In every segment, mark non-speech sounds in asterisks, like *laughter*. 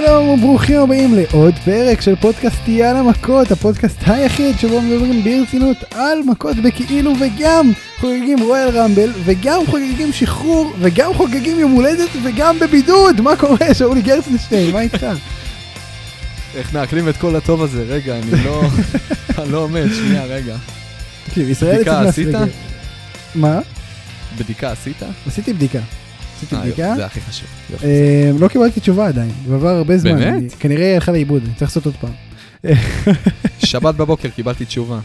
שלום וברוכים הבאים לעוד פרק של פודקאסט יאללה מכות, הפודקאסט היחיד שבו מדברים ברצינות על מכות בכאילו וגם חוגגים רויאל רמבל וגם חוגגים שחרור וגם חוגגים יום הולדת וגם בבידוד, מה קורה שאולי גרצנשטיין, מה איתך? *laughs* איך מעכלים את כל הטוב הזה? רגע, אני לא... *laughs* אני לא עומד, שנייה, רגע. תקשיב, ישראל בדיקה עשית? מה? בדיקה עשית? עשיתי בדיקה. עשיתי אה, בדיקה. זה הכי חשוב. אה, לא קיבלתי תשובה עדיין, ועבר הרבה זמן. באמת? כנראה היא הלכה לאיבוד, צריך לעשות עוד פעם. *laughs* שבת בבוקר קיבלתי תשובה.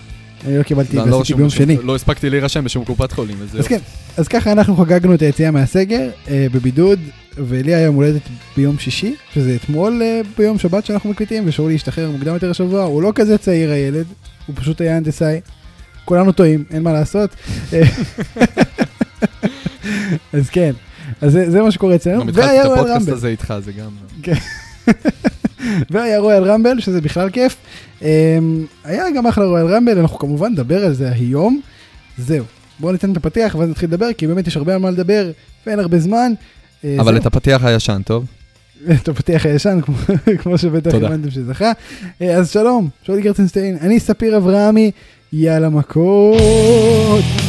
אני לא קיבלתי, לא, לא ועשיתי ביום שני. לא הספקתי להירשם בשום קופת חולים. אז. כן, אז ככה אנחנו חגגנו את היציאה מהסגר אה, בבידוד, ולי היה יום הולדת ביום שישי, שזה אתמול אה, ביום שבת שאנחנו מקליטים, ושאולי השתחרר מוקדם יותר השבוע, הוא לא כזה צעיר הילד, הוא פשוט היה הנדסאי. כולנו טועים, אין מה לעשות. *laughs* *laughs* אז כן, אז זה, זה מה שקורה אצלנו, גם התחלתי את הפודקאסט הזה איתך, זה גם... *laughs* והיה רויאל רמבל, שזה בכלל כיף. אה, היה גם אחלה רויאל רמבל, אנחנו כמובן נדבר על זה היום. זהו, בואו ניתן את הפתיח ואז נתחיל לדבר, כי באמת יש הרבה על מה לדבר, ואין הרבה זמן. אה, אבל. את הפתיח הישן, טוב? *laughs* את הפתיח הישן, כמו, *laughs* שבטח. הבנתם שזכה. אה, אז שלום, שולי גרצנשטיין, אני ספיר אברהמי, יאללה מכות.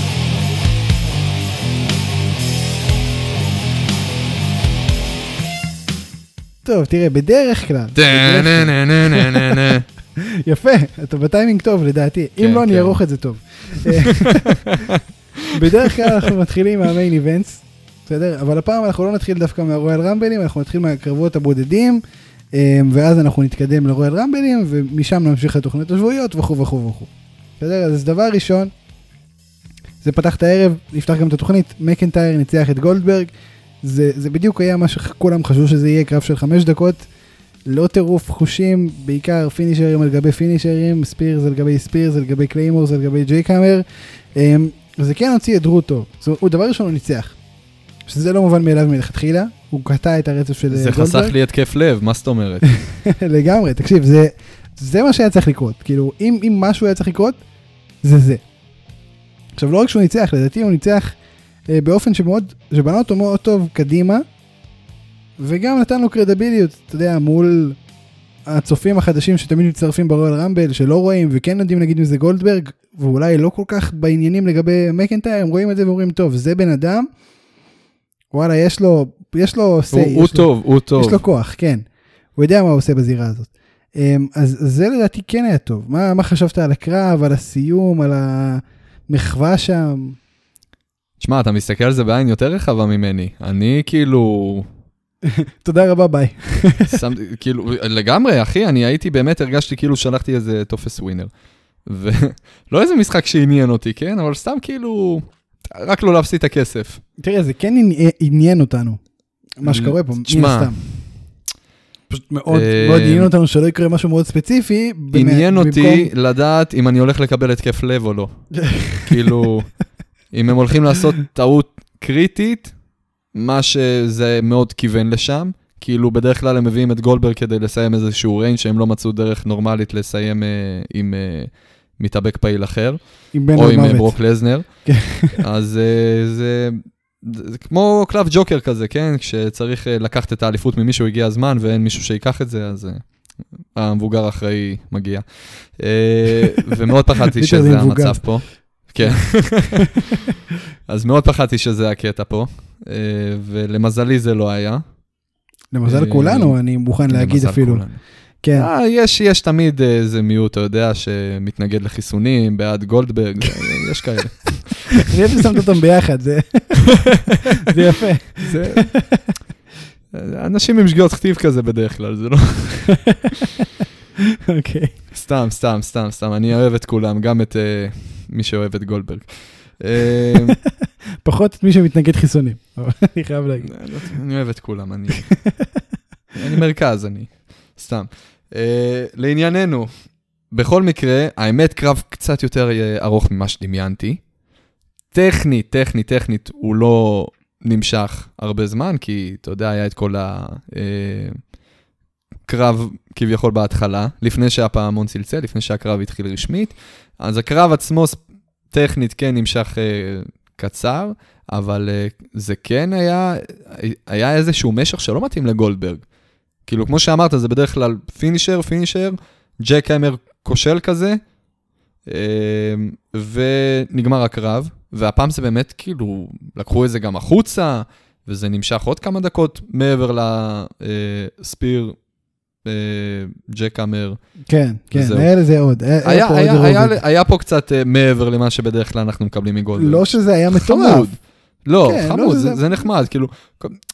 טוב, תראה, בדרך כלל. יפה, אתה בטיימינג טוב לדעתי, אם כן, לא אני כן. אערוך את זה טוב. *laughs* אה, בדרך כלל אנחנו מתחילים מהמיין איבנטס, בסדר? אבל הפעם אנחנו לא נתחיל דווקא מהרויאל רמבלים, אנחנו נתחיל מהקרבות הבודדים, אה, ואז אנחנו נתקדם לרויאל רמבלים, ומשם נמשיך לתוכניות השבועיות וכו' וכו' וכו'. בסדר? אז דבר ראשון, זה פתח את הערב, נפתח גם את התוכנית, מקנטייר ניצח את גולדברג, זה, זה בדיוק היה מה שכולם חשבו שזה יהיה קרב של חמש דקות, לא טירוף חושים, בעיקר פינישרים על גבי פינישרים, spears על גבי spears, על גבי claymores, על גבי jackhammer. אמ, זה כן הוציא את דרו טוב. זאת אומרת, הוא דבר ראשון הוא ניצח. שזה לא מובן מאליו מלכתחילה, הוא קטע את הרצף של זה אה, חסך גולדברג. לי התקף לב, מה זאת אומרת? *laughs* לגמרי, תקשיב, זה, זה מה שהיה צריך לקרות. כאילו, אם, אם משהו היה צריך לקרות, זה זה. עכשיו, לא רק שהוא ניצח, לדעתי הוא ניצח באופן שמאוד, שבנה אותו מאוד טוב קדימה, וגם נתן לו קרדיביליות, אתה יודע, מול הצופים החדשים שתמיד מצטרפים ברואל רמבל, שלא רואים וכן יודעים נגיד אם זה גולדברג, ואולי לא כל כך בעניינים לגבי מקנטייר, הם רואים את זה ואומרים, טוב, זה בן אדם, וואלה, יש לו, יש לו say, הוא- הוא יש לו- טוב, הוא טוב. יש לו כוח, כן. הוא יודע מה הוא עושה בזירה הזאת. אמ, אז זה לדעתי כן היה טוב. מה, מה חשבת על הקרב, על הסיום, על המחווה שם? שמע, אתה מסתכל על זה בעין יותר רחבה ממני. אני כאילו... *laughs* תודה רבה, ביי. *laughs* שמתי, כאילו, לגמרי, אחי, אני הייתי, באמת הרגשתי כאילו שלחתי איזה טופס ווינר. ולא *laughs* איזה משחק שעניין אותי, כן? אבל סתם כאילו, רק לא להפסיד את הכסף. תראה, זה כן עני- עניין אותנו, מה שקורה פה, מן הסתם. פשוט מאוד אה, מאוד עניין אותנו שלא יקרה משהו מאוד ספציפי. עניין אותי לדעת אם אני הולך לקבל התקף לב או לא. כאילו, אם הם הולכים לעשות טעות קריטית, מה שזה מאוד כיוון לשם. כאילו, בדרך כלל הם מביאים את גולדברג כדי לסיים איזשהו ריינג שהם לא מצאו דרך נורמלית לסיים אה, עם אה, מתאבק פעיל אחר. עם בן או עם אה, המוות. ברוק לזנר. *laughs* כן. אז אה, זה, זה כמו קלף ג'וקר כזה, כן? כשצריך אה, לקחת את האליפות ממישהו, הגיע הזמן ואין מישהו שיקח את זה, אז אה, המבוגר האחראי מגיע. אה, ומאוד פחדתי *laughs* שזה. המצב פה. כן. *laughs* אז מאוד פחדתי שזה הקטע פה, אה, ולמזלי זה לא היה. למזל אה, כולנו, אני מוכן להגיד אפילו. כולנו. כן. אה, יש, יש תמיד איזה מיעוט, אתה יודע, שמתנגד לחיסונים, בעד גולדברג, יש כאלה. *laughs* אני אוהב ששמת אותם ביחד, זה *laughs* יפה. אנשים עם שגיאות כתיב כזה בדרך כלל, זה לא... אוקיי. סתם, סתם, סתם, סתם, אני אוהב את כולם, גם את uh, מי שאוהב את גולדברג. אה, *laughs* פחות את מי שמתנגד חיסונים, *laughs* אני חייב להגיד. אני אוהב את כולם, אני... אני מרכז, אני... סתם. Uh, לענייננו, בכל מקרה, האמת, קרב קצת יותר אה, ארוך ממה שדמיינתי. טכנית, טכנית, טכנית, הוא לא נמשך הרבה זמן, כי אתה יודע, היה את כל הקרב כביכול בהתחלה, לפני שהפעמון צלצל, לפני שהקרב התחיל רשמית. אז הקרב עצמו טכנית כן נמשך אה, קצר, אבל אה, זה כן היה, היה איזשהו משך שלא מתאים לגולדברג. כאילו, כמו שאמרת, זה בדרך כלל פינישר, פינישר, ג'ק המר כושל כזה, אה, ונגמר הקרב, והפעם זה באמת, כאילו, לקחו את זה גם החוצה, וזה נמשך עוד כמה דקות מעבר לספיר, אה, ג'ק המר. כן, כן. היה לזה עוד. היה- היה היה, היה. היה, פה קצת אה, מעבר למה שבדרך כלל אנחנו מקבלים מגולדברג. לא שזה היה מטורף. חמוד. לא, כן, לא חמוד, שזה- זה, זה נחמד, כאילו,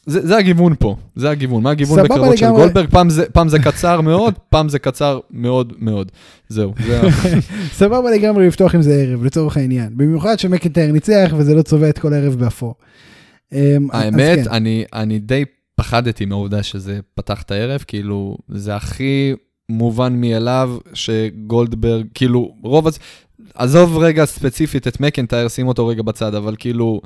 זה, זה הגיוון פה, זה הגיוון. מה הגיוון בקרבות של לגמרי. גולדברג? פעם זה, פעם זה קצר מאוד, *laughs* פעם זה קצר מאוד מאוד. זהו, זה. *laughs* סבבה לגמרי לפתוח עם זה ערב, לצורך העניין. במיוחד שמקנטייר ניצח וזה לא צובע את כל הערב באפור. אמ, האמת, כן. אני, אני די פחדתי מהעובדה שזה פתח את הערב, כאילו, זה הכי מובן מאליו שגולדברג, כאילו, רוב, הז- עזוב רגע ספציפית את מקנטייר, שים אותו רגע בצד, אבל כאילו,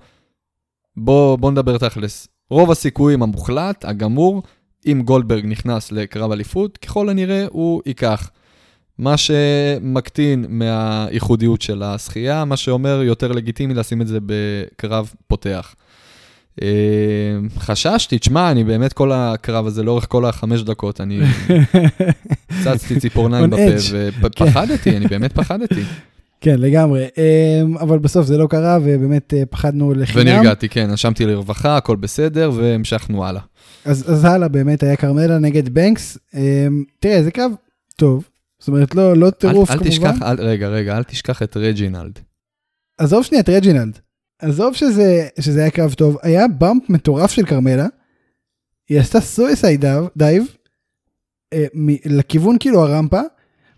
בוא, בוא נדבר תכלס. רוב הסיכויים המוחלט, הגמור, אם גולדברג נכנס לקרב אליפות, ככל הנראה הוא ייקח. מה שמקטין מהייחודיות של השחייה, מה שאומר יותר לגיטימי לשים את זה בקרב פותח. אה, חששתי, תשמע, אני באמת כל הקרב הזה, לאורך כל החמש דקות, אני *laughs* כססתי ציפורניים בפה. ופחדתי, אני באמת פחדתי. *laughs* כן, לגמרי. אמ, אבל בסוף זה לא קרה ובאמת אה, פחדנו לחינם. ונרגעתי, כן, נשמתי לרווחה, הכל בסדר, והמשכנו הלאה. אז, אז הלאה באמת היה כרמלה נגד בנקס. תראה, זה קרב טוב. זאת אומרת, לא, לא אל, טירוף אל כמובן. תשכח, אל, רגע, רגע, אל תשכח את רג'ינלד. עזוב שנייה את רג'ינלד. עזוב שזה, שזה היה קרב טוב. היה bump מטורף של כרמלה. היא עשתה suicide dive אה, מ- לכיוון כאילו הרמפה,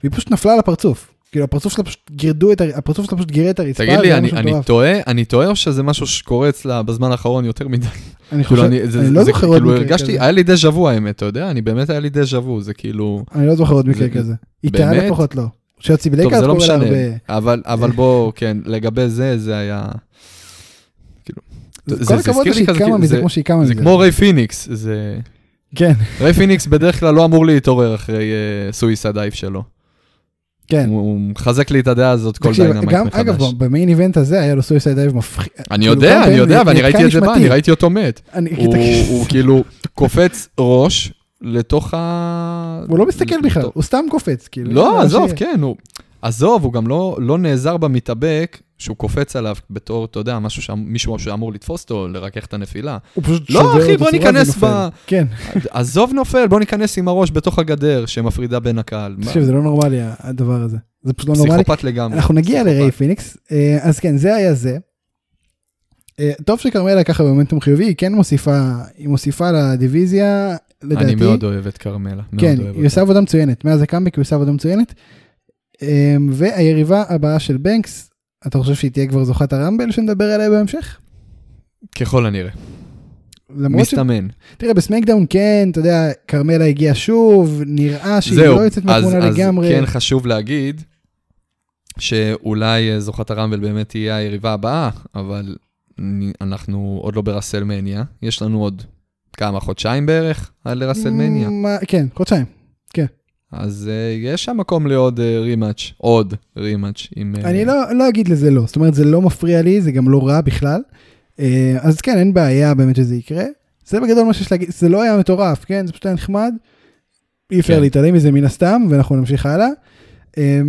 והיא פשוט נפלה על הפרצוף. כאילו הפרצוף שלה פשוט גירדו את, הר- הפרצוף שלה פשוט גירד את הרצפה. תגיד לי, אני, אני. טועה, אני טועה או שזה משהו שקורה אצלה בזמן האחרון יותר מדי? אני כאילו, חושב, אני, זה, אני זה, לא זה, זוכר עוד כאילו, מקרה הרגשתי, כזה. היה לי דז'ה וו האמת, אתה יודע? אני באמת היה לי דז'ה וו, זה כאילו... אני לא זוכר עוד מקרה זה- כזה. איתה באמת? לפחות לא. טוב, בלייקארד זה לא קורה לה הרבה. אבל, אבל בוא, כן, לגבי זה, זה היה... זה- כל זה הכבוד לי שהיא קמה מזה זה- כמו שהיא קמה מזה. זה כמו ריי פיניקס, זה... כן, ריי פיניקס בדרך כלל לא אמור להתעורר אחרי suicide dive שלו. כן. הוא מחזק לי את הדעה הזאת כל דיינמייט גם, מחדש. אגב, ב main event הזה היה לו suicide dive מפחיד. אני כאילו, יודע, אני יודע, ואני ראיתי את זה בא. אני ראיתי אותו מת. הוא כאילו קופץ ראש לתוך ה... הוא לא מסתכל בכלל, הוא סתם קופץ. כאילו, לא, עזוב. כן, הוא... עזוב, הוא גם לא, לא נעזר במתאבק שהוא קופץ עליו בתור, אתה יודע, משהו שם, מישהו שאמור לתפוס אותו, לרכך את הנפילה. הוא פשוט לא, שובר אחי, בוא ניכנס. ב- כן, *laughs* עזוב נופל, בוא ניכנס עם הראש בתוך הגדר שמפרידה בין הקהל. תקשיב, זה לא נורמלי הדבר הזה. זה פשוט לא נורמלי. פסיכופת לגמרי. אנחנו נגיע. לריי פיניקס, אה, אז כן, זה היה זה. אה, טוב שכרמלה ככה במומנטום חיובי, היא כן מוסיפה, היא מוסיפה לדיוויזיה, לדעתי. אני מאוד אוהב את כרמלה, כן, היא עושה עבודה מצוינת, מאז הקאמבק היא עושה עבודה מצוינת. אה, והיריבה הבאה של בנקס, אתה חושב שהיא תהיה כבר זוכת הרמבל שנדבר עליה בהמשך? ככל הנראה. למרות ש... מסתמן. תראה, בסמקדאון כן, אתה יודע, כרמלה הגיעה שוב, נראה שהיא זהו, לא יוצאת אז, מהתמונה אז לגמרי. כן חשוב להגיד שאולי אה, זוכת הרמבל באמת תהיה היריבה הבאה, אבל אנחנו עוד לא ברסלמניה, יש לנו עוד כמה, חודשיים בערך עד לרסלמניה, כן, חודשיים. אז uh, יש שם מקום לעוד רימאץ', עוד רימאץ' עם... אה, אני לא, לא אגיד לזה לא, זאת אומרת זה לא מפריע לי, זה גם לא רע בכלל. אה, אז כן, אין בעיה באמת שזה יקרה. זה בגדול מה שיש להגיד, זה לא היה מטורף, כן? זה פשוט היה נחמד. אי אפשר כן. להתעלם מזה מן הסתם, ואנחנו נמשיך הלאה. אה,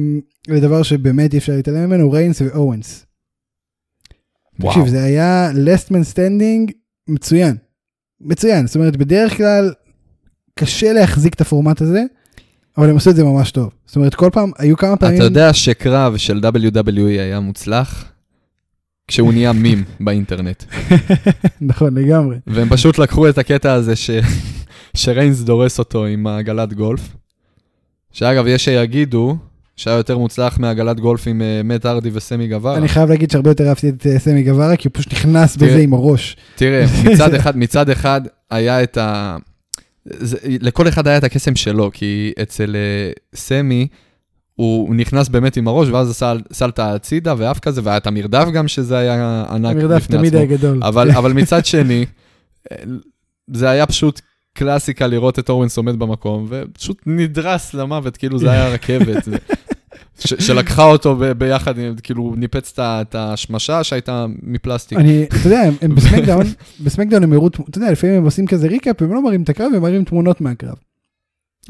לדבר שבאמת אי אפשר להתעלם ממנו, ריינס ואורנס. וואו. תקשיב, זה היה last man standing מצוין. מצוין, זאת אומרת, בדרך כלל קשה להחזיק את הפורמט הזה, אבל הם עשו את זה ממש טוב. זאת אומרת, כל פעם, היו כמה פעמים... אתה יודע שקרב של WWE היה מוצלח? כשהוא נהיה מים באינטרנט. *laughs* נכון, לגמרי. והם פשוט לקחו את הקטע הזה ש... שריינס דורס אותו עם העגלת גולף. שאגב, יש שיגידו שהיה יותר מוצלח מעגלת גולף עם אה, מת ארדי וסמי גווארה. אני חייב להגיד שהרבה יותר אהבתי את אה, סמי גווארה, כי הוא פשוט נכנס. בזה עם הראש. תראה, מצד *laughs* אחד, מצד אחד היה את ה... זה, לכל אחד היה את הקסם שלו, כי אצל אה, סמי, הוא נכנס באמת עם הראש, ואז עשה סלטה הצידה ואף כזה, והיה את המרדף גם, שזה היה ענק המרדף בפני תמיד עצמו. היה גדול. אבל, *laughs* אבל מצד שני, אה, זה היה פשוט קלאסיקה לראות את אורנס עומד במקום, ופשוט נדרס למוות, כאילו זה היה *laughs* רכבת. שלקחה אותו ביחד, כאילו ניפץ את השמשה שהייתה מפלסטיק. אני, אתה יודע, הם- *laughs* בסמקדאון, בסמקדאון הם הראו, אתה יודע, לפעמים הם עושים כזה ריקאפ, הם לא מראים את הקרב, הם מראים תמונות מהקרב.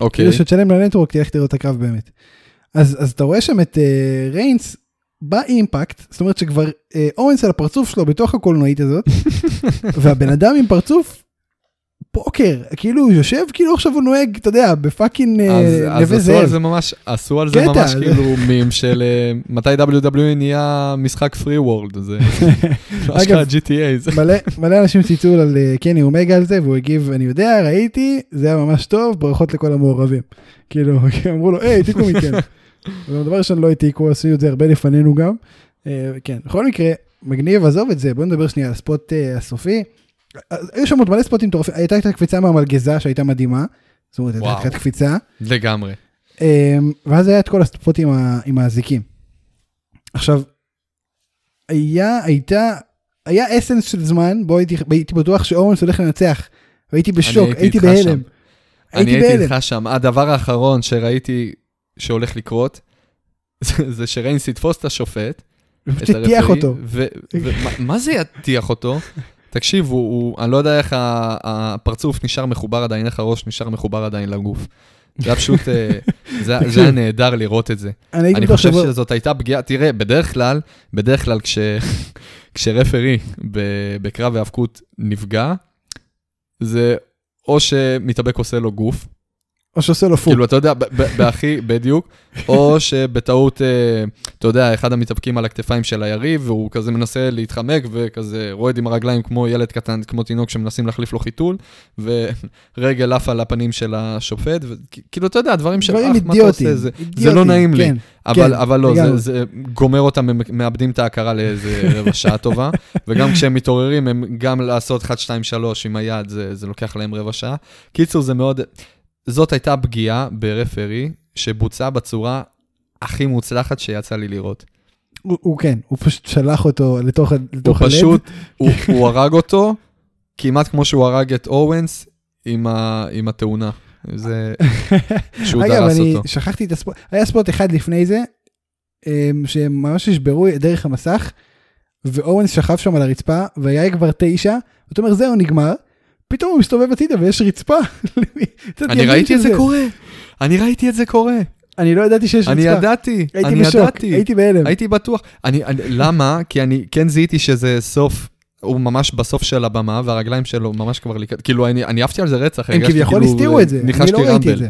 אוקיי. כאילו שתשלם לנטוורק תלך תראה את הקרב באמת. אז, אז אתה רואה שם את אה, ריינס באימפקט, זאת אומרת שכבר אה, אורנס על הפרצוף שלו בתוך הקולנועית הזאת, *laughs* והבן אדם עם פרצוף פוקר, כאילו הוא יושב כאילו עכשיו הוא נוהג, אתה יודע, בפאקינג אז, אה, אז נווה עשו על זאב. זה ממש, עשו על זה ממש כאילו מים של אה, מתי WWE נהיה משחק פרי וורלד, זה *laughs* אשכרה GTA, זה מלא, אנשים צייצו על אה, קני אומגה על זה והוא הגיב אני יודע ראיתי זה היה ממש טוב ברכות לכל המעורבים. כאילו *laughs* אמרו לו היי העתיקו מכם. *laughs* אבל דבר ראשון לא העתיקו עשו את זה הרבה לפנינו גם. כן בכל מקרה מגניב עזוב את זה בוא נדבר שנייה על הספוט הסופי. היו שם עוד מלא ספוטים מטורפים הייתה את הקפיצה מהמלגזה שהייתה מדהימה. זאת אומרת הייתה וואו. תחילת קפיצה. לגמרי. אה, ואז היה את כל הספוטים עם האזיקים. עכשיו, היה, הייתה, היה אסנס של זמן, בו הייתי, הייתי בטוח שאורנס הולך לנצח, והייתי בשוק, הייתי בהלם. אני הייתי. איתך שם, הדבר האחרון שראיתי שהולך לקרות, *laughs* זה- שריינס יתפוס את השופט, את אותו. ו- מה זה יטיח אותו? תקשיב, הוא, הוא, אני לא יודע איך הפרצוף נשאר מחובר עדיין, איך הראש נשאר מחובר עדיין לגוף. זה היה פשוט, אה, זה זה היה נהדר לראות את זה. אני אני חושב שבו- שזאת הייתה פגיעה, תראה, בדרך כלל, בדרך כלל כש, *laughs* כשרפרי בקרב האבקות נפגע, זה או שמתאבק עושה לו גוף, או שעושה לו פוק. כאילו, אתה יודע, בהכי, בדיוק, או *laughs* שבטעות, אה, אתה יודע, אחד המתאבקים על הכתפיים של היריב, והוא כזה מנסה להתחמק, וכזה רועד עם הרגליים כמו ילד קטן, כמו תינוק שמנסים להחליף לו חיתול, ורגל עף על הפנים של השופט, וכאילו, אתה יודע, דברים של אח, מה אתה. עושה, זה, זה לא נעים לי. כן. אבל, כן, אבל לא. זה, זה גומר אותם, הם מאבדים את ההכרה לאיזה רבע שעה טובה, *laughs* וגם כשהם מתעוררים, הם גם לעשות 1, 2, 3 עם היד, זה, זה לוקח להם רבע שעה. קיצור, זה מאוד, זאת הייתה פגיעה ברפרי, שבוצעה בצורה הכי מוצלחת שיצא לי לראות. הוא הוא כן, הוא פשוט שלח אותו לתוך לתוך הלב. פשוט, הוא, *laughs* הוא הרג אותו, כמעט כמו שהוא הרג את אורנס עם, ה, עם התאונה. זה, *laughs* שהוא אגב, דרס אני אותו. שכחתי את הספוט, היה ספוט אחד לפני זה, אמ, שהם ממש נשברו דרך המסך, ואורנס שכב שם על הרצפה, והיה כבר תשע, ואתה אומר זהו נגמר, פתאום הוא מסתובב הצידה ויש רצפה. *laughs* אני ראיתי את זה קורה, אני ראיתי את זה קורה. אני לא ידעתי שיש רצפה. אני ידעתי, אני בשוק, ידעתי, הייתי בהלם. הייתי בטוח. אני, אני, למה? כי אני כן זיהיתי שזה סוף, הוא ממש בסוף של הבמה, והרגליים שלו ממש כבר לקראת, כאילו, אני אני עפתי על זה רצח, הם כביכול כאילו, הסתירו את זה, אני לא ראיתי את. זה.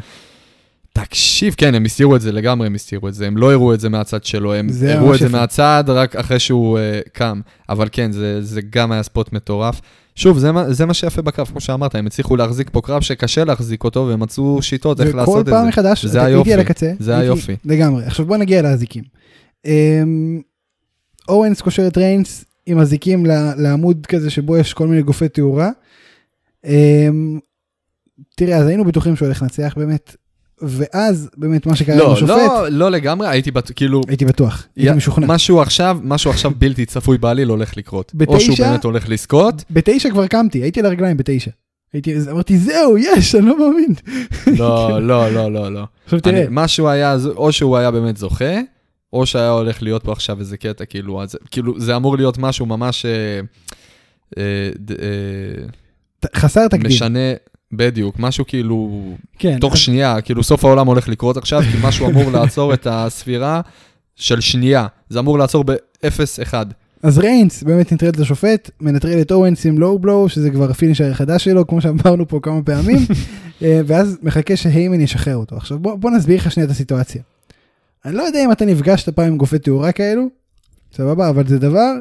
תקשיב, כן, הם הסתירו את זה לגמרי, הם הסתירו את זה, הם לא הראו את זה מהצד שלו, הם הראו את זה. מהצד רק אחרי שהוא uh, קם. אבל כן, זה, זה גם היה ספוט מטורף. שוב, זה, מה- זה מה שיפה בקרב, כמו שאמרת, הם הצליחו להחזיק פה קרב שקשה להחזיק אותו, והם מצאו שיטות איך וכל לעשות את זה. פעם מחדש, זה היופי, הקצה. זה היופי. לגמרי. עכשיו בוא נגיע לאזיקים. אמ, אורנס קושר את ריינס עם אזיקים לעמוד כזה שבו יש כל מיני גופי תאורה. אמ, תראה, אז היינו בטוחים שהוא הולך לנצח באמת, ואז באמת מה שקרה עם לא, השופט, לא, לא לגמרי, הייתי בטוח, כאילו, הייתי בטוח, הייתי יא- משוכנע. משהו עכשיו, משהו עכשיו בלתי צפוי בעליל הולך לקרות. או שהוא בתשע? באמת הולך לזכות, בתשע כבר קמתי, הייתי על הרגליים בתשע. הייתי, אמרתי זהו, יש, אני לא מאמין. *laughs* לא, לא, לא, לא, לא. עכשיו תראה, אני- משהו היה, או שהוא היה באמת זוכה, או שהיה הולך להיות פה עכשיו איזה קטע, כאילו, אז, כאילו, זה אמור להיות משהו ממש אה, אה, אה, חסר תקדים. משנה, בדיוק, משהו כאילו, כן, תוך אז- שנייה, כאילו סוף העולם הולך לקרות עכשיו, כי משהו אמור *laughs* לעצור את הספירה של שנייה. זה אמור לעצור ב-0-1. אז ריינס באמת נטרל את השופט, מנטרל את אורנס עם לואו בלואו, שזה כבר הפינישר החדש שלו, כמו שאמרנו פה כמה פעמים, *laughs* אה, ואז מחכה שהיימן ישחרר אותו. עכשיו בוא, בוא נסביר לך שנייה את הסיטואציה. אני לא יודע אם אתה נפגשת פעם עם גופי תאורה כאלו, סבבה, אבל זה דבר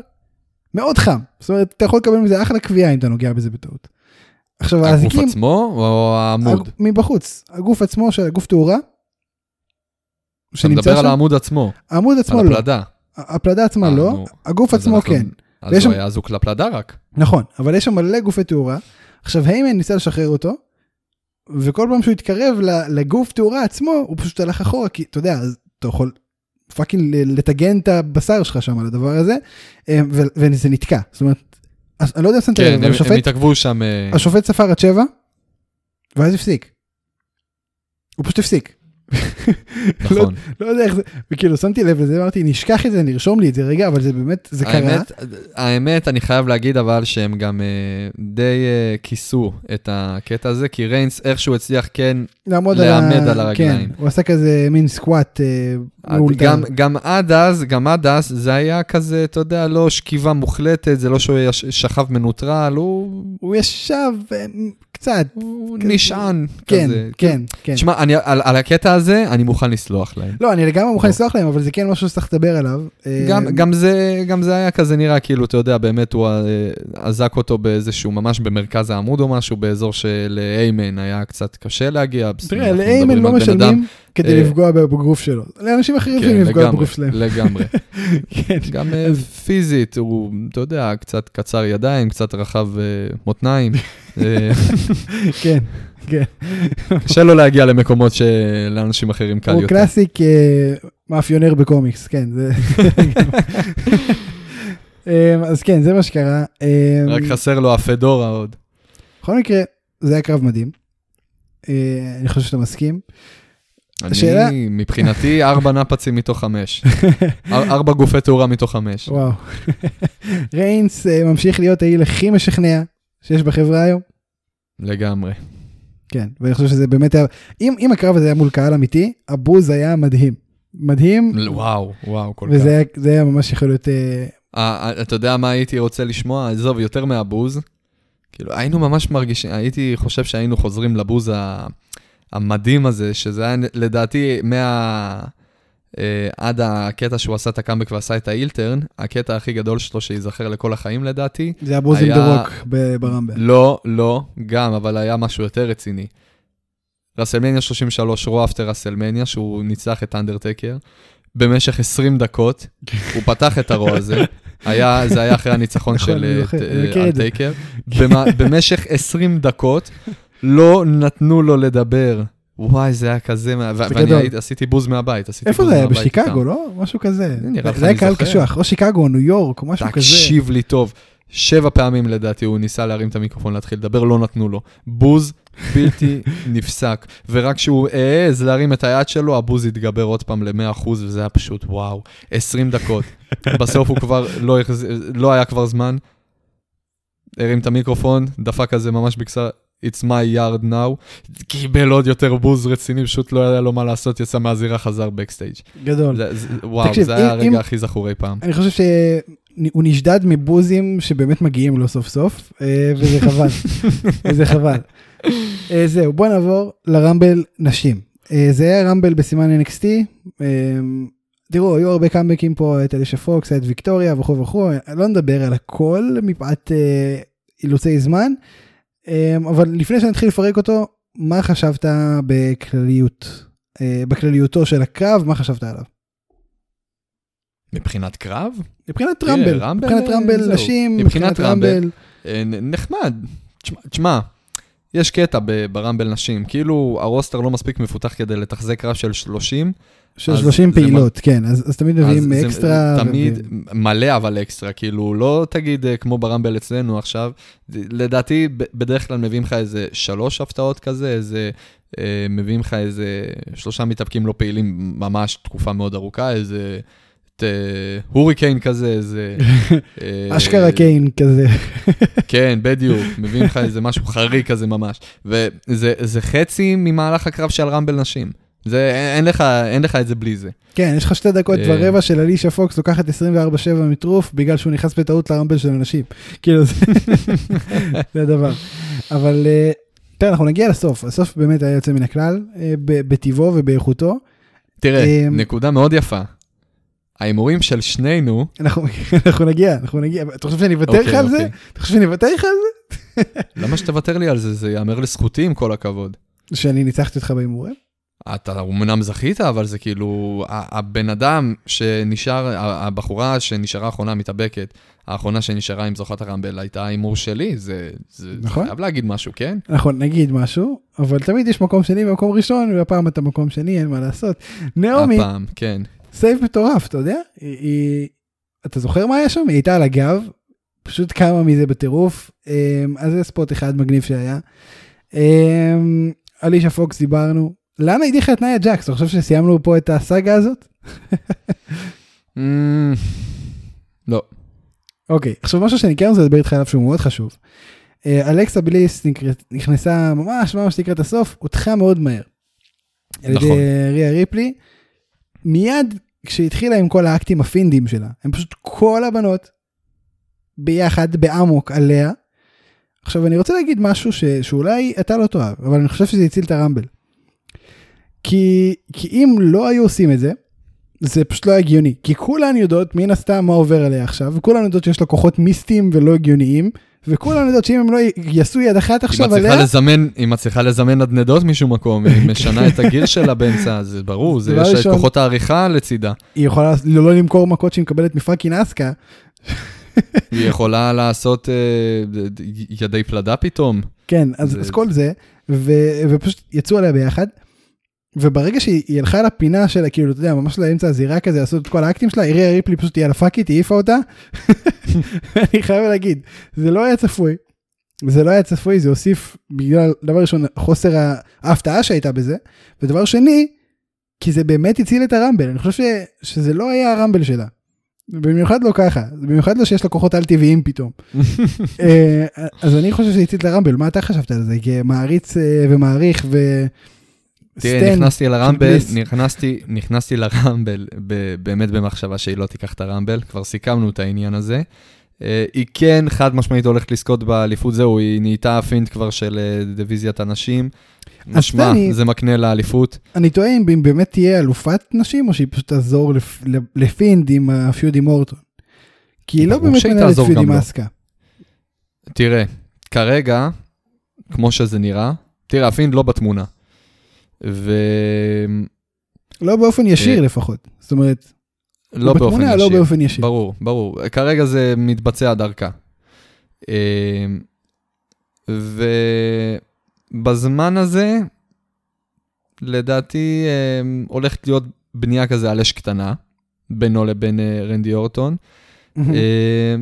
מאוד חם. זאת אומרת, אתה יכול לקבל מזה אחלה קביעה אם אתה נוגע בזה בטעות. עכשיו הגוף האזיקים, עצמו או העמוד? הג- מבחוץ, הגוף עצמו של הגוף תאורה, אתה מדבר על העמוד עצמו, העמוד עצמו על לא, הפלדה. הפלדה עצמה אה, לא, נו. הגוף עצמו אנחנו- כן. אז הוא שם- היה אזוק לפלדה רק. נכון, אבל יש שם מלא גופי תאורה. עכשיו היימן ניסה לשחרר אותו, וכל פעם שהוא התקרב לגוף תאורה עצמו, הוא פשוט הלך אחורה, כי אתה יודע, אתה יכול fucking לטגן את הבשר שלך שם על הדבר הזה, אה, וזה נתקע. זאת אומרת, אז אני לא יודע אם שמת לב, כן, הם- התעכבו שם. אה, השופט ספר עד שבע, ואז הפסיק. הוא פשוט הפסיק. נכון. לא יודע איך זה, וכאילו שמתי לב לזה, אמרתי, נשכח את זה, נרשום לי את זה רגע, אבל זה באמת, זה קרה. האמת, האמת, אני חייב להגיד אבל שהם גם אה, די אה, כיסו את הקטע הזה, כי ריינס איכשהו הצליח כן, לעמוד לעמד ה- על הרגליים. כן, הוא עשה כזה מין סקואט אה, מאולתר. גם, גם עד אז, גם עד אז, זה היה כזה, אתה יודע, לא שכיבה מוחלטת, זה לא שהוא יש- שכב מנוטרל, הוא, הוא ישב אה, קצת, הוא נשען כן, כזה. כן, כן. תשמע, אני, על, על הקטע הזה, אני מוכן לסלוח להם. לא, אני לגמרי מוכן לא. לסלוח להם, אבל זה כן משהו שצריך לדבר עליו. אה, גם, גם, זה, גם זה היה כזה נראה כאילו, אתה יודע, באמת הוא אה, אזק אותו באיזשהו, ממש במרכז העמוד או משהו, באזור שלאיימן היה קצת קשה להגיע. תראה, לאיימן לא משלמים כדי אה, לפגוע בגוף שלו. לאנשים אחרים כן, יכולים לפגוע בגוף שלהם. לגמרי. *laughs* כן. גם אה, פיזית, הוא, אתה יודע, קצת קצר ידיים, קצת רחב אה, מותניים. *laughs* כן, כן. קשה לו להגיע למקומות שלאנשים אחרים קל הוא יותר. קלאסיק אה, מאפיונר בקומיקס, כן. אה, אז כן, זה מה שקרה. אה, רק חסר לו הפדורה עוד. בכל מקרה, זה היה קרב מדהים. אני חושב שאתה מסכים. השאלה- אני, מבחינתי, ארבע נפצים מתוך חמש. אר- ארבע גופי תאורה מתוך חמש. וואו. *laughs* ריינס אה, ממשיך להיות האיל הכי משכנע שיש בחברה היום. לגמרי. כן, ואני חושב שזה באמת היה, אם, אם הקרב הזה היה מול קהל אמיתי, הבוז היה מדהים. מדהים, וואו, וואו, כל כך. וזה היה, היה ממש יכול להיות... אה, אה, אתה יודע מה הייתי רוצה לשמוע? עזוב, יותר מהבוז. כאילו, היינו ממש מרגישים, הייתי חושב שהיינו חוזרים לבוז ה- המדהים הזה, שזה היה לדעתי מה... אה, עד הקטע שהוא עשה את הקאמבק ועשה את האילטרן, הקטע הכי גדול שלו שייזכר לכל החיים לדעתי. זה היה בוז עם היה- דה רוק ברמבל. לא, לא, גם, אבל היה משהו יותר רציני. רסלמניה 33, רו after רסלמניה, שהוא ניצח את אנדרטקר. במשך 20 דקות, הוא פתח את הרו הזה, *laughs* היה, זה היה אחרי הניצחון נכון, של אה. אנדרטקר. במשך 20 דקות לא נתנו לו לדבר. וואי, זה היה כזה, מה- ו- ואני גדול. הייתי- עשיתי בוז מהבית, עשיתי איפה בוז זה היה? מהבית בשיקגו, איתם. לא? משהו כזה. נראה לך, זה היה אני קהל זוכר. קשוח, או שיקגו או ניו יורק, או משהו כזה. תקשיב לי טוב, שבע פעמים לדעתי הוא ניסה להרים את המיקרופון להתחיל לדבר, לא נתנו לו. בוז בלתי *laughs* נפסק, ורק כשהוא העז להרים את היד שלו, הבוז התגבר עוד פעם ל-100%, וזה היה פשוט וואו, 20 דקות. *laughs* בסוף הוא כבר לא, החז... לא היה כבר זמן, הרים את המיקרופון, דפק כזה ממש בקצרה. It's my yard now, קיבל עוד יותר בוז רציני, פשוט לא היה לו מה לעשות, יצא מהזירה, חזר בקסטייג'. גדול. זה, זה, וואו, תקשיב, זה היה הרגע אם- הכי זכור אי פעם. אני חושב שהוא נשדד מבוזים שבאמת מגיעים לו סוף סוף, אה, וזה חבל. *laughs* וזה חבל. אה, זהו, בוא נעבור לרמבל נשים. אה, זה היה רמבל בסימן NXT. תראו, היו הרבה קאמבקים פה, את אלישה פוקס, את ויקטוריה וכו' וכו', לא נדבר על הכל מפאת אילוצי זמן, אבל לפני שנתחיל לפרק אותו, מה חשבת בכלליות, אה, בכלליותו של הקרב, מה חשבת עליו? מבחינת קרב? מבחינת רמבל, מבחינת אה, רמבל זהו. נשים, מבחינת מבחינת רמבל, רמבל, אה, נחמד. תשמע- תשמע, יש קטע ברמבל נשים, כאילו הרוסטר לא מספיק מפותח כדי לתחזק קרב של 30. של אז 30 זה פעילות, כן, אז אז תמיד אז מביאים זה אקסטרה. תמיד ו- מלא אבל אקסטרה, כאילו לא תגיד אה, כמו ברמבל אצלנו עכשיו, לדעתי בדרך כלל מביאים לך איזה שלוש הפתעות כזה, איזה, אה, מביאים לך איזה שלושה מתאפקים לא פעילים ממש תקופה מאוד ארוכה, איזה... את, הוריקן כזה, איזה... *laughs* אה, אשכרה קיין כזה. *laughs* כן, בדיוק, מביאים לך איזה משהו חריג כזה ממש. וזה זה חצי ממהלך הקרב של רמבל נשים. זה, אין לך, אין לך את זה בלי זה. כן, יש לך שתי דקות אה. ורבע של אלישה פוקס לוקחת 24-7 מטרוף בגלל שהוא נכנס בטעות לרמבל של אנשים. כאילו זה זה הדבר. אבל אה, תראה, אנחנו נגיע לסוף, הסוף באמת היה יוצא מן הכלל, אה, בטיבו ובאיכותו. תראה, אמ, נקודה מאוד יפה. ההימורים של שנינו, אנחנו אנחנו נגיע, אנחנו נגיע. אתה חושב שאני אוותר לך אוקיי, על זה? אוקיי. אתה חושב שאני אוותר לך על למה שתוותר לי על זה? זה ייאמר לזכותי עם כל הכבוד. זה? שאני ניצחתי אותך בהימורים? אתה אומנם זכית, אבל זה כאילו, הבן אדם שנשאר, הבחורה שנשארה האחרונה מתאבקת, האחרונה שנשארה עם זוכת הרמבל הייתה ההימור שלי, זה, זה נכון. חייב להגיד משהו, כן? נכון, נגיד משהו, אבל תמיד יש מקום שני ומקום ראשון, והפעם אתה מקום שני, אין מה לעשות. נעמי, הפעם, כן. save מטורף, אתה יודע? היא, היא... אתה זוכר מה היה שם? היא הייתה על הגב, פשוט קמה מזה בטירוף. אמ, אז זה spot אחד מגניב שהיה. אמ, אלישיה פוקס דיברנו, למה הדיחה את נאיה ג'קס? אתה חושב שסיימנו פה את הסאגה הזאת? אמ, לא. אוקיי, עכשיו משהו שאני כן רוצה לדבר איתך עליו שהוא מאוד חשוב. אה, אלכסה בליס נכנסה ממש ממש לקראת הסוף, הודחה מאוד מהר. על ידי נכון. ריה ריפלי. מיד כשהתחילה עם כל האקטים הפינדים שלה, הם פשוט כל הבנות ביחד באמוק עליה. עכשיו אני רוצה להגיד משהו ש... שאולי אתה לא תאהב, אבל אני חושב שזה הציל את הרמבל. כי, כי אם לא היו עושים את זה, זה פשוט לא הגיוני. כי כולן יודעות מן הסתם מה עובר עליה עכשיו, וכולן יודעות שיש לה כוחות מיסטיים ולא הגיוניים, וכולן יודעות שאם הם לא יעשו יד אחת עכשיו עליה, לזמן, היא מצליחה לזמן נדנדות משום מקום, היא משנה את הגיר שלה באמצע, זה ברור, זה *laughs* יש לה את כוחות העריכה לצידה. היא יכולה לא לא למכור מכות שהיא מקבלת מפאקינג אסקה, *laughs* היא יכולה לעשות אה, ידי פלדה פתאום. כן, אז, זה- אז כל זה, ו, ופשוט יצאו עליה ביחד, וברגע שהיא הלכה לפינה שלה, כאילו, אתה יודע, ממש לאמצע הזירה כזה, לעשות את כל האקטים שלה, ריאה ריפלי פשוט יאללה fuck it, העיפה אותה. *laughs* אני חייב להגיד, זה לא היה צפוי. זה לא היה צפוי, זה הוסיף בגלל, דבר ראשון, חוסר ההפתעה שהייתה בזה, ודבר שני, כי זה באמת הציל את הרמבל, אני חושב ש, שזה לא היה הרמבל שלה. במיוחד לא ככה, במיוחד לא שיש לה כוחות על טבעיים פתאום. *laughs* אה, אז אני חושב שזה הציל את הרמבל, מה אתה חשבת על זה? כמעריץ אה, ומעריך ו... תראה, נכנסתי לרמבל. נכנסתי, נכנסתי לרמבל ב- באמת במחשבה שהיא לא תיקח את הרמבל, כבר סיכמנו את העניין הזה. אה, היא כן חד משמעית הולכת לזכות באליפות זהו, היא נהייתה הפינט כבר של אה, דיוויזיית הנשים. משמע, אני- זה מקנה לאליפות. אני תוהה אם באמת תהיה אלופת נשים או שהיא פשוט תעזור לפ- לפינד עם הפיוד עם אורטון. כי היא לא באמת מנהלת פיוד עם. אסקה. תראה, כרגע, כמו שזה נראה, תראה, הפינט לא בתמונה. ולא לא באופן ישיר אה, לפחות. זאת אומרת, לא באופן לא ישיר. באופן ישיר. ברור, ברור. כרגע זה מתבצע דרכה. אה, ובזמן הזה, לדעתי, אה, הולכת להיות בנייה כזה על אש קטנה, בינו לבין רנדי אורטון.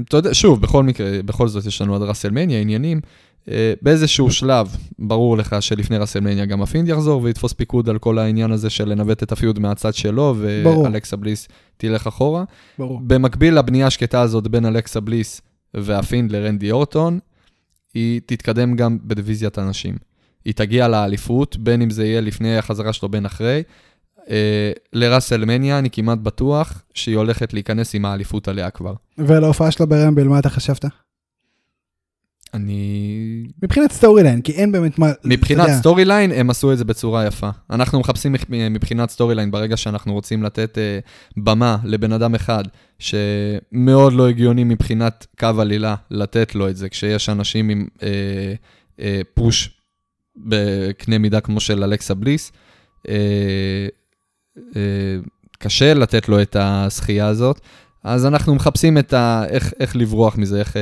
אתה יודע, שוב, בכל מקרה, בכל זאת יש לנו עד ראסלמניה, עניינים. אה, באיזשהו שלב, ברור לך שלפני ראסלמניה גם הפינד יחזור ויתפוס פיקוד על כל העניין הזה של לנווט את ה feud מהצד שלו. ואלכסה בליס תלך אחורה. ברור. במקביל לבנייה השקטה הזאת בין אלכסה בליס והפינד לרנדי אורטון, היא תתקדם גם בדיוויזיית הנשים. היא תגיע לאליפות, בין אם זה יהיה לפני החזרה שלו, בין אחרי. אה, לראסלמניה, אני כמעט בטוח שהיא הולכת להיכנס עם האליפות עליה כבר. ועל ההופעה שלה ברמבל, מה אתה חשבת? אני... מבחינת storyline, כי אין באמת מה... מבחינת יודע, storyline, הם עשו את זה בצורה יפה. אנחנו מחפשים מח- מבחינת storyline, ברגע שאנחנו רוצים לתת אה, במה לבן אדם אחד, שמאוד לא הגיוני מבחינת קו עלילה לתת לו את זה, כשיש אנשים עם אה, אה, פוש בקנה מידה כמו של אלכסה בליס, אה, אה, קשה לתת לו את הזכייה הזאת. אז אנחנו מחפשים את ה... איך, איך לברוח מזה, איך אה,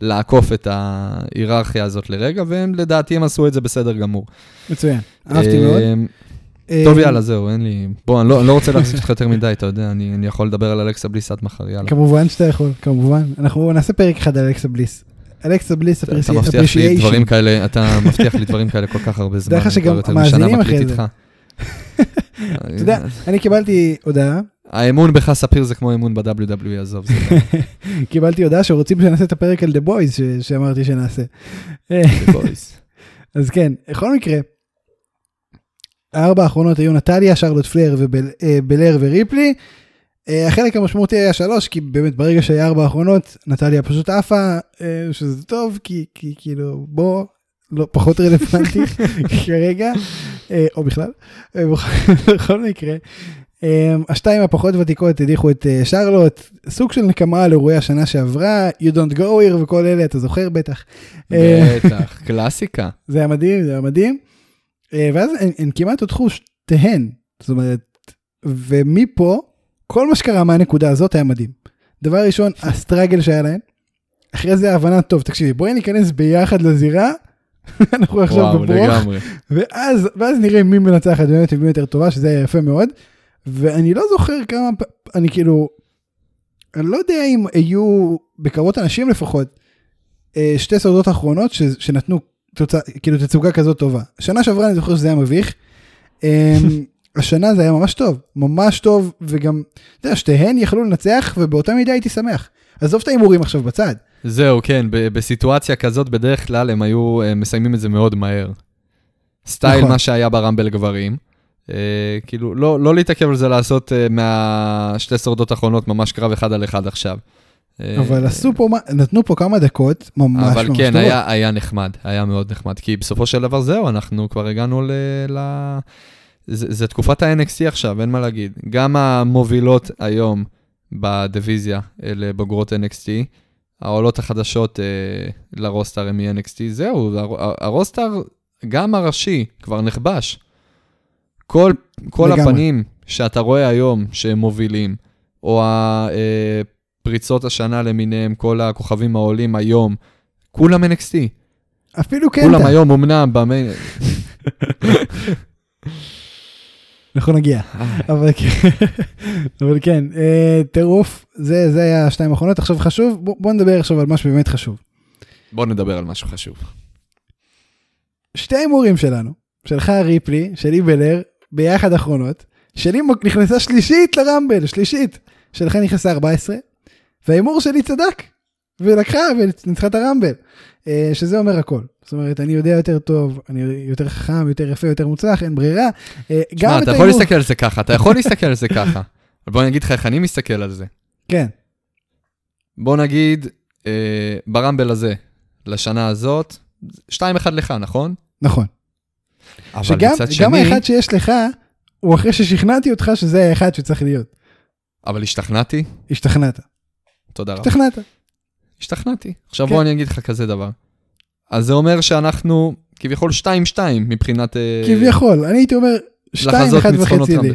לעקוף את ההיררכיה הזאת לרגע, והם לדעתי הם עשו את זה בסדר גמור. מצוין, אהבתי מאוד. אה, טוב, יאללה, זהו, אין לי... בוא, אני לא, אני לא רוצה להחזיק אותך יותר מדי, אתה יודע, אני, אני יכול לדבר על אלכסה בליס עד מחר, יאללה. כמובן שאתה יכול, כמובן. אנחנו נעשה פרק אחד על אלכסה בליס. אלכסה בליס אתה מבטיח לי דברים כאלה, אתה מבטיח לי דברים כאלה כל כך הרבה זמן. אני שגם המאזינים אחרי זה. *laughs* אתה יודע, אני קיבלתי הודעה, האמון בך ספיר זה כמו אמון ב-WWE, עזוב, זה לא *laughs* קיבלתי הודעה שרוצים שנעשה את הפרק על דה בויז שאמרתי שנעשה. אה, The Boys. *laughs* אז כן, בכל מקרה, הארבע האחרונות היו נטליה, שרלוט פלר ובלר וריפלי. אה, החלק המשמעותי היה שלוש, כי באמת ברגע שהיה ארבע האחרונות, נטליה פשוט עפה, אה, שזה טוב, כי, כי כאילו, בוא, לא פחות רלוונטי *laughs* כרגע, אה, או בכלל. אה, בכל- מקרה, אה, השתיים הפחות ותיקות הדיחו את אה, שרלוט, סוג של נקמה על אירועי השנה שעברה, You Don't Go Here וכל אלה, אתה זוכר בטח. אה, בטח, *laughs* קלאסיקה. זה היה מדהים, זה היה מדהים. אה, ואז הן, הן כמעט הודחו שתיהן, זאת אומרת, ומפה, כל מה שקרה מהנקודה הזאת היה מדהים. דבר ראשון, הסטראגל שהיה להן, אחרי זה ההבנה, טוב, תקשיבי, בואי ניכנס ביחד לזירה, *laughs* אנחנו עכשיו בברוך. ואז, ואז נראה מי מנצחת באמת ומי יותר טובה, שזה היה יפה מאוד. ואני לא זוכר כמה, אני כאילו, אני לא יודע אם היו בקרבות הנשים לפחות, אה, שתי סעודות האחרונות ש, שנתנו תוצא, כאילו תצוגה כזאת טובה. שנה שעברה אני זוכר שזה היה מביך. אמ, *laughs* השנה זה היה ממש טוב, ממש טוב, וגם, אתה יודע, שתיהן יכלו לנצח, ובאותה מידה הייתי שמח. עזוב את ההימורים עכשיו בצד. זהו, כן, ב- בסיטואציה כזאת בדרך כלל הם היו אה, מסיימים את זה מאוד מהר. סטייל נכון. מה שהיה ברמבל גברים. אה, כאילו, לא, לא להתעכב על זה לעשות אה, מהשתי שורדות האחרונות ממש קרב אחד על אחד עכשיו. אה, אבל עשו פה, נתנו פה כמה דקות, ממש אבל ממש כן, טובות. היה, היה נחמד, היה מאוד נחמד, כי בסופו של דבר זהו, אנחנו כבר הגענו ל... ל... זה, זה תקופת ה-NXT עכשיו, אין מה להגיד. גם המובילות היום בדיוויזיה, אלה בוגרות NXT, העולות החדשות אה, לרוסטר הם מ-NXT, זהו, הר- הרוסטר, גם הראשי, כבר נכבש. כל, כל לגמרי. הפנים שאתה רואה היום שהם מובילים, או הפריצות השנה למיניהם, כל הכוכבים העולים היום, כולם NXT. אפילו כולם קנטה, היום אמנם במיין... *laughs* אנחנו נגיע. אבל כן, *laughs* אבל כן, אה, טירוף, זה זה היה השתיים האחרונות. עכשיו חשוב, בוא- בוא נדבר עכשיו על משהו באמת חשוב. בוא נדבר על משהו חשוב. שתי ההימורים שלנו, שלך ריפלי, שלי בלר, ביחד אחרונות, שלי נכנסה שלישית לרמבל, שלישית. שלך נכנסה 14, וההימור שלי צדק, ולקחה וניצחה את הרמבל, אה, שזה אומר הכל. זאת אומרת, אני יודע יותר טוב, אני יותר חכם, יותר יפה, יותר מוצלח, אין ברירה. אה, את אתה יכול להסתכל על זה ככה, אתה יכול להסתכל על זה ככה. אבל בוא אני אגיד לך איך אני מסתכל על זה. כן, בוא נגיד, אה, ברמבל הזה, לשנה הזאת, 2-1 לך, נכון? נכון. שגם שני, האחד שיש לך, הוא אחרי ששכנעתי אותך שזה האחד שצריך להיות. אבל השתכנעתי, השתכנעת. תודה רבה. השתכנעת. השתכנעתי. עכשיו כן. בוא אני אגיד לך כזה דבר. אז זה אומר שאנחנו כביכול 2-2 מבחינת... אה, כביכול, אני הייתי אומר, שתיים, לחזות אחד ניצחונות וחצי לי.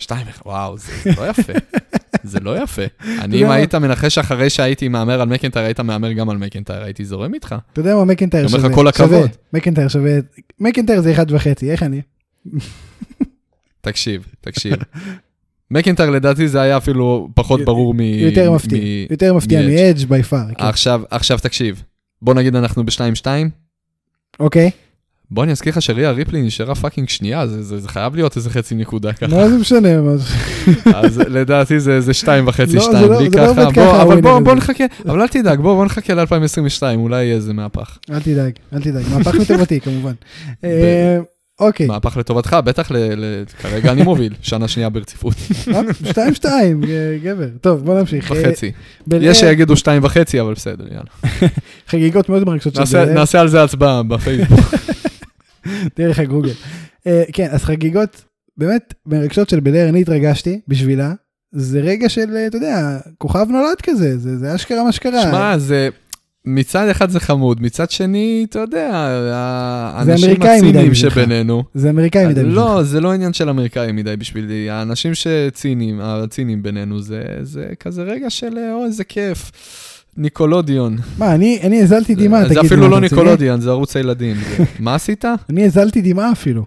שתיים, וואו, זה זה לא יפה. זה לא יפה. *laughs* אני, אם? היית מנחש אחרי שהייתי מהמר על מקנטייר, היית מהמר גם על מקנטייר, הייתי זורם איתך. אתה יודע מה מקנטייר אני אומר שווה? לך כל הכבוד. שווה. מקנטייר שווה, מקנטייר זה אחד וחצי, איך אני? *laughs* תקשיב, תקשיב. מקנטייר לדעתי זה היה אפילו פחות ברור מ... יותר מפתיע, יותר מפתיע מ-Edge. מאדג' by far. עכשיו, עכשיו תקשיב. בוא נגיד אנחנו ב-2-2, אוקיי, בוא אני אזכיר לך שריאה ריפלי נשארה fucking שנייה, זה, זה, זה חייב להיות איזה חצי נקודה ככה. מה זה משנה? מה אז לדעתי זה, זה שתיים וחצי, לא, שתיים, לא- בלי לא ככה. בוא, ככה, אבל בוא. בוא נחכה, אבל אל תדאג, בוא, בוא נחכה ל-2022, אולי יהיה איזה מהפך. אל תדאג, אל תדאג, מהפך לטובתי כמובן. אה, אוקיי, מהפך לטובתך, בטח. כרגע אני מוביל, שנה שנייה ברציפות, אה, שתיים שתיים, גבר. טוב, בוא נמשיך. אה, וחצי. בל- יש שיגידו שתיים וחצי, אבל בסדר, יאללה. *laughs* חגיגות מאוד מרגשות. נעשה על זה הצבעה בפייסבוק. *laughs* דרך הגוגל. אה, כן, אז חגיגות באמת מרגשות של בלר, אני התרגשתי בשבילה. זה רגע של, אה, אתה יודע, כוכב נולד כזה, זה זה אשכרה מה שקרה. שמע, זה... מצד אחד זה חמוד, מצד שני, אתה יודע, האנשים הציניים. שבינינו, זה אמריקאי מדי. בשבילך. לא, זה לא עניין של אמריקאי מדי בשבילי, האנשים שציניים, הציניים בינינו, זה, זה כזה רגע של, או, איזה כיף. ניקולודיון. מה, אני אני הזלתי דמעה, זה תגיד. אפילו מה, לא אתה רציני? ניקולודיון, זה ערוץ הילדים. זה- *laughs* מה עשית? אני הזלתי דמעה אפילו.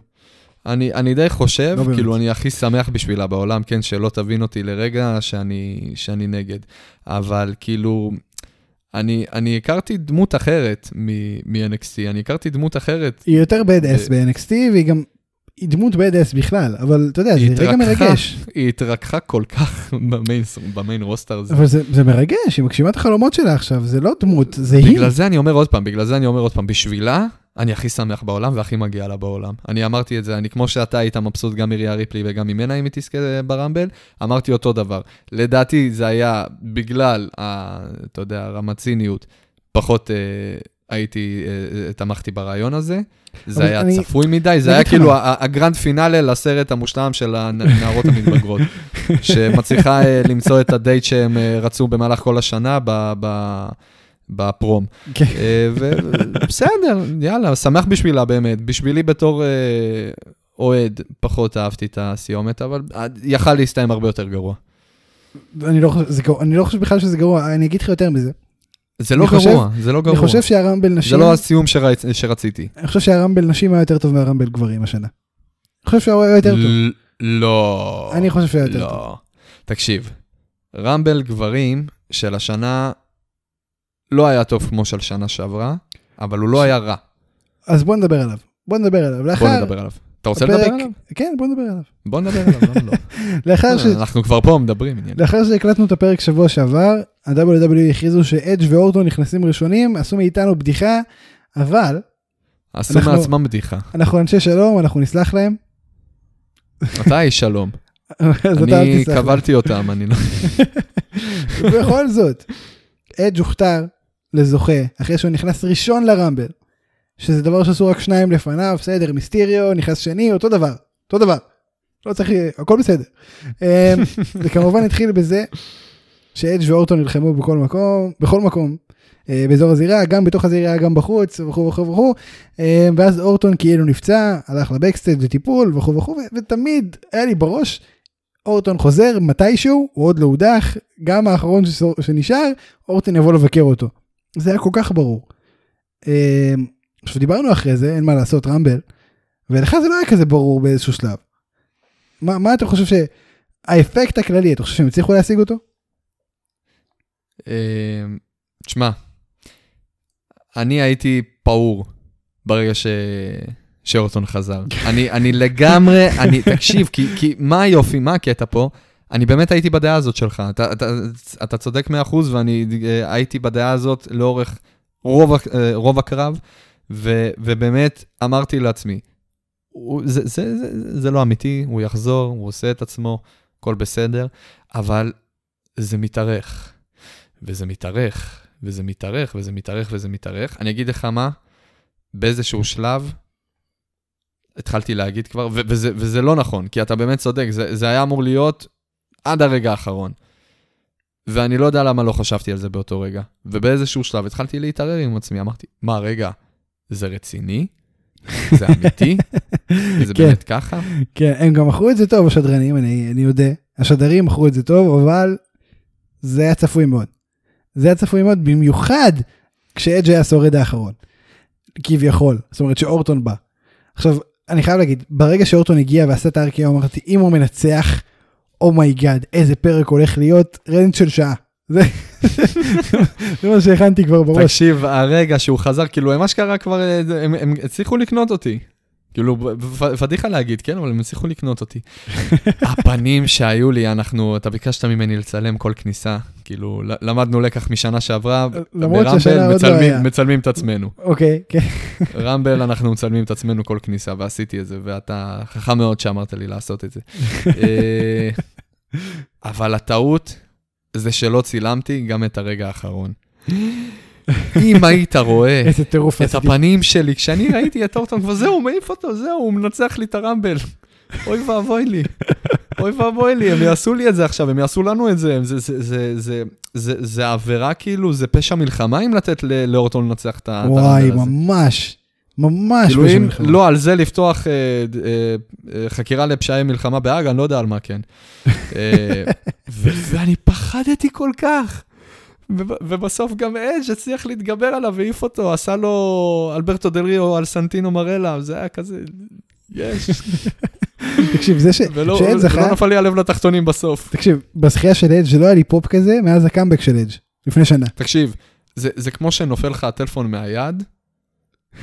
אני, אני די חושב, לא באמת. כאילו, אני הכי שמח בשבילה בעולם, כן, שלא תבין אותי לרגע שאני, שאני נגד. אבל כאילו, אני, אני הכרתי דמות אחרת מ-NXT, אני הכרתי דמות אחרת. היא יותר אס ו- ב-NXT והיא גם, היא דמות בד אס בכלל, אבל אתה יודע, זה רגע. מרגש. היא התרככה כל כך *laughs* במיין, במיין רוסטר הזה. אבל זה זה מרגש, היא מגשימה את החלומות שלה עכשיו, זה לא דמות, זה היא. בגלל זה אני אומר עוד פעם, בגלל זה אני אומר עוד פעם, בשבילה, אני הכי שמח בעולם והכי מגיע לה בעולם. אני אמרתי את זה, אני כמו שאתה היית מבסוט גם מריה ריפלי וגם ממנה אם היא תזכה ברמבל, אמרתי אותו דבר. לדעתי זה היה בגלל, ה, אתה יודע, רמת ציניות, פחות אה, הייתי, אה, אה, תמכתי ברעיון הזה. זה היה אני- צפוי מדי, זה היה כאילו הגרנד פינאלה לסרט המושלם של הנערות המתבגרות, *laughs* שמצליחה אה, למצוא את הדייט שהם רצו במהלך כל השנה ב- ב- בפרום. כן. ובסדר, יאללה, שמח בשבילה באמת. בשבילי בתור אוהד פחות אהבתי את הסיומת, אבל יכל להסתיים הרבה יותר לא גרוע- אני לא חושב בכלל שזה גרוע, אני אגיד לך יותר מזה. זה לא אני חושב- גרוע, זה לא אני גרוע. חושב שהרמבל זה נשים, לא הסיום שרצ- שרציתי. אני חושב שהרמבל נשים היה יותר טוב מהרמבל גברים השנה. אני חושב שהוא היה יותר טוב. לא. אני חושב שהוא היה יותר טוב. לא. תקשיב, רמבל גברים של השנה לא היה טוב כמו של שנה שעברה, אבל הוא לא היה רע. אז בוא נדבר עליו. בוא נדבר עליו. בוא נדבר עליו. אתה רוצה לדבר עליו? כן, בוא נדבר עליו. בוא נדבר עליו, למה לא? *laughs* לאחר ש- אנחנו כבר פה מדברים. לאחר שהקלטנו את הפרק שבוע שעבר, ה-WWE הכריזו שאדג' ואורטון נכנסים ראשונים, עשו מאיתנו בדיחה, אבל עשו מעצמם בדיחה. אנחנו אנשי שלום, אנחנו נסלח להם. שלום? *laughs* אתה אל אני תסלח להם. קבלתי אותם, אני לא... *laughs* ובכל זאת, אדג' הוכתר לזוכה, אחרי שהוא נכנס ראשון לרמבל, שזה דבר שעשו רק שניים לפניו, בסדר, מיסטיריו, נכנס שני, אותו דבר, אותו דבר. לא צריך, הכל בסדר. אמ, *laughs* זה כמובן התחיל בזה שאדג' ואורטון נלחמו בכל מקום, בכל מקום, אה, באזור הזירה, גם בתוך הזירה, גם בחוץ, וכו' וכו' וכו', אה, ואז אורטון כאילו נפצע, הלך לבקסטייג' לטיפול וכו' וכו', ותמיד היה לי בראש, אורטון חוזר מתישהו, הוא עוד לא הודח, גם האחרון שנשאר, אורטון יבוא לבקר אותו. זה היה כל כך ברור. עכשיו דיברנו אחרי זה, אין מה לעשות, רמבל, ולך זה לא היה כזה ברור באיזשהו שלב. מה, מה אתה חושב שהאפקט הכללי, אתה חושב שהם הצליחו להשיג אותו? אה, תשמע, אני הייתי פעור ברגע ש... שאורטון חזר. *laughs* אני, אני לגמרי, אני, תקשיב, כי, כי מה היופי, מה הקטע פה? אני באמת הייתי בדעה הזאת שלך. אתה, אתה, אתה צודק 100% ואני אה, הייתי בדעה הזאת לאורך רוב, אה, רוב הקרב, ו, ובאמת אמרתי לעצמי, הוא, זה, זה, זה, זה לא אמיתי, הוא יחזור, הוא עושה את עצמו, הכל בסדר, אבל זה מתארך, וזה מתארך, וזה מתארך, וזה מתארך, וזה מתארך. אני אגיד לך מה, באיזשהו שלב, התחלתי להגיד כבר, ו- וזה, וזה לא נכון, כי אתה באמת צודק, זה, זה היה אמור להיות עד הרגע האחרון. ואני לא יודע למה לא חשבתי על זה באותו רגע. ובאיזשהו שלב התחלתי להתערער עם עצמי, אמרתי, מה, רגע, זה רציני? זה אמיתי? *laughs* זה כן. באמת ככה? כן, הם גם מכרו את זה טוב, השדרנים, אני, אני יודע. השדרים מכרו את זה טוב, אבל זה היה צפוי מאוד. זה היה צפוי מאוד, במיוחד כשאדג' היה השורד האחרון. כביכול. זאת אומרת שאורטון בא. עכשיו, אני חייב להגיד, ברגע שאורטון הגיע ועשה את ה RKO, אמרתי, אם הוא מנצח, oh my god, איזה פרק הולך להיות, rant של שעה. זה מה שהכנתי כבר בראש. תקשיב, הרגע שהוא חזר, כאילו, הם אשכרה כבר, אה, הם, הם הצליחו לקנות אותי. כאילו, פדיחה להגיד, כן, אבל הם הצליחו לקנות אותי. *laughs* הפנים שהיו לי, אנחנו, אתה ביקשת ממני לצלם כל כניסה, כאילו, למדנו לקח משנה שעברה, למרות ברמבל לא מצלמים- היה. מצלמים את עצמנו. אוקיי, כן. רמבל, אנחנו מצלמים את עצמנו כל כניסה, ועשיתי את זה, ואתה חכם מאוד שאמרת לי לעשות את זה. *laughs* אה, אבל הטעות זה שלא צילמתי גם את הרגע האחרון. *laughs* אם היית רואה איזה טירוף את. הפנים שלי, כשאני ראיתי את אורטון, כבר זהו, מעיף אותו, זהו, הוא מנצח לי את הרמבל. אוי ואבוי לי, אוי ואבוי לי, הם יעשו לי את זה עכשיו, הם יעשו לנו את זה, זה, זה, זה, זה, זה, זה עבירה כאילו, זה פשע מלחמה אם לתת לאורטון לנצח את וואי, הרמבל הזה. ממש, ממש. כאילו פשע מלחמה. לא, על זה לפתוח אה, אה, חקירה לפשעי מלחמה בהאג, אני לא יודע על מה כן. אה, ואני פחדתי כל כך. וב- ובסוף גם אדג' הצליח להתגבר עליו והעיף אותו, עשה לו אלברטו דל ריו על סנטינו מרלה, זה היה כזה, יש. *laughs* תקשיב, זה ש... ולא ולא זכה, נפל לי הלב לתחתונים בסוף. תקשיב, בזכייה של אדג' לא היה לי פופ כזה מאז הקאמבק של אדג', לפני שנה. תקשיב, זה, זה כמו שנופל לך הטלפון מהיד,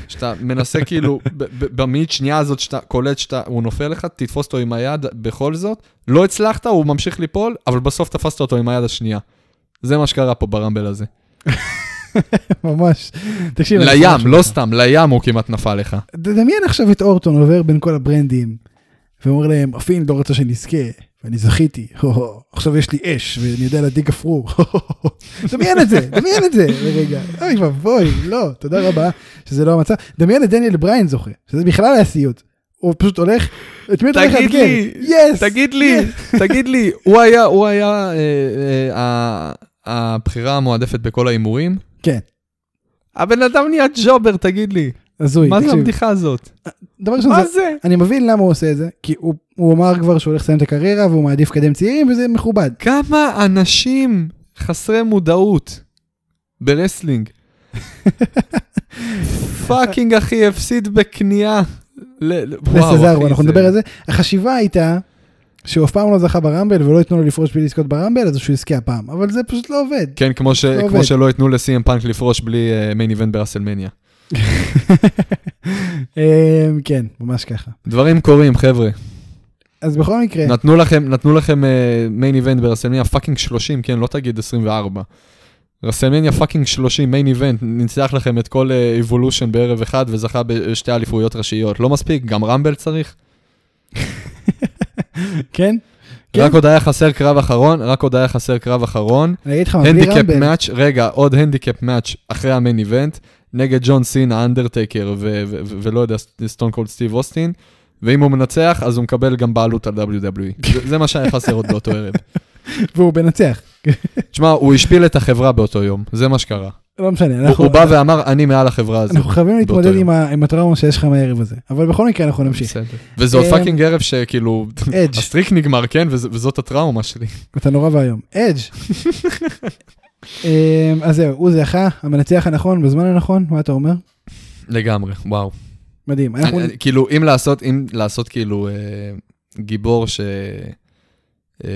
שאתה מנסה כאילו, במאית שנייה הזאת שאתה קולט שהוא נופל לך, תתפוס אותו עם היד בכל זאת, לא הצלחת, הוא ממשיך ליפול, אבל בסוף תפסת אותו עם היד השנייה. זה מה שקרה פה ברמבל הזה. *laughs* ממש. תקשיב, לים, לא סתם, לים הוא כמעט נפל לך. תדמיין עכשיו את אורטון עובר בין כל הברנדים, ואומר להם, הפין לא רצה שנזכה, ואני זכיתי, *laughs* עכשיו יש לי אש, ואני יודע להדליק גפרור. *laughs* דמיין את זה, דמיין את זה, לרגע, אוי ואבוי, לא, תודה רבה, שזה לא המצב. דמיין את דניאל בריין זוכה, שזה בכלל היה סיוט. הוא פשוט הולך, את מי אתה הולך יס! תגיד לי, תגיד לי, הוא היה, הוא היה אה, אה, הבחירה המועדפת בכל ההימורים? כן, הבן אדם נהיה jobber, תגיד לי. הזוי, מה זה. הבדיחה הזאת? דבר ראשון, מה זה-? אני מבין למה הוא עושה את זה, כי הוא הוא אמר כבר שהוא הולך לסיים את הקריירה והוא מעדיף לקדם צעירים וזה מכובד. כמה אנשים חסרי מודעות ב wrestling. *laughs* fucking אחי, הפסיד וואו, לסזארו, אנחנו נדבר על זה. החשיבה הייתה שהוא אף פעם לא זכה ברמבל ולא ייתנו לו לפרוש בלי לזכות ברמבל אז שהוא יזכה הפעם, אבל זה פשוט לא עובד. כן, כמו ש- לא כמו. שלא ייתנו לסי.אם פאנק לפרוש בלי main event בראסלמניה. אמ, כן, ממש ככה. דברים קורים, חבר'ה. אז בכל מקרה, נתנו לכם, נתנו לכם main event ברסלמניה fucking 30, כן, לא תגיד 24. רסלמניה fucking 30, main event, ניצח לכם את כל אבולושן בערב אחד וזכה בשתי אליפויות ראשיות. לא מספיק, גם רמבל צריך. *laughs* כן? כן. רק עוד היה חסר קרב אחרון, רק עוד היה חסר קרב אחרון. אני אגיד לך בלי הנדיקאפ רמבל, match, רגע, עוד handicap match אחרי ה main event, נגד ג'ון סינה, אנדרטייקר ו- ו- ו- ולא יודע, סטון קולד סטיב אוסטין, ואם הוא מנצח, אז הוא מקבל גם בעלות על WWE. זה- זה מה שהיה חסר עוד באותו ערב. *laughs* והוא מנצח. *laughs* תשמע, הוא השפיל את החברה באותו יום, זה מה שקרה. לא משנה, אנחנו הוא בא ואמר, אני מעל החברה הזאת. אנחנו חייבים להתמודד. עם ה- עם הטראומה שיש לך מהערב הזה. אבל בכל מקרה אנחנו נמשיך. וזה עוד אמ, fucking ערב שכאילו, אדג', *laughs* ה streak נגמר, כן? וזאת הטראומה שלי. אתה נורא ואיום. אדג'. אמ, אז זהו, הוא זכה, המנצח הנכון בזמן הנכון, מה אתה אומר? לגמרי, וואו. מדהים. אנחנו- אני- אני- כאילו, אם לעשות, אם לעשות כאילו אה, גיבור ש... אה,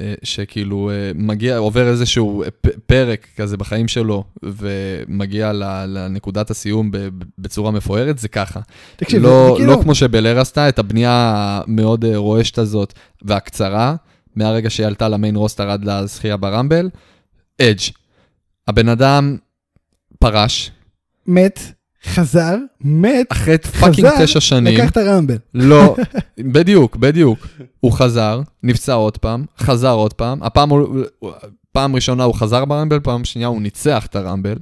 אה, שכאילו אה, מגיע, עובר איזשהו פרק כזה בחיים שלו, ומגיע לנקודת הסיום בצורה מפוארת, זה ככה. תקשיב, לא, זה כאילו- לא כמו שבלייר עשתה, את הבנייה המאוד אה, רועשת הזאת והקצרה, מהרגע שהיא עלתה ל main roster עד לזכייה ברמבל, אדג'. הבן אדם פרש, מת, חזר, מת, אחרי fucking תשע שנים. לקח את הרמבל. לא, *laughs* בדיוק, בדיוק. הוא חזר, נפצע עוד פעם, חזר עוד פעם. הפעם הוא, פעם ראשונה הוא חזר ברמבל, פעם שנייה הוא ניצח את הרמבל.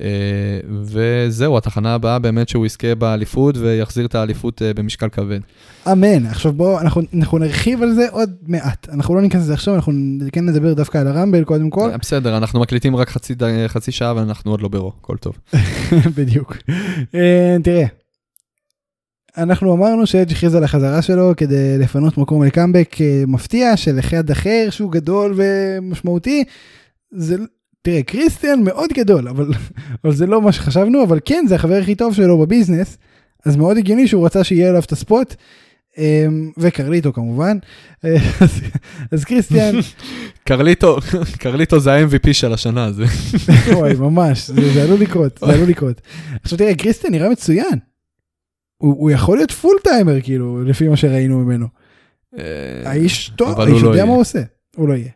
אה, וזהו, התחנה הבאה באמת שהוא יזכה באליפות ויחזיר את האליפות אה, במשקל כבד. אמן. עכשיו בואו, אנחנו, אנחנו נרחיב על זה עוד מעט. אנחנו לא ניכנס לזה עכשיו, אנחנו כן נדבר דווקא על הרמבל קודם כל. אה, בסדר, אנחנו מקליטים רק חצי, חצי שעה ואנחנו עוד לא ברו, הכל טוב. *laughs* בדיוק. אה, תראה, אנחנו אמרנו שאדג' הכריז על החזרה שלו כדי לפנות מקום לקאמבק מפתיע של אחד אחר שהוא גדול ומשמעותי. זה, תראה, קריסטיאן מאוד גדול, אבל, אבל זה לא מה שחשבנו, אבל כן, זה החבר הכי טוב שלו ב business, אז מאוד הגיוני שהוא רצה שיהיה אליו את ה spot. אה, וקרליטו כמובן, אה, *laughs* אז, אז קריסטיאן, *laughs* קרליטו, קרליטו זה ה-MVP של השנה הזו. *laughs* וואי ממש, זה, זה עלול לקרות, זה עלול לקרות. עכשיו תראה, קריסטיאן נראה מצוין. הוא, הוא יכול להיות פול טיימר כאילו, לפי מה שראינו ממנו. האיש טוב, האיש לא יודע מה. הוא עושה. הוא לא יהיה.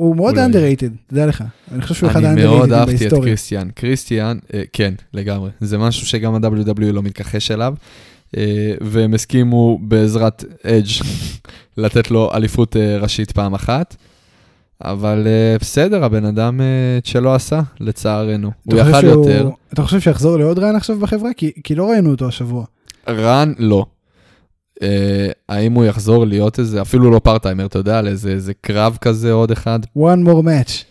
הוא מאוד underrated, תדע לך. אני חושב שהוא אחד אני מאוד ה-underrated אהבתי את בהיסטוריה. קריסטיאן. קריסטיאן, אה, כן, לגמרי. זה משהו שגם ה-WWE לא מתכחש אליו, אה, והם הסכימו בעזרת אדג' *laughs* לתת לו אליפות אה, ראשית פעם אחת. אבל בסדר, הבן אדם את שלא עשה, לצערנו. הוא יכל יותר. אתה חושב שיחזור לעוד רן עכשיו בחברה? כי- כי לא ראינו אותו השבוע. רן, לא. אה, האם הוא יחזור להיות איזה, אפילו לא פארטיימר, אתה יודע, לאיזה איזה קרב כזה עוד אחד, one more match.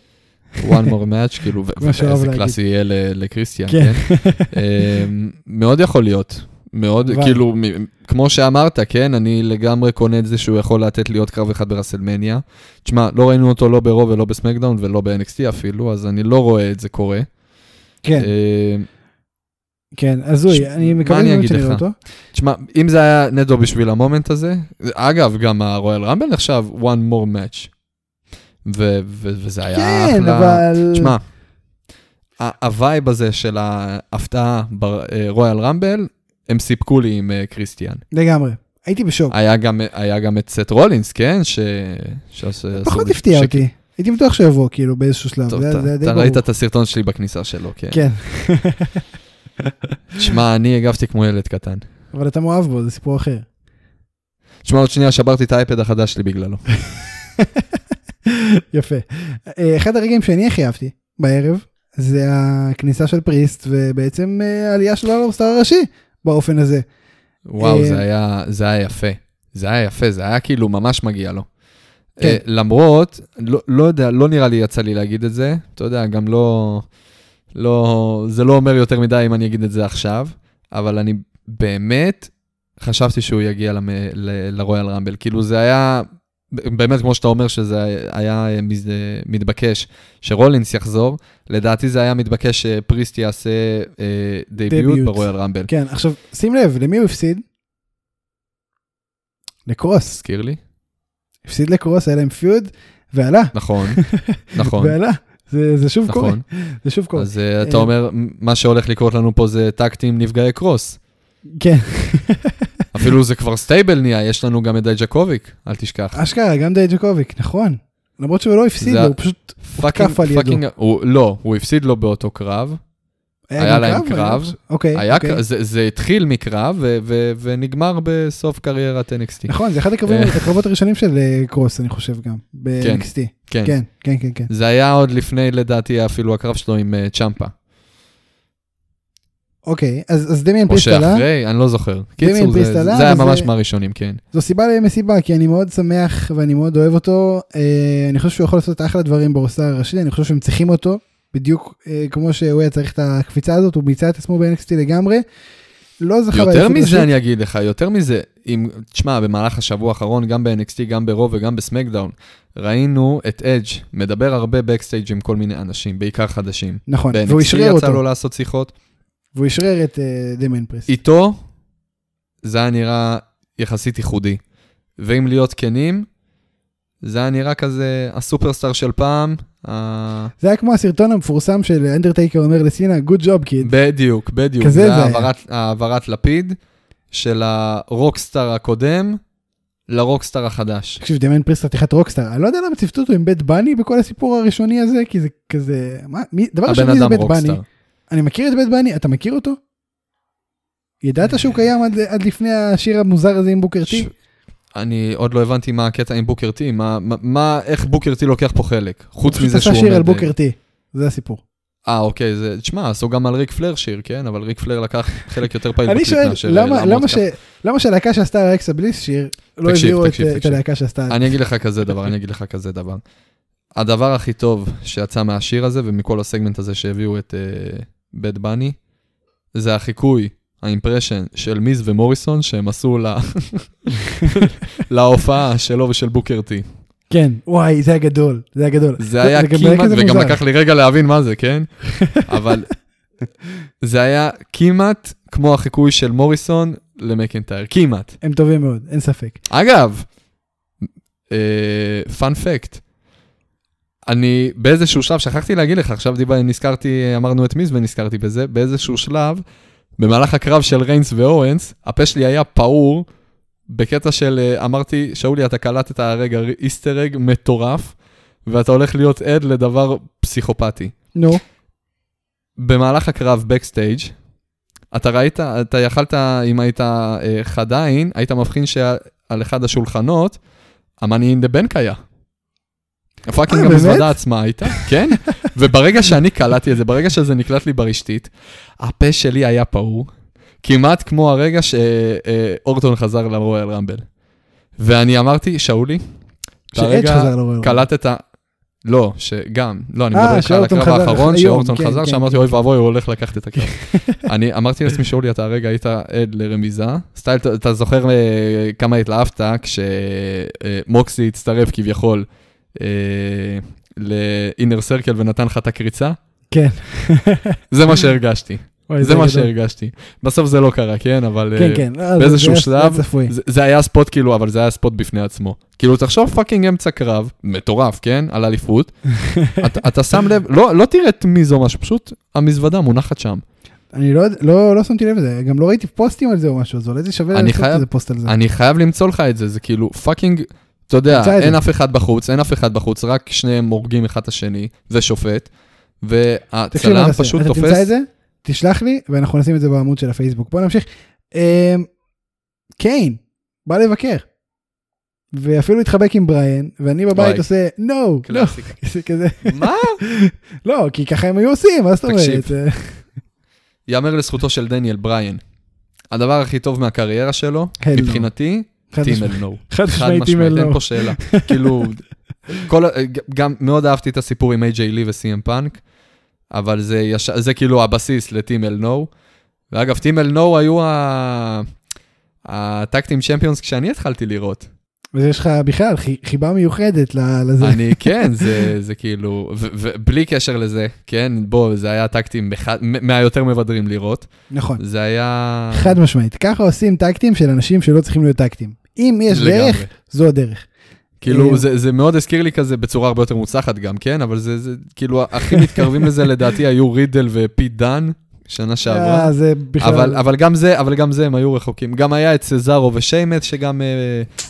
one more *laughs* match, כאילו, ואיזה. קלאסי יהיה ל- לקריסטיאן, כן. כן? אה, מאוד יכול להיות. מאוד, כאילו, כמו שאמרת, כן, אני לגמרי קונה את זה שהוא יכול לתת לי עוד קרב אחד ברסלמניה. תשמע, לא ראינו אותו לא ברוב ולא בסמקדאון ולא ב-NXT אפילו, אז אני לא רואה את זה קורה. כן, אה, כן, הזוי, ש- אני מקווה אני מאוד אגיד שנראה לך? אותו. תשמע, אם זה היה נטו בשביל ה moment הזה, אגב, גם הרויאל רמבל נחשב one more match. ו- ו- וזה היה אחלה. כן, אבל... תשמע, ה vibe הזה של ההפתעה ברויאל רמבל, הם סיפקו לי עם אה, קריסטיאן. לגמרי. הייתי בשוק. היה גם, היה גם את סט רולינס, כן? ש... שעשו- פחות הפתיע ש- אותי. הייתי בטוח שיבוא כאילו באיזשהו שלב. טוב, זה- אתה, זה אתה. ראית את הסרטון שלי בכניסה שלו, כן. כן, *laughs* שמע, אני הגבתי כמו ילד קטן. אבל אתה מאוהב בו, זה סיפור אחר. שמע, עוד שנייה שברתי את האייפד החדש שלי בגללו. *laughs* יפה. אה, אחד הרגעים שאני הכי אהבתי בערב, זה הכניסה של פריסט, ובעצם אה, העלייה שלו הסטאר הראשי, באופן הזה. וואו, אה, זה היה, זה היה יפה. זה היה יפה, זה היה כאילו ממש מגיע לו. כן. למרות, לא, לא יודע, לא נראה לי יצא לי להגיד את זה, אתה יודע, גם לא, לא, זה לא אומר יותר מדי אם אני אגיד את זה עכשיו, אבל אני באמת חשבתי שהוא יגיע למ, ל, לרויאל רמבל. כאילו זה היה, באמת כמו שאתה אומר שזה היה מז- מתבקש שרולינס יחזור, לדעתי זה היה מתבקש שפריסט יעשה אה, דייביוט דביוט. ברויאל רמבל. כן, עכשיו, שים לב, למי הוא הפסיד? לקרוס. תזכיר לי. הפסיד לקרוס, היה להם feud, ועלה. נכון, *laughs* נכון. ועלה. זה זה שוב קורה, נכון. *laughs* זה שוב קורה. אז אה, אתה אה, אומר, מה שהולך לקרות לנו פה זה טקטים נפגעי קרוס. כן, *laughs* אפילו זה כבר stable נהיה, יש לנו גם את דייג'קוביק, אל תשכח. אשכרה, גם דייג'קוביק, נכון. למרות שהוא לא הפסיד הוא פשוט הותקף על ידו. הוא- לא, הוא הפסיד לו באותו קרב. היה גם להם קרב. היה- אוקיי, היה, אוקיי. זה, זה התחיל מקרב ו- ו- ונגמר בסוף קריירת NXT. נכון, זה אחד אה. *laughs* הקרבות הראשונים של אה, קרוס, אני חושב גם, כן. ב-NXT. כן. כן, כן, כן, כן. זה היה עוד לפני, לדעתי, אפילו הקרב שלו עם אה, צ'מפה. אוקיי, אז אז דמיאן או פריסט עלה, שאחרי, אני לא זוכר. קיצור, זה, עלה, זה היה ממש מהראשונים, כן. זו סיבה למסיבה, כי אני מאוד שמח ואני מאוד אוהב אותו. אה, אני חושב שהוא יכול לעשות אחלה דברים ברוסטר הראשי, אני חושב שהם צריכים אותו, בדיוק אה, כמו שהוא היה צריך את הקפיצה הזאת, הוא ביצע את עצמו ב-NXT לגמרי. לא זכה יותר מזה ראשית. אני אגיד לך, יותר מזה, אם, תשמע, במהלך השבוע האחרון, גם ב-NXT, גם ברוב וגם בסמקדאון, ראינו את אדג' מדבר הרבה בקסטייג' עם כל מיני אנשים, בעיקר חדשים. נכון, והוא ב-NXT אשרר יצא אותו, לו לעשות שיחות. והוא אשרר את אה, דמיאן פריסט. איתו, זה היה נראה יחסית ייחודי. ואם להיות כנים, זה היה נראה כזה ה superstar של פעם. ה- זה היה כמו הסרטון המפורסם של אנדרטייקר אומר לסינה, good job kid. בדיוק, בדיוק. כזה זה היה. העברת, לפיד של ה rockstar הקודם ל rockstar החדש. תקשיב, דמיאן פריסט חתיכת rockstar, אני לא יודע למה ציוותו אותו עם באד באני בכל הסיפור הראשוני הזה, כי זה כזה, מה, מי, דבר ראשון מי זה באד באני? אני מכיר את באד באני, אתה מכיר אותו? ידעת שהוא קיים עד, עד לפני השיר המוזר הזה עם בוקר טי? אני עוד לא הבנתי מה הקטע עם בוקר טי, מה, מה- איך בוקר טי לוקח פה חלק, חוץ פשוט מזה עשה שהוא שיר על עומד... בוקר טי, זה הסיפור. אה, אוקיי, זה, תשמע, עשו גם על ריק פלייר שיר, כן? אבל ריק פלייר לקח חלק יותר פעיל אני בקליפ מאשר למה, למה. ש, למה שהלהקה שעשתה על אלכסה בליס שיר, לא הביאו את. הלהקה שעשתה אני אגיד לך כזה דבר, אני אגיד לך כזה דבר. הדבר הכי טוב שיצא מהשיר הזה ומכל הסגמנט הזה שהביאו את באד אה, באני, זה החיקוי, האימפרשן של מיז ומוריסון שהם עשו לה... *laughs* להופעה שלו ושל בוקר טי. כן, וואי, זה היה גדול, זה היה גדול. זה היה כמעט, וגם. לקח לי רגע להבין מה זה, כן? *laughs* אבל זה היה כמעט כמו החיקוי של מוריסון למקנטייר, כמעט. הם טובים מאוד, אין ספק. אגב, פאנ פקט, אני באיזשהו שלב, שכחתי להגיד לך, עכשיו דיבר, נזכרתי, אמרנו את מיז ונזכרתי בזה, באיזשהו שלב, במהלך הקרב של ריינס ואואנס, הפה שלי היה פעור, בקטע של, אה, אמרתי, שאולי, אתה קלטת הרגע Easter egg מטורף, ואתה הולך להיות עד לדבר פסיכופתי. נו, במהלך הקרב ב backstage, אתה ראית, אתה יכלת, אם היית אה, חד עין, היית מבחין שעל אחד השולחנות, ה Money in the Bank היה. ה fucking אה? המזוודה עצמה הייתה, כן? וברגע שאני קלטתי את זה, ברגע שזה נקלט לי ברשתית, הפה שלי היה פעור, כמעט כמו הרגע שאורטון חזר לרויאל רמבל. ואני אמרתי, שאולי, כרגע. קלטת... לא, שגם, לא, אני אה, מדבר איתך על הקרב האחרון, שאורטון כן, חזר, כן, שאמרתי. אוי ואבוי, הוא הולך לקחת את הקרב. *laughs* אני אמרתי לעצמי, שאולי, אתה הרגע היית עד לרמיזה. סטייל, אתה- זוכר אה, כמה התלהבת כשמוקסי הצטרף כביכול ל inner circle ונתן לך את הקריצה? כן. זה מה שהרגשתי, וואי, זה מה גדול. שהרגשתי. בסוף זה לא קרה, כן? אבל... כן, אה, כן. זה- באיזשהו זה שלב, זה. זה, זה היה spot כאילו, אבל זה היה spot בפני עצמו. כאילו, תחשוב fucking אמצע קרב, מטורף, כן? על אליפות. *laughs* אתה, אתה שם לב, לא, לא תראה את מי זו משהו, פשוט המזוודה מונחת שם. אני לא, לא, לא שמתי לב לזה, גם לא ראיתי פוסטים על זה או משהו, אז אולי זה שווה לעשות איזה פוסט על זה. אני חייב למצוא לך את זה, זה כאילו fucking, אתה יודע, אין. אף אחד בחוץ, אין אף אחד בחוץ, רק שניהם הורגים אחד את השני, ושופט, והצלם פשוט אתה תופס... תמצא את זה, תשלח לי, ואנחנו נשים את זה בעמוד של הפייסבוק. בוא נמשיך. אמ, קיין, בא לבקר. ואפילו התחבק עם בריאן, ואני בבית. עושה, no, לא. *laughs* כזה- מה? *laughs* לא, כי ככה הם היו עושים, מה זאת אומרת? יאמר לזכותו של דניאל בריין. הדבר הכי טוב מהקריירה שלו. מבחינתי, טימל. נו. חד משמעית, משמעית, אימייל אין. פה שאלה. *laughs* כאילו, כל, גם מאוד אהבתי את הסיפור עם איי-ג'יי לי וסי.אם פאנק, אבל זה, יש, זה כאילו הבסיס לטים אל נו. ואגב, טים אל נו היו הטקטים צ'מפיונס כשאני התחלתי לראות. אז יש לך בכלל חי- חיבה מיוחדת לזה. אני, כן, זה, זה כאילו, ובלי קשר לזה, כן, בוא, זה היה טקטים מהיותר מבדרים לראות. נכון. זה היה... חד משמעית. ככה עושים טקטים של אנשים שלא צריכים להיות טקטים. אם יש לגמרי. דרך, זו הדרך. כאילו, אה, זה, זה מאוד הזכיר לי כזה בצורה הרבה יותר מוצלחת גם, כן? אבל זה, זה כאילו, הכי מתקרבים לזה לדעתי היו רידל ופיט דן, שנה שעברה. אה, זה בכלל... אבל, אבל, גם זה, אבל גם זה הם היו רחוקים. גם היה את סזארו ושיימט, שגם אה,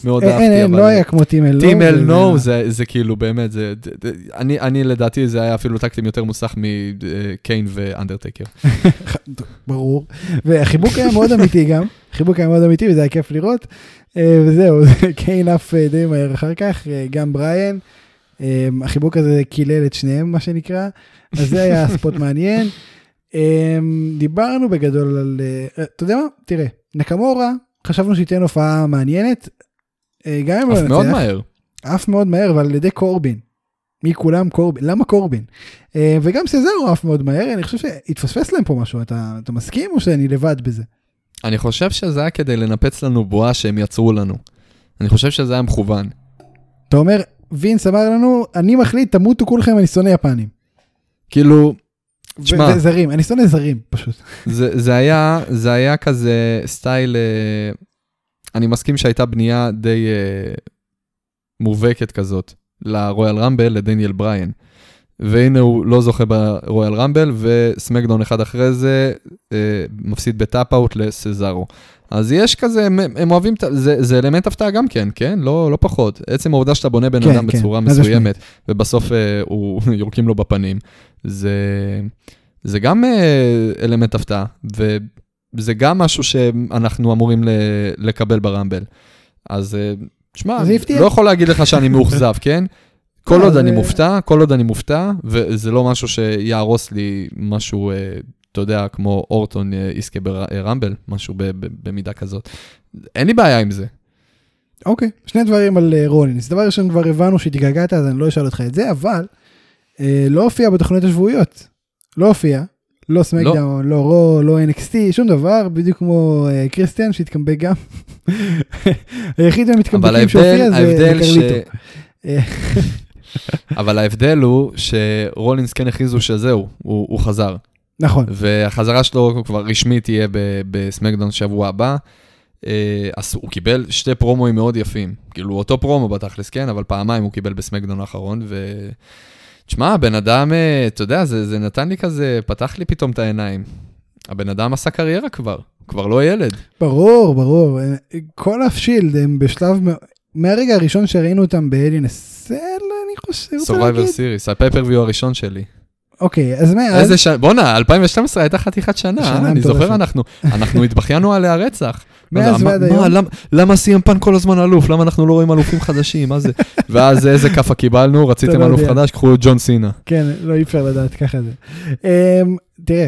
מאוד אין, אהבתי. אין, אין, לא היה כמו טים אל נו. וזה- נו, זה, כאילו באמת, זה, זה, זה, אני, אני לדעתי זה היה אפילו טקטים יותר מוצלח מקיין ואנדרטייקר. *laughs* ברור. והחיבוק היה מאוד אמיתי גם, חיבוק היה מאוד אמיתי וזה היה כיף לראות. אה, וזהו, *laughs* קיין עף אה, די מהר אחר כך, אה, גם בריאן. אה, החיבוק הזה קילל את שניהם, מה שנקרא. אז זה היה ספוט מעניין. אה, דיברנו בגדול על... אה, אתה יודע מה? תראה, נקמורה, חשבנו שייתן הופעה מעניינת. אה, גם אם לא אף מאוד ינצח, מהר. עף מאוד מהר, אבל על ידי קורבין. מכולם קורבין, למה קורבין? אה, וגם סזארו עף מאוד מהר, אני חושב שהתפספס להם פה משהו, אתה, אתה מסכים או שאני לבד בזה? אני חושב שזה היה כדי לנפץ לנו בועה שהם יצרו לנו. אני חושב שזה היה מכוון. אתה אומר, וינס אמר לנו, אני מחליט, תמותו כולכם, אני שונא יפנים. כאילו, תשמע. וזרים, אני שונא זרים, פשוט. זה, זה, היה, זה היה כזה סטייל, אה, אני מסכים שהייתה בנייה די אה, מובהקת כזאת ל Royal Rumble, לדניאל בריין. והנה הוא לא זוכה ב Royal Rumble, ו SmackDown אחד אחרי זה אה, מפסיד ב tap-out לסזארו. אז יש כזה, הם, הם אוהבים, זה, זה אלמנט הפתעה גם כן, כן? לא, לא פחות. עצם העובדה שאתה בונה בן כן, אדם כן, בצורה. מסוימת, ובסוף אה, הוא, *laughs* יורקים לו בפנים, זה, זה גם אה, אלמנט הפתעה, וזה גם משהו שאנחנו אמורים ל, לקבל ברמבל. אז אה, תשמע. לא יכול להגיד לך שאני מאוכזב, *laughs* כן? כל לא, עוד אני מופתע, כל עוד אני מופתע, וזה לא משהו שיהרוס לי משהו, אה, אתה יודע, כמו אורטון אה, יזכה ברמבל, משהו ב- ב- במידה כזאת. אין לי בעיה עם זה. אוקיי, שני דברים על אה, רולינס. דבר ראשון, כבר הבנו שהתגעגעת, אז אני לא אשאל אותך את זה, אבל אה, לא הופיע בתוכניות השבועיות. לא הופיע. לא SmackDown, לא Raw, לא NXT, שום דבר, בדיוק כמו אה, קריסטיאן שהתקמבק גם. *laughs* היחיד מהמתקמבקים שהופיע זה ש... קרליטו. אה, אבל ההבדל הוא שרולינס כן הכריזו שזהו, הוא, הוא חזר. נכון, והחזרה שלו כבר רשמית תהיה ב SmackDown שבוע הבא. אה, אז הוא קיבל שתי פרומואים מאוד יפים. כאילו, אותו פרומו בתכלס, כן, אבל פעמיים הוא קיבל ב SmackDown האחרון, ו... תשמע, הבן אדם, אה, אתה יודע, זה, זה נתן לי כזה, פתח לי פתאום את העיניים. הבן אדם עשה קריירה כבר, הוא כבר לא ילד. ברור, ברור. כל השילד הם בשלב, מהרגע הראשון שראינו אותם באליאן אסל, אני חושב, רוצה להגיד. Series, הפייפריוויו הראשון שלי. אוקיי, אז מה, איזה שנה, בואנה, 2012 הייתה חתיכת שנה? אני. זוכר, אנחנו, אנחנו התבכיינו עליה רצח. *laughs* מאז ועד היום. למה- למה סי.אם פאנק כל הזמן אלוף? למה אנחנו לא רואים אלופים חדשים? מה זה? *laughs* ואז איזה כאפה קיבלנו, רציתם לא אלוף. חדש, קחו את ג'ון סינה. כן, לא אי אפשר לדעת, ככה זה. אמ, תראה,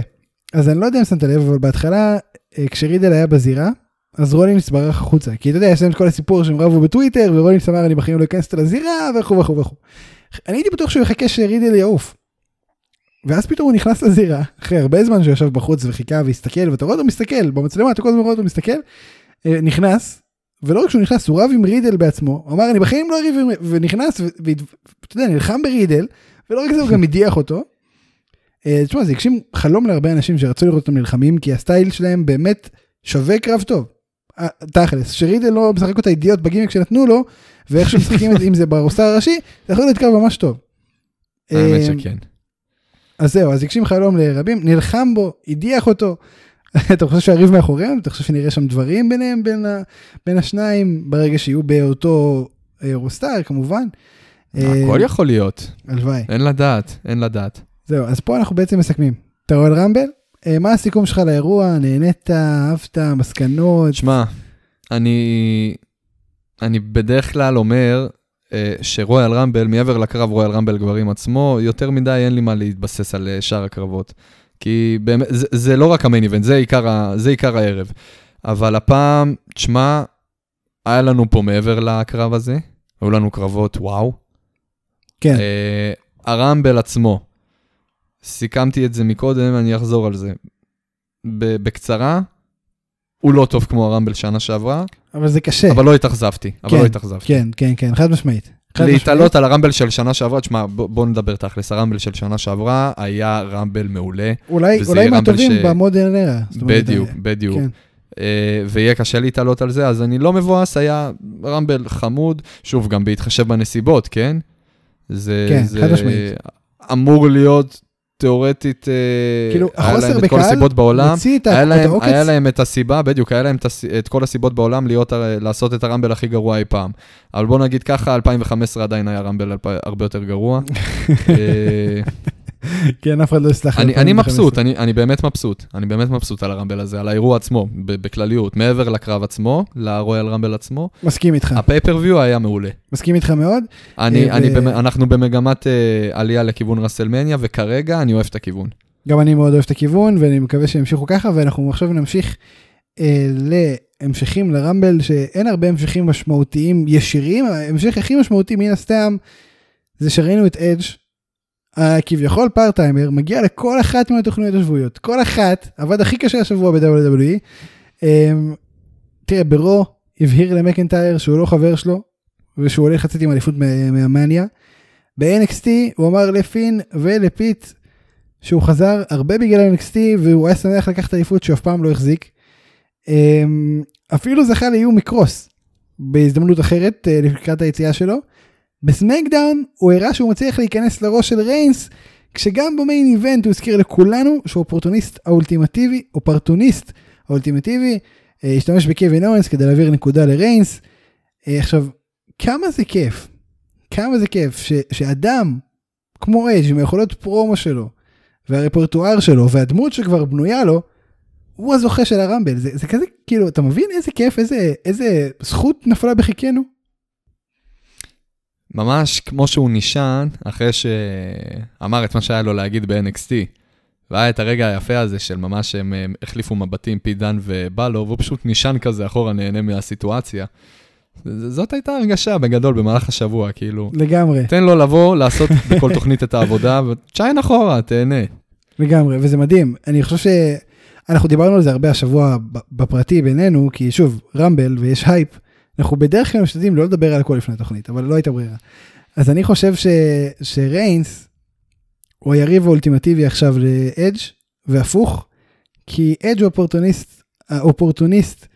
אז אני לא יודע אם שמת לב, אבל בהתחלה, אה, כשרידל היה בזירה, אז רולינס ברח החוצה. כי אתה יודע, יש להם את כל הסיפור שהם רבו בטוויטר, ורולינס אמר, אני בחיים לא אכנס לזירה, וכו' וכו' וכו'. אני הייתי בטוח שהוא יחכה שרידל יעוף. ואז פתאום הוא נכנס לזירה, אחרי הרבה זמן שהוא ישב בחוץ וחיכה והסתכל, ואתה רואה אותו מסתכל, במצלמה אתה כל הזמן רואה אותו מסתכל, אה, נכנס, ולא רק שהוא נכנס, הוא רב עם רידל בעצמו, הוא אמר, אני בחיים לא אריב עם... ונכנס, ו- ואתה יודע, נלחם ברידל, ולא רק זה, הוא גם הדיח אותו. אה, תשמע, זה הגשים חלום להרבה אנשים שרצו לראות אותם נלחמים, כי הסטייל שלהם באמת שווה קרב טוב. אה, תכלס, שרידל לא משחק אותה אידיוט בגימיק שנתנו לו, ואיך שמשחקים את זה, ברוסטר הראשי, זה יכול להיות קרב ממש טוב. האמת שכן. אז זהו, אז הגשים חלום לרבים, נלחם בו, הדיח אותו. *laughs* אתה חושב שהריב מאחוריהם? אתה חושב שנראה שם דברים ביניהם, בין, ה, בין השניים, ברגע שיהיו באותו אה, רוסטר, כמובן? אה, הכל יכול להיות, הלוואי. אין לדעת, אין לדעת. זהו, אז פה אנחנו בעצם מסכמים. אתה רואה רמבל? אה, מה הסיכום שלך לאירוע? נהנית, אהבת, מסקנות? שמע, אני, אני בדרך כלל אומר אה, שרויאל רמבל, מעבר לקרב רויאל רמבל גברים עצמו, יותר מדי אין לי מה להתבסס על אה, שאר הקרבות. כי באמת, זה, זה לא רק המיין איבנט, זה עיקר, ה- זה עיקר הערב. אבל הפעם, תשמע, היה לנו פה מעבר לקרב הזה, היו לנו קרבות וואו. כן, אה, הרמבל עצמו, סיכמתי את זה מקודם, אני אחזור על זה. בקצרה, הוא לא טוב כמו הרמבל שנה שעברה, אבל זה קשה. אבל לא התאכזבתי, אבל כן, לא התאכזבתי. כן, כן, כן, חד משמעית. להתעלות על הרמבל של שנה שעברה, תשמע, בוא, בוא נדבר תכלס, הרמבל של שנה שעברה היה רמבל מעולה, אולי, אולי מהטובים ש- במודרן ארה. בדיוק, אה, בדיוק. כן. אה, ויהיה קשה להתעלות על זה, אז אני לא מבואס, היה רמבל חמוד, שוב, גם בהתחשב בנסיבות, כן? זה, כן, זה חד משמעית. אמור להיות תיאורטית, אה, כאילו, היה להם את כל הסיבות בעולם, מוציא את היה להם, העוקץ. היה להם את הסיבה, בדיוק, היה להם את, את כל הסיבות בעולם להיות, לעשות את הרמבל הכי גרוע אי פעם. אבל בוא נגיד ככה, 2015 עדיין היה רמבל הרבה יותר גרוע. *laughs* כן, אף אחד לא יסלח לי. אני, אני 2015. מבסוט, אני, באמת מבסוט, אני באמת מבסוט על הרמבל הזה, על האירוע עצמו, בכלליות, מעבר לקרב עצמו, לרויאל רמבל עצמו. מסכים איתך, הפייפריוויו היה מעולה. מסכים איתך מאוד. אה, אנחנו במגמת אה, עלייה לכיוון רסלמניה, וכרגע אני אוהב את הכיוון. גם אני מאוד אוהב את הכיוון, ואני מקווה שימשיכו ככה, ואנחנו עכשיו נמשיך אה, להמשכים לרמבל, שאין הרבה המשכים משמעותיים ישירים, ההמשך הכי משמעותי מן הסתם, זה שראינו את אדג' הכביכול פארטיימר, מגיע לכל אחת מהתוכניות השבועיות, כל אחת, עבד הכי קשה השבוע ב-WWE. אה, תראה, ברו הבהיר למקנטייר שהוא לא חבר שלו, ושהוא הולך לצאת עם אליפות מה- מהמאניה. ב-NXT הוא אמר לפין ולפיט שהוא חזר הרבה בגלל NXT והוא היה שמח לקחת אליפות שהוא אף פעם לא החזיק. אמ, אפילו זכה לאיום מקרוס בהזדמנות אחרת אה, לקראת היציאה שלו. בסמקדאון הוא הראה שהוא מצליח להיכנס לראש של ריינס כשגם במיין איבנט הוא הזכיר לכולנו שהוא אופורטוניסט האולטימטיבי אופרטוניסט האולטימטיבי אה, השתמש בקווין אורנס כדי להעביר נקודה לריינס. אה, עכשיו כמה זה כיף כמה זה כיף ש, שאדם כמו אייג' עם היכולות פרומו שלו והרפרטואר שלו והדמות שכבר בנויה לו, הוא הזוכה של הרמבל. זה, זה כזה, כאילו, אתה מבין איזה כיף, איזה, איזה זכות נפלה בחיקנו? ממש כמו שהוא נשען, אחרי שאמר את מה שהיה לו להגיד ב-NXT. והיה את הרגע היפה הזה של ממש הם החליפו מבטים, פי דן ובאלו, והוא פשוט נשען כזה אחורה, נהנה מהסיטואציה. זאת הייתה הרגשה בגדול במהלך השבוע, כאילו, לגמרי, תן לו לבוא, לעשות בכל תוכנית את העבודה, ותשיין אחורה, תהנה. לגמרי, וזה מדהים. אני חושב שאנחנו דיברנו על זה הרבה השבוע בפרטי בינינו, כי שוב, Rumble ויש הייפ, אנחנו בדרך כלל משתדלים לא לדבר על הכל לפני התוכנית, אבל לא הייתה ברירה. אז אני חושב ש, שריינס הוא היריב האולטימטיבי עכשיו לאדג' והפוך, כי אדג' הוא אופורטוניסט, האופורטוניסט.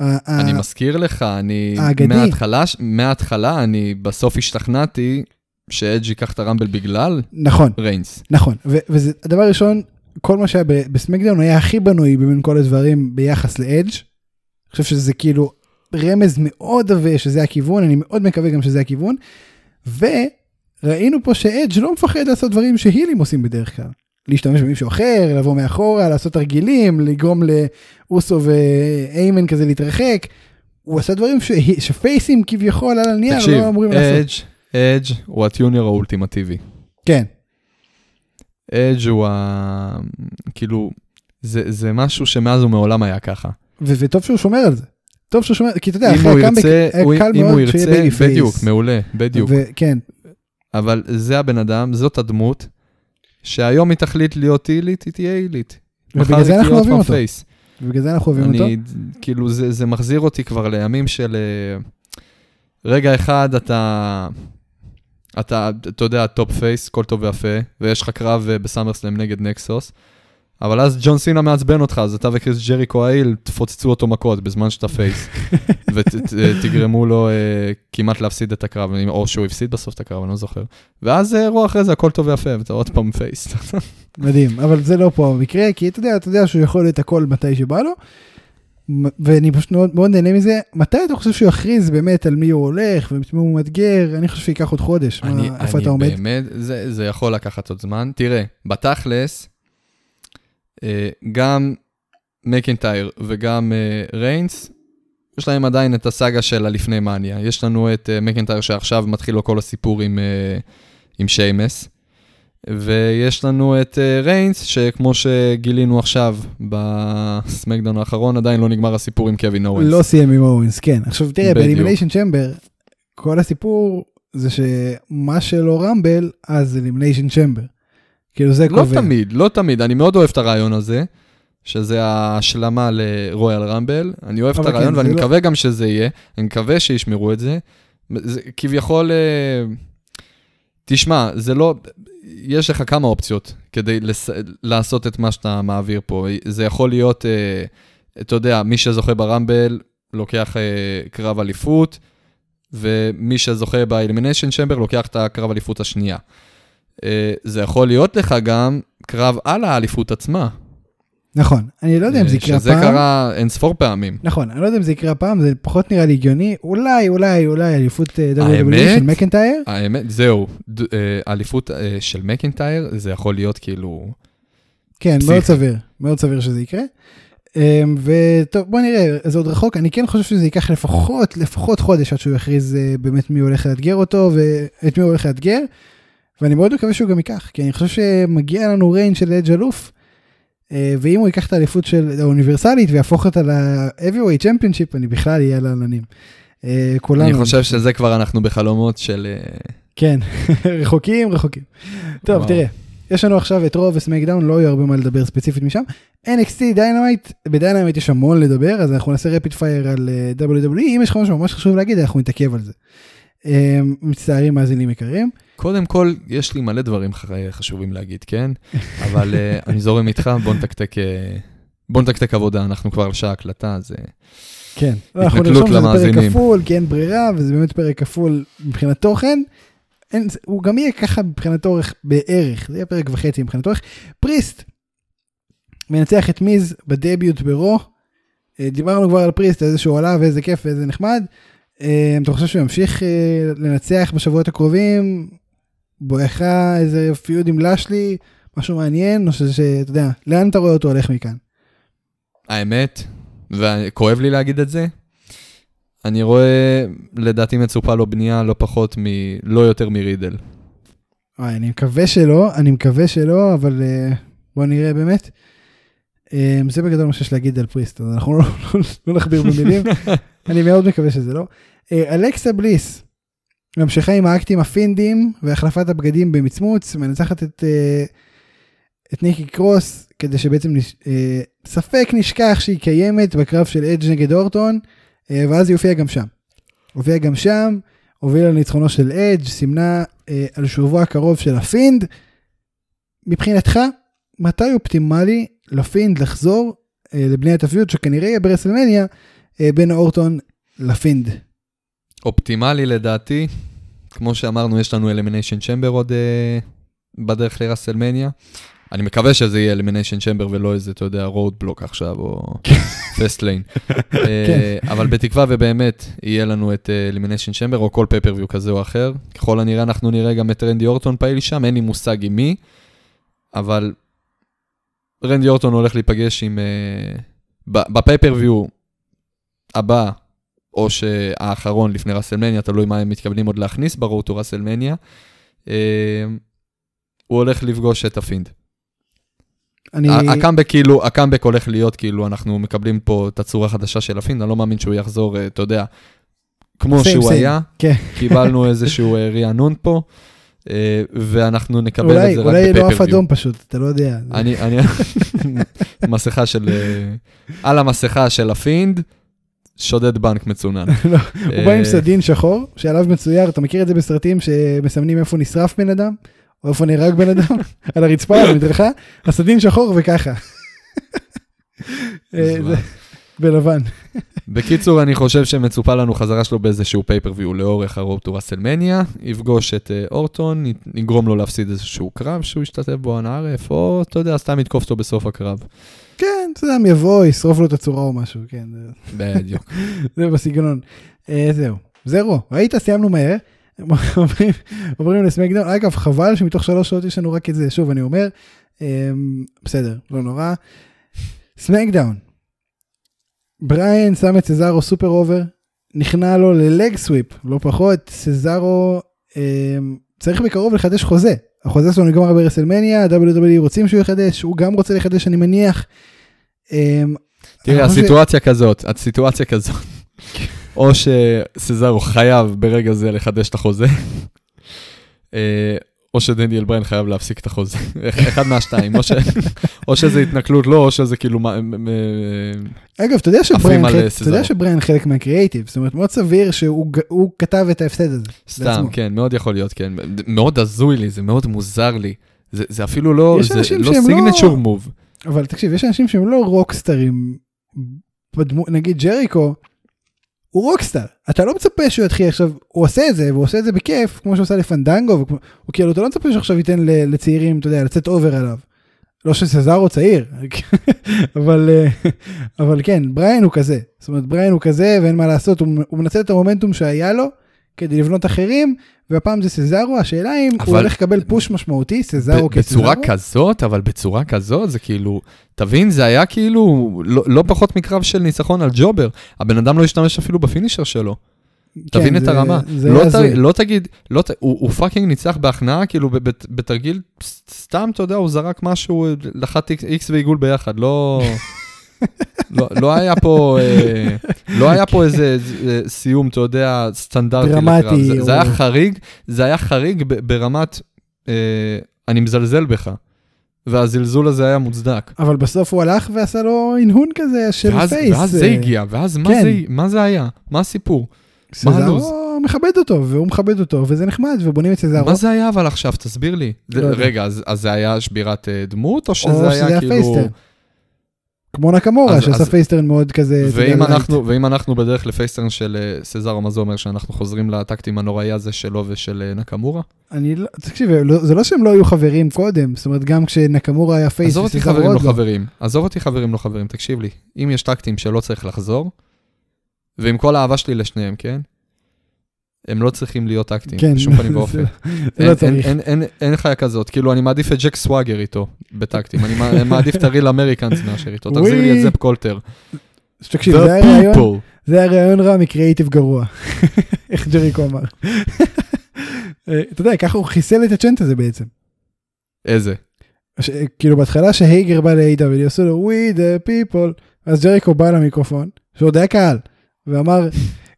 אני מזכיר לך, אני האגדי. מההתחלה, מההתחלה אני בסוף השתכנעתי שאדג' ייקח את הרמבל בגלל נכון, ריינס. נכון, ו- וזה הדבר הראשון, כל מה שהיה בסמקדאון היה הכי בנוי בין כל הדברים ביחס לאדג'. אני חושב שזה כאילו רמז מאוד עבה שזה הכיוון, אני מאוד מקווה גם שזה הכיוון. וראינו פה שאדג' לא מפחד לעשות דברים שהילים עושים בדרך כלל. להשתמש במישהו אחר, לבוא מאחורה, לעשות תרגילים, לגרום לאוסו ואיימן כזה להתרחק. הוא עשה דברים ש... שפייסים כביכול על הנייר תקשיב, לא אמורים לעשות. אדג', אדג' הוא ה tweener האולטימטיבי. כן, אדג' הוא ה... כאילו, זה, זה משהו שמאז ומעולם היה ככה. ו- וטוב שהוא שומר על זה. טוב שהוא שומר, כי אתה יודע, אחרי הקאמבק ירצה, קל אם הוא מאוד שיהיה ירצה, babyface. בדיוק, מעולה, בדיוק. וכן, אבל זה הבן אדם, זאת הדמות, שהיום היא תחליט להיות הילית, היא תהיה הילית. מחר ובגלל זה אנחנו אוהבים אותו. ובגלל זה אנחנו אוהבים אותו. אני, כאילו, זה, זה מחזיר אותי כבר לימים של... אה, רגע אחד אתה, אתה, אתה יודע, top face, כל טוב ויפה, ויש לך קרב אה, ב SummerSlam נגד נקסוס, אבל אז ג'ון סינה מעצבן אותך, אז אתה וקריס ג'ריקו heel תפוצצו אותו מכות בזמן שאתה face, *laughs* ותגרמו לו אה, כמעט להפסיד את הקרב, או שהוא הפסיד בסוף את הקרב, אני לא זוכר. ואז אה, אירוע אחרי זה הכל טוב ויפה, ואתה עוד פעם face. *laughs* מדהים, אבל זה לא פה המקרה, כי אתה יודע, אתה יודע שהוא יכול את הכל מתי שבא לו, ואני פשוט מאוד, מאוד נהנה מזה. מתי אתה חושב שהוא יכריז באמת על מי הוא הולך ואת מי הוא מאתגר? אני חושב שייקח עוד חודש, מה, אני, איפה אתה עומד? באמת, זה, זה יכול לקחת עוד זמן. תראה, בתכלס, אה, גם מקינטייר וגם אה, ריינס, יש להם עדיין את הסאגה של הלפני מאניה. יש לנו את אה, מקינטייר שעכשיו מתחיל לו כל הסיפור עם, אה, עם שיימס, ויש לנו את אה, ריינס, שכמו שגילינו עכשיו ב SmackDown האחרון, עדיין לא נגמר הסיפור עם קווין אואנס. לא סיים עם אואנס, כן. עכשיו תראה. באלימיניישן צ'מבר, כל הסיפור זה שמה שלא Rumble, אז Elimination Chamber. כאילו זה לא קובע. תמיד, לא תמיד. אני מאוד אוהב את הרעיון הזה, שזה ההשלמה ל Royal Rumble. אני אוהב את הרעיון כן, ואני לא- מקווה גם שזה יהיה. אני מקווה שישמרו את זה. זה כביכול, אה, תשמע, זה לא, יש לך כמה אופציות כדי לס... לעשות את מה שאתה מעביר פה. זה יכול להיות אה, אתה יודע, מי שזוכה ברמבל לוקח אה, קרב אליפות, ומי שזוכה באלימיניישן צ'מבר לוקח את הקרב אליפות השנייה. אה, זה יכול להיות לך גם קרב על האליפות עצמה. נכון, אני לא יודע אם זה אה, יקרה שזה פעם. קרה אין ספור פעמים. נכון, אני לא יודע אם זה יקרה פעם, זה פחות נראה לי הגיוני. אולי, אולי, אולי אליפות אה, WWE האמת? של מקנטייר. האמת, זהו, אה, אליפות אה, של מקינטייר, זה יכול להיות כאילו... כן, פסיכי. מאוד סביר, מאוד סביר שזה יקרה. אמ, וטוב, בוא נראה, זה עוד רחוק, אני כן חושב שזה ייקח לפחות, לפחות חודש עד שהוא יכריז אה, באמת מי הולך לאתגר אותו ואת מי הוא הולך לאתגר. ואני מאוד מקווה שהוא גם ייקח, כי אני חושב שמגיע לנו ריין של אדג' אלוף. אה, ואם הוא ייקח את האליפות של האוניברסלית ויהפוך אותה ל-Heavyweight Championship, אני בכלל אהיה על העננים. אה, כולנו. אני חושב שזה כבר אנחנו בחלומות של... אה, כן, *laughs* רחוקים, רחוקים. טוב, וואו. תראה, יש לנו עכשיו את Raw ו SmackDown, לא יהיו הרבה מה לדבר ספציפית משם. NXT Dynamite, ב Dynamite יש המון לדבר, אז אנחנו נעשה rapid fire על WWE, אם יש לך משהו ממש חשוב להגיד, אנחנו נתעכב על זה. מצטערים מאזינים יקרים. קודם כל, יש לי מלא דברים חשובים להגיד, כן? אבל אה, *laughs* אני זורם איתך, בוא נתקתק... אה, בוא נתקתק עבודה, אנחנו כבר על שעה הקלטה, אז... אה, כן, אנחנו נרשום שזה פרק. כפול, כי אין ברירה, וזה באמת פרק כפול מבחינת תוכן. אין, הוא גם יהיה ככה מבחינת אורך בערך, זה יהיה פרק וחצי מבחינת אורך. פריסט מנצח את מיז בדביוט ברו. דיברנו כבר על פריסט, איזה שהוא עלה ואיזה כיף ואיזה נחמד. אתה חושב שהוא ימשיך לנצח בשבועות הקרובים? בואכה איזה פיוד עם לשלי, משהו מעניין, או שזה, אתה יודע, לאן אתה רואה אותו הולך מכאן? האמת, וכואב לי להגיד את זה, אני רואה, לדעתי מצופה לו בנייה לא פחות מ... לא יותר מרידל. וואי, אני מקווה שלא, אני מקווה שלא, אבל uh, בוא נראה באמת. Um, זה בגדול מה שיש להגיד על פריסט, אז אנחנו לא, לא, לא נכביר במילים, *laughs* אני מאוד מקווה שזה לא. אה, אלכסה בליס, ממשיכה עם האקטים הפינדים והחלפת הבגדים במצמוץ, מנצחת את, אה, את ניקי קרוס, כדי שבעצם נש, אה, ספק נשכח שהיא קיימת בקרב של אדג' נגד אורטון, אה, ואז היא הופיעה גם שם. הופיעה גם שם, הובילה לניצחונו של אדג', סימנה אה, על שובו הקרוב של הפינד. מבחינתך, מתי אופטימלי לפינד לחזור אה, לבניית ה feud שכנראה יהיה ב WrestleMania אה, בין אורטון לפינד? אופטימלי לדעתי, כמו שאמרנו, יש לנו Elimination Chamber עוד אה, בדרך ל WrestleMania. אני מקווה שזה יהיה Elimination Chamber ולא איזה, אתה יודע, Roadblock עכשיו, או Fastlane. *laughs* אבל בתקווה ובאמת יהיה לנו את Elimination Chamber, או כל pay-per-view כזה או אחר. ככל הנראה אנחנו נראה גם את רנדי אורטון פעיל שם, אין לי מושג עם מי, אבל רנדי אורטון הולך להיפגש עם... אה, ב pay-per-view הבא, או שהאחרון לפני רסלמניה, תלוי מה הם מתכוונים עוד להכניס ב road to רסלמניה, אה, הוא הולך לפגוש את הפינד. אני... הקאמבק כאילו, הקאמבק הולך להיות כאילו, אנחנו מקבלים פה את הצורה החדשה של הפינד, אני לא מאמין שהוא יחזור, אה, אתה יודע, כמו Same, שהוא same. היה, כן. קיבלנו *laughs* איזשהו אה, רענון פה, אה, ואנחנו נקבל אולי, את זה רק אולי לא אף ב pay-per-view. אדום פשוט, אתה לא יודע. אני, אני, *laughs* מסכה של, על המסכה של הפינד, שודד בנק מצונן. *laughs* לא, הוא בא עם אה, סדין שחור, שעליו מצויר, אתה מכיר את זה בסרטים שמסמנים איפה נשרף בן אדם? או איפה נהרג בן אדם? *laughs* *laughs* על הרצפה, על המדרכה, הסדין שחור וככה. אה, בלבן. בקיצור, אני חושב שמצופה לנו חזרה שלו באיזשהו pay-per-view לאורך ה road to רסלמניה, יפגוש את אה, אורטון, יגרום לו להפסיד איזשהו קרב שהוא ישתתף בו אנא ערף, או אתה יודע, סתם יתקוף אותו בסוף הקרב. יודע, יבוא, ישרוף לו את הצורה או משהו, כן, בדיוק. *laughs* זה בסגנון. אה, זהו, זהו, ראית, סיימנו מהר. עוברים- עוברים לסמקדאון, אגב, חבל שמתוך שלוש שעות יש לנו רק את זה, שוב, אני אומר, אה, בסדר, לא נורא. סמקדאון, בריאן שם את סזארו super over, נכנע לו ל leg sweep, לא פחות, סזארו אה, צריך בקרוב לחדש חוזה. החוזה שלו נגמר ברסלמניה, WWE רוצים שהוא יחדש, הוא גם רוצה לחדש, אני מניח. אה, תראה, הסיטואציה כזאת, הסיטואציה כזאת, או שסזארו חייב ברגע זה לחדש את החוזה, אה, או שדניאל בריין חייב להפסיק את החוזה. *laughs* אחד מהשתיים, או ש- או שזה התנכלות לו, או שזה כאילו... אגב, אתה יודע שבריין חלק- אתה יודע סזארו. שבריין חלק מהקריאייטיב, זאת אומרת מאוד סביר שהוא הוא כתב את ההפסד הזה. סתם, לעצמו. כן, מאוד יכול להיות, כן. מאוד הזוי לי, זה מאוד מוזר לי. זה זה אפילו לא, זה לא לא- signature move. אבל תקשיב, יש אנשים שהם לא רוקסטרים בדמו, נגיד ג'ריקו, הוא רוקסטאר, אתה לא מצפה שהוא יתחיל עכשיו, הוא עושה את זה, והוא עושה את זה בכיף, כמו שהוא עושה לפנדנגו, וכמו, הוא כאילו, אתה לא מצפה שעכשיו ייתן לצעירים, אתה יודע, לצאת over עליו. לא שסזארו צעיר, *laughs* אבל, אה, אבל כן, בריין הוא כזה. זאת אומרת, בריין הוא כזה ואין מה לעשות, הוא, הוא מנצל את המומנטום שהיה לו כדי לבנות אחרים, והפעם זה סזארו, השאלה אם הוא אבל- הולך לקבל push משמעותי, סזארו ב- בצורה כסזארו. כזאת, אבל בצורה כזאת, זה כאילו, תבין, זה היה כאילו לא, לא פחות מקרב של ניצחון על jobber. הבן אדם לא השתמש אפילו ב finisher שלו. תבין כן, את זה- הרמה. זה לא, ת. לא תגיד, לא, ת- הוא, הוא fucking ניצח בהכנעה, כאילו בת- בתרגיל, סתם, אתה יודע, הוא זרק משהו, לחץ איקס ועיגול ביחד, לא... *laughs* לא, לא היה פה, אה, לא היה פה איזה אה, סיום, אתה יודע, סטנדרטי דרמטי, לקרב. זה, זה היה חריג, זה היה חריג ברמת, אה, אני מזלזל בך. והזלזול הזה היה מוצדק. אבל בסוף הוא הלך ועשה לו הנהון כזה של ואז, פייס. ואז אה, זה הגיע, ואז מה, כן. זה, מה זה היה? מה הסיפור? מה הלו"ז? מכבד אותו, והוא מכבד אותו, וזה נחמד, ובונים את סזארו. מה זה היה אבל עכשיו? תסביר לי. זה- לא. רגע, אז, אז זה היה שבירת אה, דמות, או שזה או שזה היה היה כאילו... כמו נקמורה, שעשה face turn מאוד כזה, ואם. אנחנו, ואם אנחנו בדרך ל face turn של אה, סזארו, מה זה אומר שאנחנו חוזרים ל tag team הנוראי הזה שלו ושל אה, נקמורה? אני לא, תקשיב, לא- זה לא שהם לא היו חברים קודם, זאת אומרת, גם כשנקמורה היה face, עזוב אותי חברים לא. חברים, עזוב אותי חברים לא חברים, תקשיב לי, אם יש tag team שלא צריך לחזור, ועם כל האהבה שלי לשניהם, כן? הם לא צריכים להיות tag team, כן, בשום פנים ואופן. *laughs* זה לא אין- חיה כזאת, כאילו אני מעדיף את ג'ק סוואגר איתו, ב tag team, אני מע- מעדיף את ה Real Americans מאשר איתו, תחזיר לי את. זב קולטר. תקשיב, זה היה רעיון, people. זה היה רעיון רע מקריאיטיב גרוע. *laughs* איך ג'ריקו אמר. *laughs* אה, אתה יודע, ככה הוא חיסל את ה chant הזה בעצם. איזה? כאילו בהתחלה שהייגר בא ל-AEW, עשו לו We the people, אז ג'ריקו בא למיקרופון, שעוד היה קהל, ואמר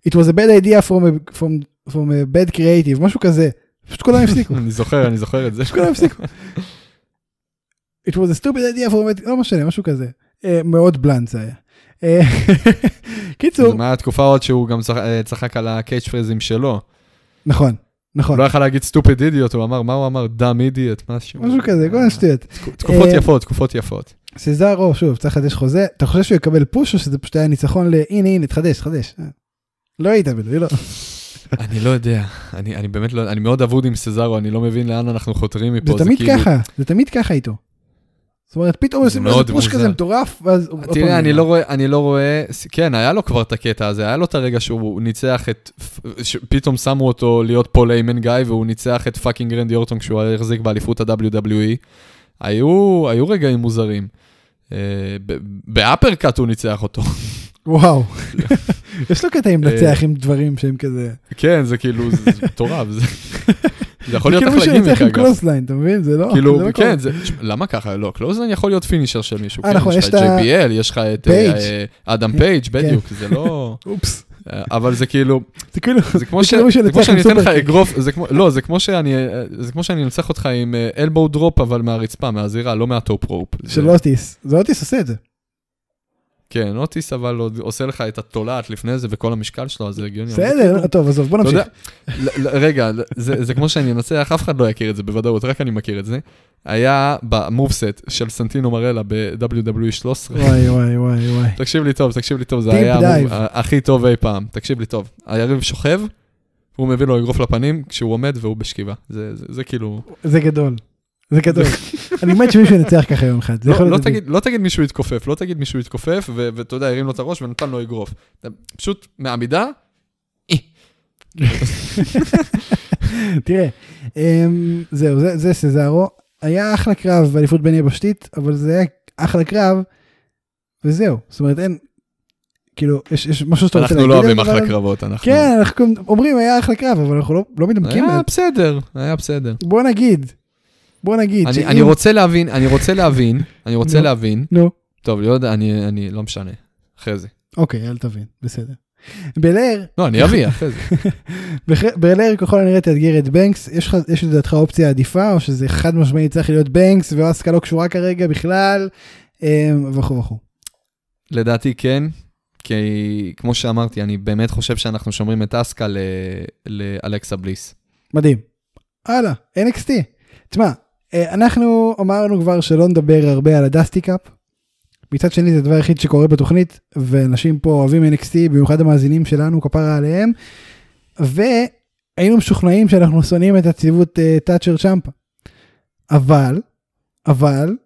It was a bad idea from a, from, from a bad creative, משהו כזה. פשוט כולם הפסיקו, *laughs* אני זוכר, אני זוכר את זה. פשוט כולם הפסיקו. It was a stupid idea from a, לא משנה, משהו כזה. אה, מאוד בלנד זה היה. אה, *laughs* קיצור, זה היה תקופה עוד שהוא גם אה, צחק על הקייץ' פרזים שלו. נכון, נכון, לא יכל להגיד סטופיד אידיוט, הוא אמר, מה הוא אמר? דאם אידיוט, משהו. משהו כזה, כל מיני שטויות. תקופות אה, יפות, תקופות יפות. סזארו, שוב, צריך לחדש חוזה, אתה חושב שהוא יקבל פוש או שזה פשוט היה ניצחון ל... הנה, הנה, תחדש, תחדש. אה. לא היית בלוי, לא. אני לא יודע, אני אני באמת לא, אני מאוד אבוד עם סזארו, אני לא מבין לאן אנחנו חותרים מפה. זה תמיד כאילו- ככה, זה תמיד ככה איתו. זאת אומרת, פתאום עושים לו איזה push. כזה מטורף, ואז... תראה, אני. לא רואה, אני לא רואה, כן, היה לו כבר את הקטע הזה, היה לו את הרגע שהוא ניצח את, פתאום שמו אותו להיות פול היימן guy, והוא ניצח את fucking רנדי אורטון כשהוא החזיק באליפות ה-WWE. היו, היו רגעים מוזרים. אה, ב uppercut הוא ניצח אותו. וואו. *laughs* יש לו קטעים אה, לנצח עם דברים שהם כזה... כן, זה כאילו, זה זה מטורף. זה *laughs* זה יכול זה להיות כאילו אחלה גימיק, ינצח עם אגב. clothesline, אתה מבין? זה לא... כאילו, זה לא כן, זה, למה ככה? לא, clothesline יכול להיות finisher של מישהו. אה, כן, נכון, יש את ה- JBL, יש לך את פייג'. אה, אדם פייג', בדיוק, זה לא... *laughs* אופס. אה, אבל זה כאילו, זה כאילו... זה כמו ש- כאילו זה שאני עם אתן לך. אגרוף, זה כמו, לא, זה כמו שאני, אה, זה כמו שאני אנצח אותך עם elbow drop, אבל מהרצפה, מהזירה, לא מה top rope. זה- של אוטיס. זה אוטיס עושה את זה. כן, אוטיס אבל עוד עושה לך את התולעת לפני זה וכל המשקל שלו, אז זה הגיוני. בסדר, טוב, עזוב, בוא נמשיך. רגע, זה כמו שאני אנצח, אף אחד לא יכיר את זה בוודאות, רק אני מכיר את זה. היה במובסט של סנטינו מרלה ב-WWE 13. וואי, וואי, וואי, וואי. תקשיב לי טוב, תקשיב לי טוב, זה היה הכי טוב אי פעם. תקשיב לי טוב, היריב שוכב, והוא מביא לו אגרוף לפנים כשהוא עומד והוא בשכיבה. זה כאילו... זה גדול. זה גדול. אני מת שמישהו ינצח ככה יום אחד. לא, לא. תגיד, לא תגיד מישהו התכופף, לא תגיד מישהו התכופף, ו- ואתה יודע, הרים לו את הראש ונתן לו אגרוף. פשוט מעמידה, *laughs* תראה, אמ, זהו, זה- סזארו. היה אחלה קרב באליפות בין יבשתית, אבל זה היה אחלה קרב, וזהו. זאת אומרת, אין, כאילו, יש יש משהו שאתה רוצה אנחנו להגיד לא על אוהבים אחלה? קרבות, אנחנו... כן, אנחנו אומרים, היה אחלה קרב, אבל אנחנו לא- לא מתעמקים. היה. בסדר, היה בסדר. בוא נגיד, בוא נגיד, אני, שאם- אני רוצה להבין, אני רוצה להבין, אני רוצה נו. להבין, נו, טוב, לא יודע, אני, אני, לא משנה, אחרי זה. אוקיי, אל תבין, בסדר. בלר, לא, אני אביא, אחרי זה. *laughs* בלר ככל הנראה תאתגר את בנקס, יש לך, יש לדעתך אופציה עדיפה, או שזה חד משמעית צריך להיות בנקס, ואסקה לא קשורה כרגע בכלל, אמ, וכו' וכו'. לדעתי כן, כי כמו שאמרתי, אני באמת חושב שאנחנו שומרים את אסקה לאלכסה בליס. מדהים. הלאה, NXT. תשמע, אנחנו אמרנו כבר שלא נדבר הרבה על הדסטי קאפ. מצד שני זה הדבר היחיד שקורה בתוכנית, ואנשים פה אוהבים NXT, במיוחד המאזינים שלנו, כפרה עליהם, והיינו משוכנעים שאנחנו שונאים את הצוות תאצ'ר צ'מפה. אבל, אבל,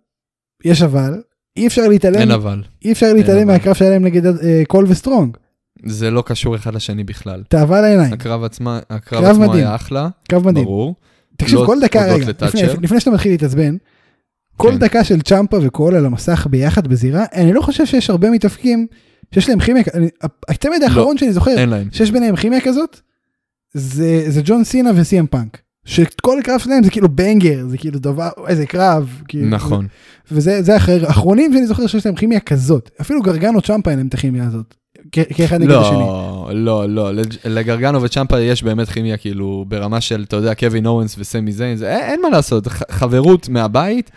יש אבל, אי אפשר להתעלם, אין אבל. אי אפשר להתעלם. מהקרב שלהם נגד אה, קול וסטרונג. זה לא קשור אחד לשני בכלל. תאווה לעיניים, הקרב עצמה, הקרב קרב עצמו מדהים. היה אחלה, קרב מדהים. ברור. תקשיב, לא כל דקה, רגע. לפני, לפני שאתה מתחיל להתעצבן, כל כן. דקה של צ'מפה וקול על המסך ביחד בזירה, אני לא חושב שיש הרבה מתאפקים שיש להם כימיה, אני- התמיד האחרון שאני זוכר. שיש ביניהם כימיה כזאת, זה, זה ג'ון סינה וסי.אם פאנק. שכל קרב שלהם זה כאילו בנגר, זה כאילו דבר, איזה קרב. כאילו, נכון. וזה זה אחר, האחרונים שאני זוכר שיש להם כימיה כזאת. אפילו גרגנו צ'מפה אין להם את הכימיה הזאת. כאחד נגד השני. לא, לא, לא, לג'- לגרגנו וצ'מפה יש באמת כימיה כאילו ברמה של, אתה יודע, קווין אורנס וסמי זיין, אין מה לעשות, חברות מהבית,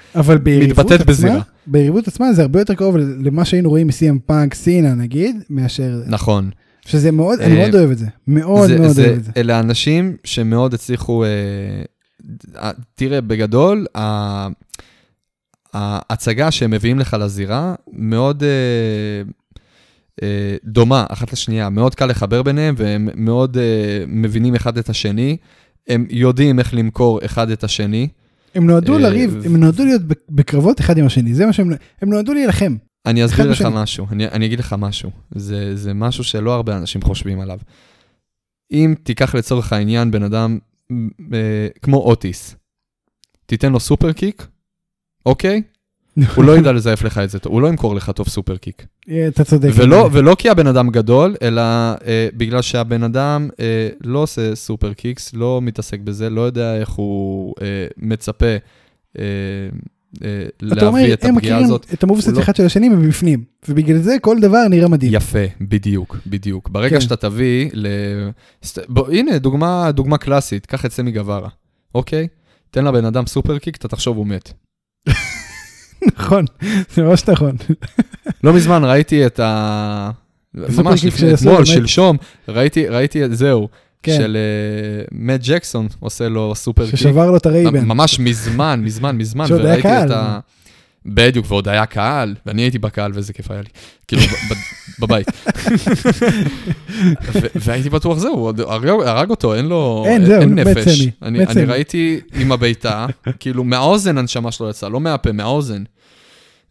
מתבטאת בזירה. ביריבות עצמה זה הרבה יותר קרוב למה שהיינו רואים מסי.אם פאנק סינה נגיד, מאשר, נכון. שזה מאוד, אני אה, מאוד אוהב את זה. מאוד מאוד אוהב את זה. אלה אנשים שמאוד הצליחו, אה, אה, תראה, בגדול, ההצגה שהם מביאים לך לזירה מאוד דומה אחת לשנייה, מאוד קל לחבר ביניהם והם מאוד אה, מבינים אחד את השני, הם יודעים איך למכור אחד את השני. הם נועדו אה, לריב, הם נועדו להיות בקרבות אחד עם השני, זה מה שהם, הם נועדו להילחם. אני אסביר לך בשני. משהו, אני, אני אגיד לך משהו, זה, זה משהו שלא הרבה אנשים חושבים עליו. אם תיקח לצורך העניין בן אדם אה, כמו אוטיס, תיתן לו סופר קיק, אוקיי? הוא לא ידע לזייף לך את זה הוא לא ימכור לך טוב superkick. אה, אתה צודק. ולא, ולא כי הבן אדם גדול, אלא אה, בגלל שהבן אדם אה, לא עושה superkicks, לא מתעסק בזה, לא יודע איך הוא אה, מצפה אה, אה, אתה אומר, להביא את הם הפגיעה מכירים הזאת. את המובסט לא- אחד של השני מבפנים, ובגלל זה כל דבר נראה מדהים. יפה, בדיוק, בדיוק. ברגע כן. שאתה תביא ל... בוא, הנה, דוגמה, דוגמה קלאסית, קח את סמי גווארה, אוקיי? תן לבן אדם סופר קיק, אתה תחשוב הוא מת. נכון, זה ממש נכון. לא מזמן ראיתי את ה... ממש לפני, אתמול. שלשום, ראיתי, ראיתי את זהו, כן. של uh, מאט ג'קסון עושה לו סופר קיק. ששבר לו את הרייבן. ממש מזמן, מזמן, מזמן, שעוד היה קהל. ה... בדיוק, ועוד היה קהל, ואני הייתי בקהל ואיזה כיף היה לי, כאילו בבית. והייתי בטוח זהו, הוא הרג הרג אותו, אין לו, אין, זהו, אין נפש. אני אני. ראיתי עם הבעיטה, כאילו מהאוזן הנשמה שלו יצאה, לא מהפה, מהאוזן.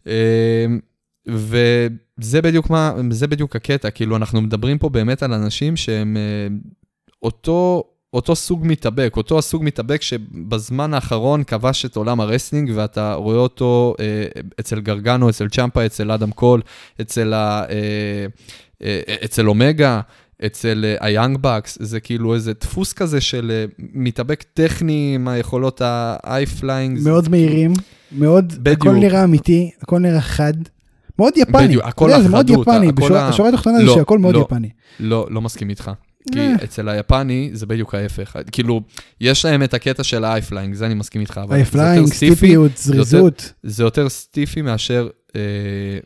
אמ, וזה בדיוק מה, זה בדיוק הקטע, כאילו אנחנו מדברים פה באמת על אנשים שהם אה, אותו, אותו סוג מתאבק, אותו הסוג מתאבק שבזמן האחרון כבש את עולם ה wrestling ואתה רואה אותו אה, אצל גרגנו, אצל צ'מפה, אצל אדם קול, אצל, ה, אה, אצל אומגה. אצל היאנג בקס, זה כאילו איזה דפוס כזה של מתאבק טכני עם היכולות ה-high-flying. מאוד מהירים, מאוד, בדיוק. הכל נראה אמיתי, הכל נראה חד. מאוד יפני. בדיוק, הכל יודע, זה מאוד החדות, יפני, בשורה התחתונה זה לא, שהכל מאוד לא. יפני. לא, לא מסכים איתך. כי אה. אצל היפני זה בדיוק ההפך. כאילו, יש להם את הקטע של ה-high-flying, זה אני מסכים איתך, אבל זה יותר flying, סטיפי, סטיפיות, זריזות. זה יותר סטיפי מאשר... אה,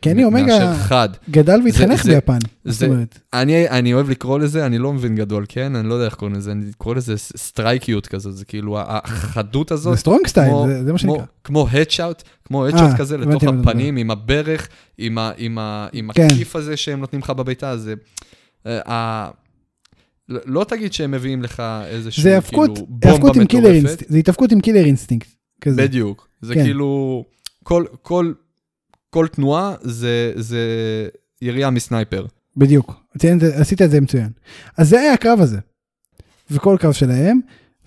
קני אומגה- חד. גדל והתחנך זה- ביפן. זה- אומרת. אני, אני אוהב לקרוא לזה, אני לא מבין גדול, כן? אני לא יודע איך קוראים לזה, אני קורא לזה סטרייקיות כזאת, זה כאילו החדות הזאת. זה סטרונג סטייל, כמו- זה- זה מה שנקרא. כמו הדשאוט, כמו אה, הדשאוט כזה הבנתי לתוך הפנים, עם הברך, עם ה- עם ה- עם כן. הכיף הזה שהם נותנים לך בביתה, זה... אה, ה- לא- תגיד שהם מביאים לך איזשהו, זה כאילו, בומבה מטורפת. זה התאבקות עם קילר אינסטינקט. כזה. בדיוק. זה כן. כאילו, כל- כל- תנועה זה- זה ירייה מסנייפר. בדיוק, עשית את זה מצוין. אז זה היה הקרב הזה. וכל קרב שלהם,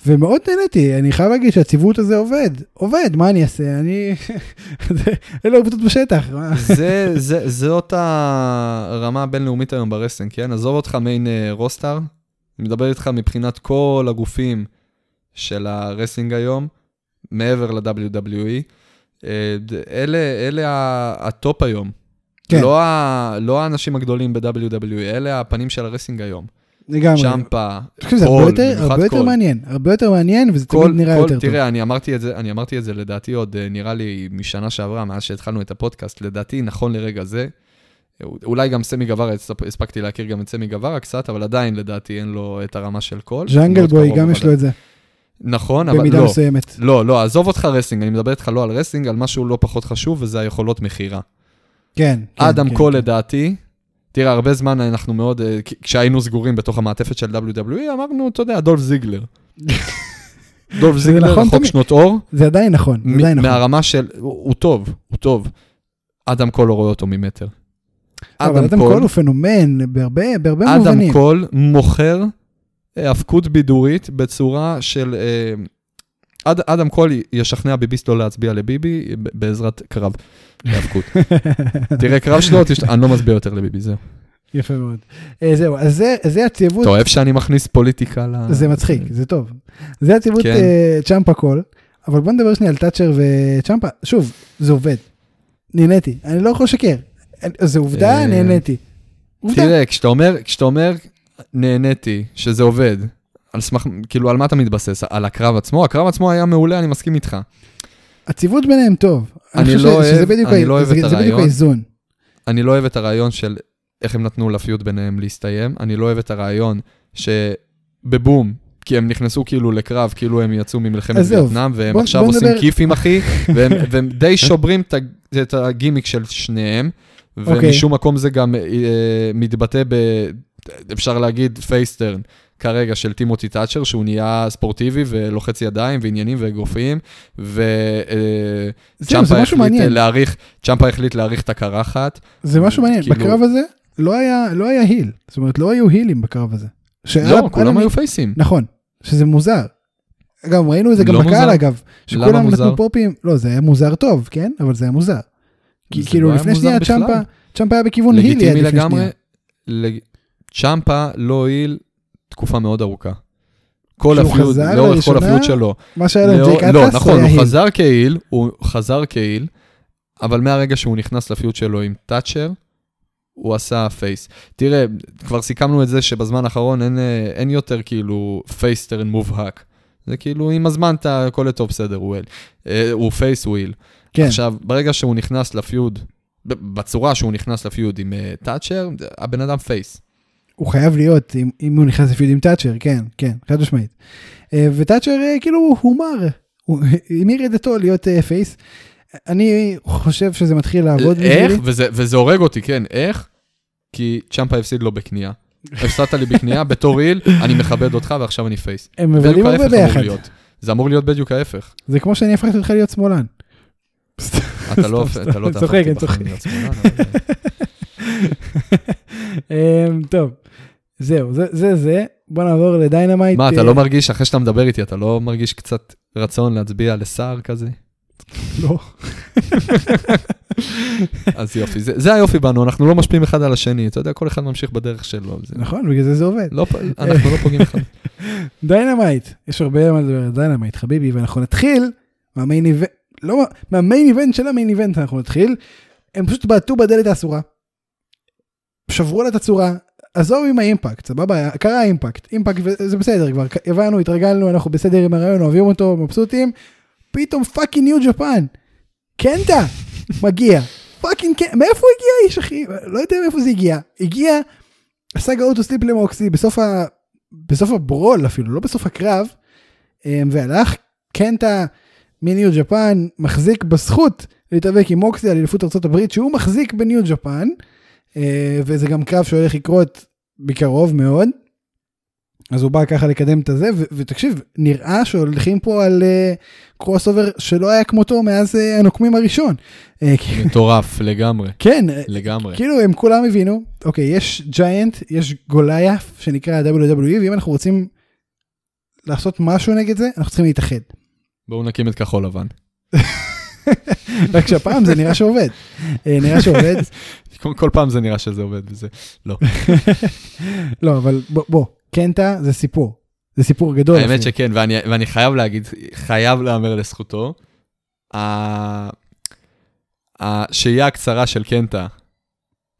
ומאוד נהניתי, אני חייב להגיד שהציוות הזה עובד, עובד, מה אני אעשה? אני... *laughs* זה- אלו עובדות בשטח. זה, זה, זאת הרמה הבינלאומית היום ב wrestling, כן? עזוב אותך main אה, roster, אני מדבר איתך מבחינת כל הגופים של ה wrestling היום, מעבר ל-WWE. אלה, אלה ה top היום. כן. לא, ה, לא האנשים הגדולים ב-WWE, אלה הפנים של ה wrestling היום. לגמרי. צ'מפה, קול, הרבה יותר, הרבה יותר קול. מעניין, הרבה יותר מעניין, וזה קול, תמיד נראה קול, יותר טוב. תראה, אני אמרתי את זה, אני אמרתי את זה לדעתי עוד, אה, נראה לי משנה שעברה, מאז שהתחלנו את הפודקאסט, לדעתי, נכון לרגע זה, אולי גם סמי גווארה, הספ- הספקתי להכיר גם את סמי גווארה קצת, אבל עדיין לדעתי אין לו את הרמה של קול. ג'אנגל בוי, גם יש לו את זה, נכון, אבל במידה לא. מסוימת. לא, לא, עזוב אותך wrestling, אני מדבר איתך לא על wrestling, על משהו לא פחות חשוב, וזה היכולות מכירה. כן. כן, אדם כן, קול כן. לדעתי, תראה, הרבה זמן אנחנו מאוד, אה, כשהיינו סגורים בתוך המעטפת של WWE, אמרנו, אתה יודע, דולף זיגלר. *laughs* דולף זיגלר, נכון רחוק תמיד. שנות אור, זה עדיין נכון, זה עדיין נכון. מהרמה של, הוא הוא טוב, הוא טוב. אדם קול לא רואה אותו ממטר. אבל אדם קול הוא פנומן בהרבה בהרבה אדם מובנים. קול מוכר האבקות בידורית בצורה של... אה, אד, אדם קול ישכנע ביביסט לא להצביע לביבי בעזרת קרב האבקות. *laughs* תראה, קרב שלו, תשת... אני לא מצביע יותר לביבי, זהו. יפה מאוד. אה, זהו, אז זה- זה הציוות, אתה אוהב שאני מכניס פוליטיקה ל... זה מצחיק, זה טוב. זה הציוות כן. אה, צ'מפה קול, אבל בוא נדבר שנייה על תאצ'ר וצ'מפה. שוב, זה עובד. נהניתי, אני לא יכול לשקר. זה עובדה, נהניתי. עובדה. תראה, כשאתה אומר, כשאתה אומר, נהניתי, שזה עובד, על סמך, כאילו, על מה אתה מתבסס? על הקרב עצמו? הקרב עצמו היה מעולה, אני מסכים איתך. הציוות ביניהם טוב. אני חושב לא שזה אוהב- בדיוק אני ה- לא אוהב זה- את זה בדיוק הרעיון. האיזון. אני לא אוהב את הרעיון של איך הם נתנו לפיוט ביניהם להסתיים, אני לא אוהב את הרעיון שבבום, כי הם נכנסו כאילו לקרב, כאילו הם יצאו ממלחמת וייטנאם, והם בוא- עכשיו בוא עושים נדבר- כיפים, אחי, *laughs* והם, והם די שוברים את הגימיק של שניהם, אוקיי. ומשום מקום זה גם אה, מתבטא ב... אפשר להגיד face turn. כרגע של טימותי תאצ'ר, שהוא נהיה ספורטיבי ולוחץ ידיים ועניינים ואגרופים, זה וצ'מפה משהו החליט מעניין. להאריך, צ'מפה החליט להאריך את הקרחת. זה משהו מעניין. כאילו- בקרב הזה לא היה לא היה heel. זאת אומרת, לא היו הילים בקרב הזה. שעל- לא, כולם היו פייסים. נכון, שזה מוזר. גם ראינו את זה גם לא בקהל מוזר. אגב, שכולם? נתנו פופים, לא זה היה מוזר טוב, כן? אבל זה היה מוזר. כי כאילו לא לפני שנייה בכלל. צ'מפה, צ'מפה היה בכיוון הילי עד לפני. שנייה. לג- צ'מפה לא היה heel תקופה מאוד ארוכה. כל חזר לאורך כל ה feud שלו. מה שהיה לו לאור- ג'ייק לא, נכון, הוא. חזר כ heel, הוא חזר כ heel, אבל מהרגע שהוא נכנס ל feud שלו עם תאצ'ר, הוא עשה face. תראה, כבר סיכמנו את זה שבזמן האחרון אין, אה, אין יותר כאילו face turn מובהק. זה כאילו, עם הזמן אתה, הכל לטוב, בסדר, הוא. אה, הוא face, הוא heel. כן, עכשיו, ברגע שהוא נכנס ל feud, בצורה שהוא נכנס ל feud עם אה, תאצ'ר, הבן אדם face. הוא חייב להיות, אם- אם הוא נכנס ל feud עם תאצ'ר, כן, כן, חד משמעית. אה, ותאצ'ר אה, כאילו הומר, הוא *laughs* המיר את דתו להיות אה, face. אני חושב שזה מתחיל לעבוד איך? וזה, וזה הורג אותי, כן, איך? כי צ'מפה הפסיד לו בנקייה. הפסדת לי בנקייה, *laughs* בתור heel, אני מכבד אותך ועכשיו אני face. הם מבלים הרבה ביחד. זה אמור להיות בדיוק ההפך. זה כמו שאני הפכתי אותך להיות שמאלן. אתה לא אתה לא. בחיים להיות שמאלן, *laughs* טוב, זהו, זה זה זה. בוא נעבור לדיינמייט. מה, אתה אה, לא מרגיש, אחרי שאתה מדבר איתי, אתה לא מרגיש קצת רצון להצביע לסער כזה? לא. *laughs* אז יופי, זה, זה היופי בנו, אנחנו לא משפיעים אחד על השני, אתה יודע, כל אחד ממשיך בדרך שלו. זה, נכון, בגלל זה זה עובד. לא, אנחנו לא פוגעים אחד. *laughs* דיינמייט, יש הרבה מה לדבר על דיינמייט, חביבי, ואנחנו נתחיל מה main event, לא, מה- מה main event של ה main event אנחנו נתחיל. הם פשוט בעטו בדלת האסורה. שברו לה את הצורה, עזוב עם האימפקט, סבבה, קרה האימפקט, אימפקט זה בסדר כבר, הבנו, התרגלנו, אנחנו בסדר עם הרעיון, אוהבים אותו, מבסוטים, פתאום fucking ניו ג'פן, קנטה, מגיע, fucking קנטה, מאיפה הוא הגיע האיש אחי? לא יודע מאיפה זה הגיע, הגיע, עשה go to sleep למוקסי בסוף, ה... בסוף הברול אפילו, לא בסוף הקרב, אמ, והלך, קנטה מניו ג'פן מחזיק בזכות להתאבק עם מוקסי על אליפות ארה"ב שהוא מחזיק בניו ג'פן, וזה גם קרב שהולך לקרות בקרוב מאוד. אז הוא בא ככה לקדם את הזה, ו- ותקשיב, נראה שהולכים פה על crossover שלא היה כמותו מאז אה, הנוקמים הראשון. אה, *laughs* מטורף, לגמרי, כן, אה, לגמרי. כאילו הם כולם הבינו, אוקיי, יש giant, יש גוליית שנקרא WWE, ואם אנחנו רוצים לעשות משהו נגד זה, אנחנו צריכים להתאחד. בואו נקים את כחול לבן. *laughs* רק שהפעם זה נראה שעובד. אה, נראה שעובד, *laughs* כל, פעם זה נראה שזה עובד וזה. לא. לא, אבל בוא, בוא, קנטה זה סיפור. זה סיפור גדול. האמת אפילו. שכן, ואני, ואני חייב להגיד, חייב להמר לזכותו, השהייה הקצרה של קנטה,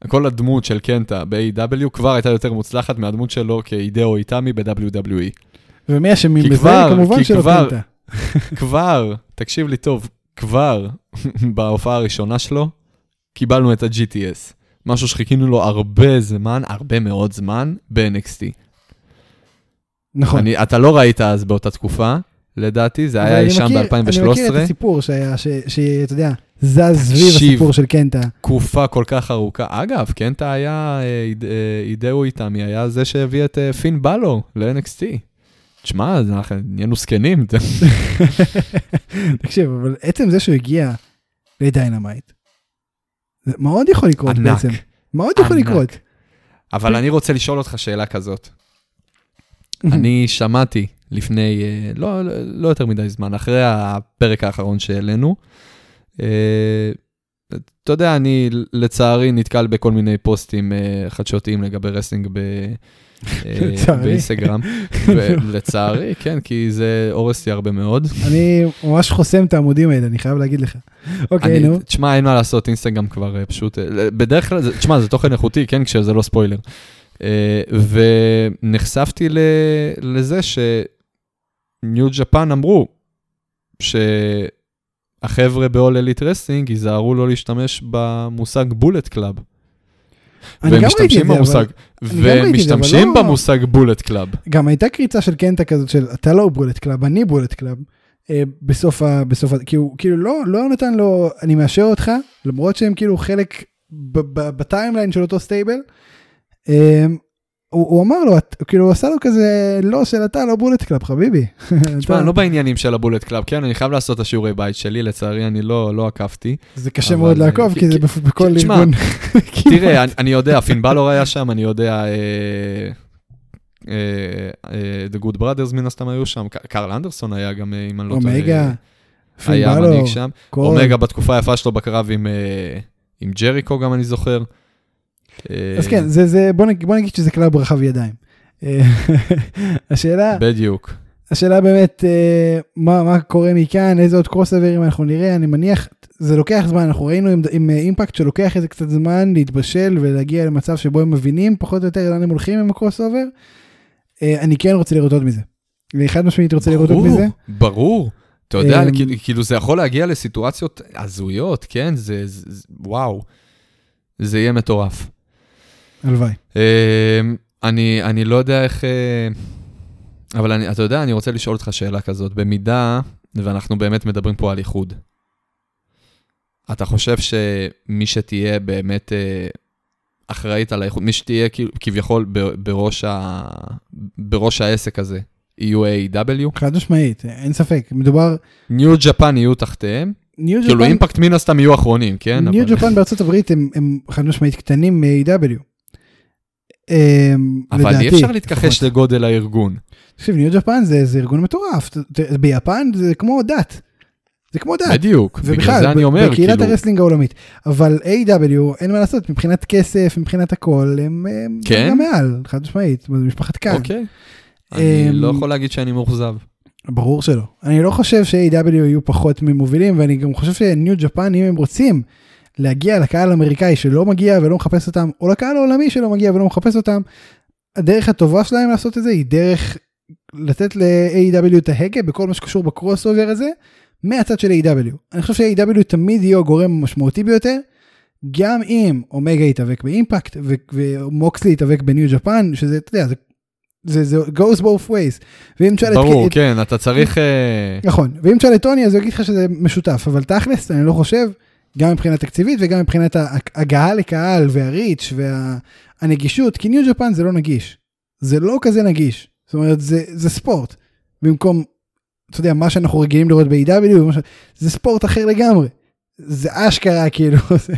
כל הדמות של קנטה ב-AW כבר הייתה יותר מוצלחת מהדמות שלו כאידאו איתמי ב-WWE. ומי אשמים בזה? כמובן שלא קנטה. *laughs* כבר, תקשיב לי טוב, כבר *laughs* בהופעה הראשונה שלו, קיבלנו את ה-GTS. משהו שחיכינו לו הרבה זמן, הרבה מאוד זמן, ב-NXT. נכון. אני, אתה לא ראית אז באותה תקופה, לדעתי, זה היה אי שם מכיר- אני מכיר את ב-2013, הסיפור שהיה, שאתה יודע, זז סביב. הסיפור של קנטה. תקופה כל כך ארוכה. אגב, קנטה היה, אה, אה, אידאו איתמי היה זה שהביא את אה, פין בלו ל-NXT. תשמע, אנחנו נהיינו זקנים. *laughs* תקשיב, אבל עצם זה שהוא הגיע ל Dynamite, מאוד יכול לקרות ענק. בעצם. מאוד יכול ענק. לקרות. אבל אני רוצה לשאול אותך שאלה כזאת. אני שמעתי לפני, אה, לא, לא, לא יותר מדי זמן, אחרי הפרק האחרון שהעלינו, אה, אתה יודע, אני לצערי נתקל בכל מיני פוסטים אה, חדשותיים לגבי wrestling ב... אה, *laughs* לצערי. באינסטגרם. ולצערי, כן, כי זה הורס לי הרבה מאוד. אני ממש חוסם את העמודים האלה, אני חייב להגיד לך. אוקיי, נו. תשמע, אין מה לעשות, אינסטגרם כבר אה, פשוט, אה, בדרך כלל, תשמע, זה תוכן איכותי, כן, כשזה לא ספוילר. ונחשפתי לזה ש New Japan אמרו שהחבר'ה ב-all elite wrestling ייזהרו לא להשתמש במושג Bullet Club. אני והם גם ראיתי את משתמשים זה, אבל במושג, אבל ומשתמשים לא- במושג Bullet Club. גם הייתה קריצה של קנטה כזאת של אתה לא Bullet Club, אני Bullet Club. אה, בסוף ה... בסוף ה... כי הוא כאילו לא, לא נתן לו, אני מאשר אותך, למרות שהם כאילו חלק ב timeline של אותו stable. אה, הוא, הוא אמר לו, את, כאילו הוא עשה לו כזה, לא של אתה לא Bullet Club חביבי. *laughs* תשמע, אני לא בעניינים של ה Bullet Club, כן, אני חייב לעשות את השיעורי בית שלי, לצערי אני לא לא עקבתי. זה קשה אבל, מאוד אה, לעקוב כי- כי זה כי- בכל תשמע, ארגון. *laughs* תראה, אני- אני יודע, פין בלור היה שם, אני יודע, אה, אה, אה, The Good Brothers מן הסתם היו שם, קרל אנדרסון היה גם, אה, אם אני לא טועה, אומגה, פין היה בלור, מנהיג שם. אומגה בתקופה היפה שלו בקרב עם, אה, עם ג'ריקו גם אני זוכר. אה, אז כן, זה, זה, בוא, נגיד, בוא נגיד שזה club רחב ידיים. אה, *laughs* השאלה, בדיוק. השאלה באמת, אה, מה, מה קורה מכאן, איזה עוד crossover ים אנחנו נראה, אני מניח, זה לוקח זמן, אנחנו ראינו עם, עם אה, אימפקט שלוקח איזה קצת זמן להתבשל ולהגיע למצב שבו הם מבינים פחות או יותר לאן הם הולכים עם הקרוס אובר. אה, אני כן רוצה לראות עוד מזה. אני חד משמעית רוצה לראות עוד ברור, מזה. ברור. אתה יודע, אמ, כאילו- כאילו זה יכול להגיע לסיטואציות הזויות, כן? זה, זה, זה- וואו. זה יהיה מטורף. הלוואי. אמ, אני, אני לא יודע איך... אה, אבל אני, אתה יודע, אני רוצה לשאול אותך שאלה כזאת. במידה, ואנחנו באמת מדברים פה על איחוד, אתה חושב שמי שתהיה באמת אה, אחראית על האיחוד, מי שתהיה כאילו, כביכול בראש, ה, בראש העסק הזה, יהיו A.W? חד משמעית, אין ספק, מדובר, ניו ג'פן יהיו תחתיהם? ניו כאילו ג'פן, אימפקט מן הסתם יהיו אחרונים, כן? ניו אבל- ג'פן בארצות הברית הם, הם חד משמעית קטנים מ-AW. אמ, אבל אי אפשר להתכחש לפחות. לגודל הארגון. תקשיב, New Japan זה, ארגון מטורף, ביפן זה כמו דת. זה כמו דת. בדיוק, בגלל זה אני אומר, בקהילת כאילו, ה wrestling העולמית. אבל AEW אין מה לעשות, מבחינת כסף, מבחינת הכל, הם כן? גם מעל, חד משמעית, משפחת קאן. אוקיי. אני אמ, לא יכול להגיד שאני מאוכזב. ברור שלא. אני לא חושב ש-AEW יהיו פחות ממובילים, ואני גם חושב ש New Japan, אם הם רוצים להגיע לקהל האמריקאי שלא מגיע ולא מחפש אותם, או לקהל העולמי שלא מגיע ולא מחפש אותם, הדרך הטובה שלהם לעשות את זה היא דרך לתת ל-AEW את ההגה בכל מה שקשור ב crossover הזה, מהצד של AEW אני חושב ש-AEW תמיד יהיה הגורם המשמעותי ביותר, גם אם אומגה יתאבק ב Impact ו- ומוקסלי יתאבק ב New Japan, שזה, אתה יודע, זה, זה, זה goes both ways. ואם תשאל את- ברור, כן, אתה צריך... אה, נכון, ואם תשאל את טוני אז הוא יגיד לך שזה משותף, אבל תכלס אני לא חושב, גם מבחינה תקציבית וגם מבחינת ההגעה לקהל והריץ' והנגישות, כי ניו ג'פן זה לא נגיש. זה לא כזה נגיש. זאת אומרת, זה, זה ספורט. במקום, אתה יודע, מה שאנחנו רגילים לראות ב-AW, ש- זה ספורט אחר לגמרי. זה אשכרה כאילו, *laughs* זה,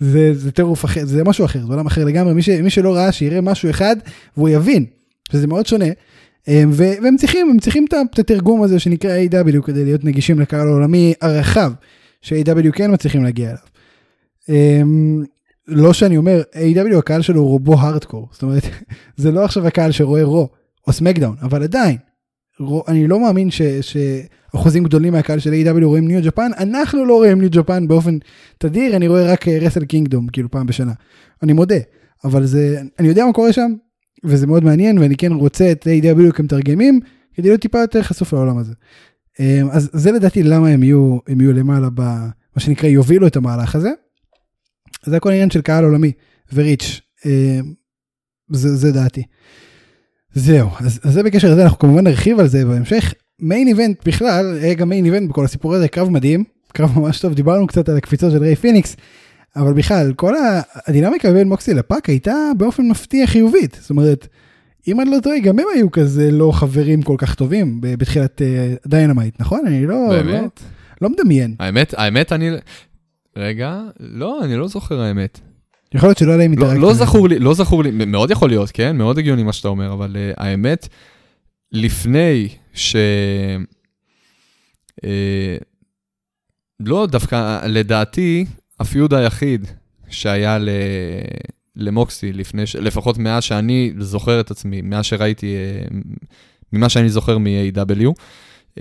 זה, זה טירוף אחר, זה משהו אחר, זה עולם אחר לגמרי. מי, ש, מי שלא ראה שיראה משהו אחד והוא יבין שזה מאוד שונה. הם, ו- והם צריכים, הם צריכים את התרגום הזה שנקרא A.W. כדי להיות נגישים לקהל העולמי הרחב, ש-A.W. כן מצליחים להגיע אליו. הם, לא שאני אומר, A.W. הקהל שלו רובו הארדקור, זאת אומרת, *laughs* זה לא עכשיו הקהל שרואה רו או סמקדאון, אבל עדיין, רו, אני לא מאמין ש, שאחוזים גדולים מהקהל של A.W. רואים ניו ג'פן, אנחנו לא רואים ניו ג'פן באופן תדיר, אני רואה רק רסל קינגדום, כאילו פעם בשנה. אני מודה, אבל זה, אני יודע מה קורה שם, וזה מאוד מעניין, ואני כן רוצה את A.W. כמתרגמים, כדי להיות טיפה יותר חשוף לעולם הזה. אמ, אז זה לדעתי למה הם יהיו, הם יהיו למעלה במה שנקרא יובילו את המהלך הזה. זה הכל עניין של קהל עולמי ו reach, אמ, זה, זה דעתי. זהו, אז, אז זה בקשר לזה, אנחנו כמובן נרחיב על זה בהמשך. main event בכלל, גם main event בכל הסיפור הזה, קרב מדהים, קרב ממש טוב, דיברנו קצת על הקפיצות של ריי פיניקס, אבל בכלל, כל הדינמיקה בין מוקסי לפאק הייתה באופן מפתיע חיובית, זאת אומרת, אם אני לא טועה, גם הם היו כזה לא חברים כל כך טובים בתחילת אה, Dynamite, נכון? אני לא, לא, באמת? לא מדמיין. האמת, האמת, אני... רגע, לא, אני לא זוכר האמת. יכול להיות שלא היה להם לא, אינטראקציה. לא זכור לי, לא זכור לי, מאוד יכול להיות, כן? מאוד הגיוני מה שאתה אומר, אבל אה, האמת, לפני ש... אה, לא, דווקא לדעתי, ה feud היחיד שהיה ל... למוקסי לפני, ש... לפחות מאז שאני זוכר את עצמי, מאז שראיתי, uh, ממה שאני זוכר מ-AW, uh,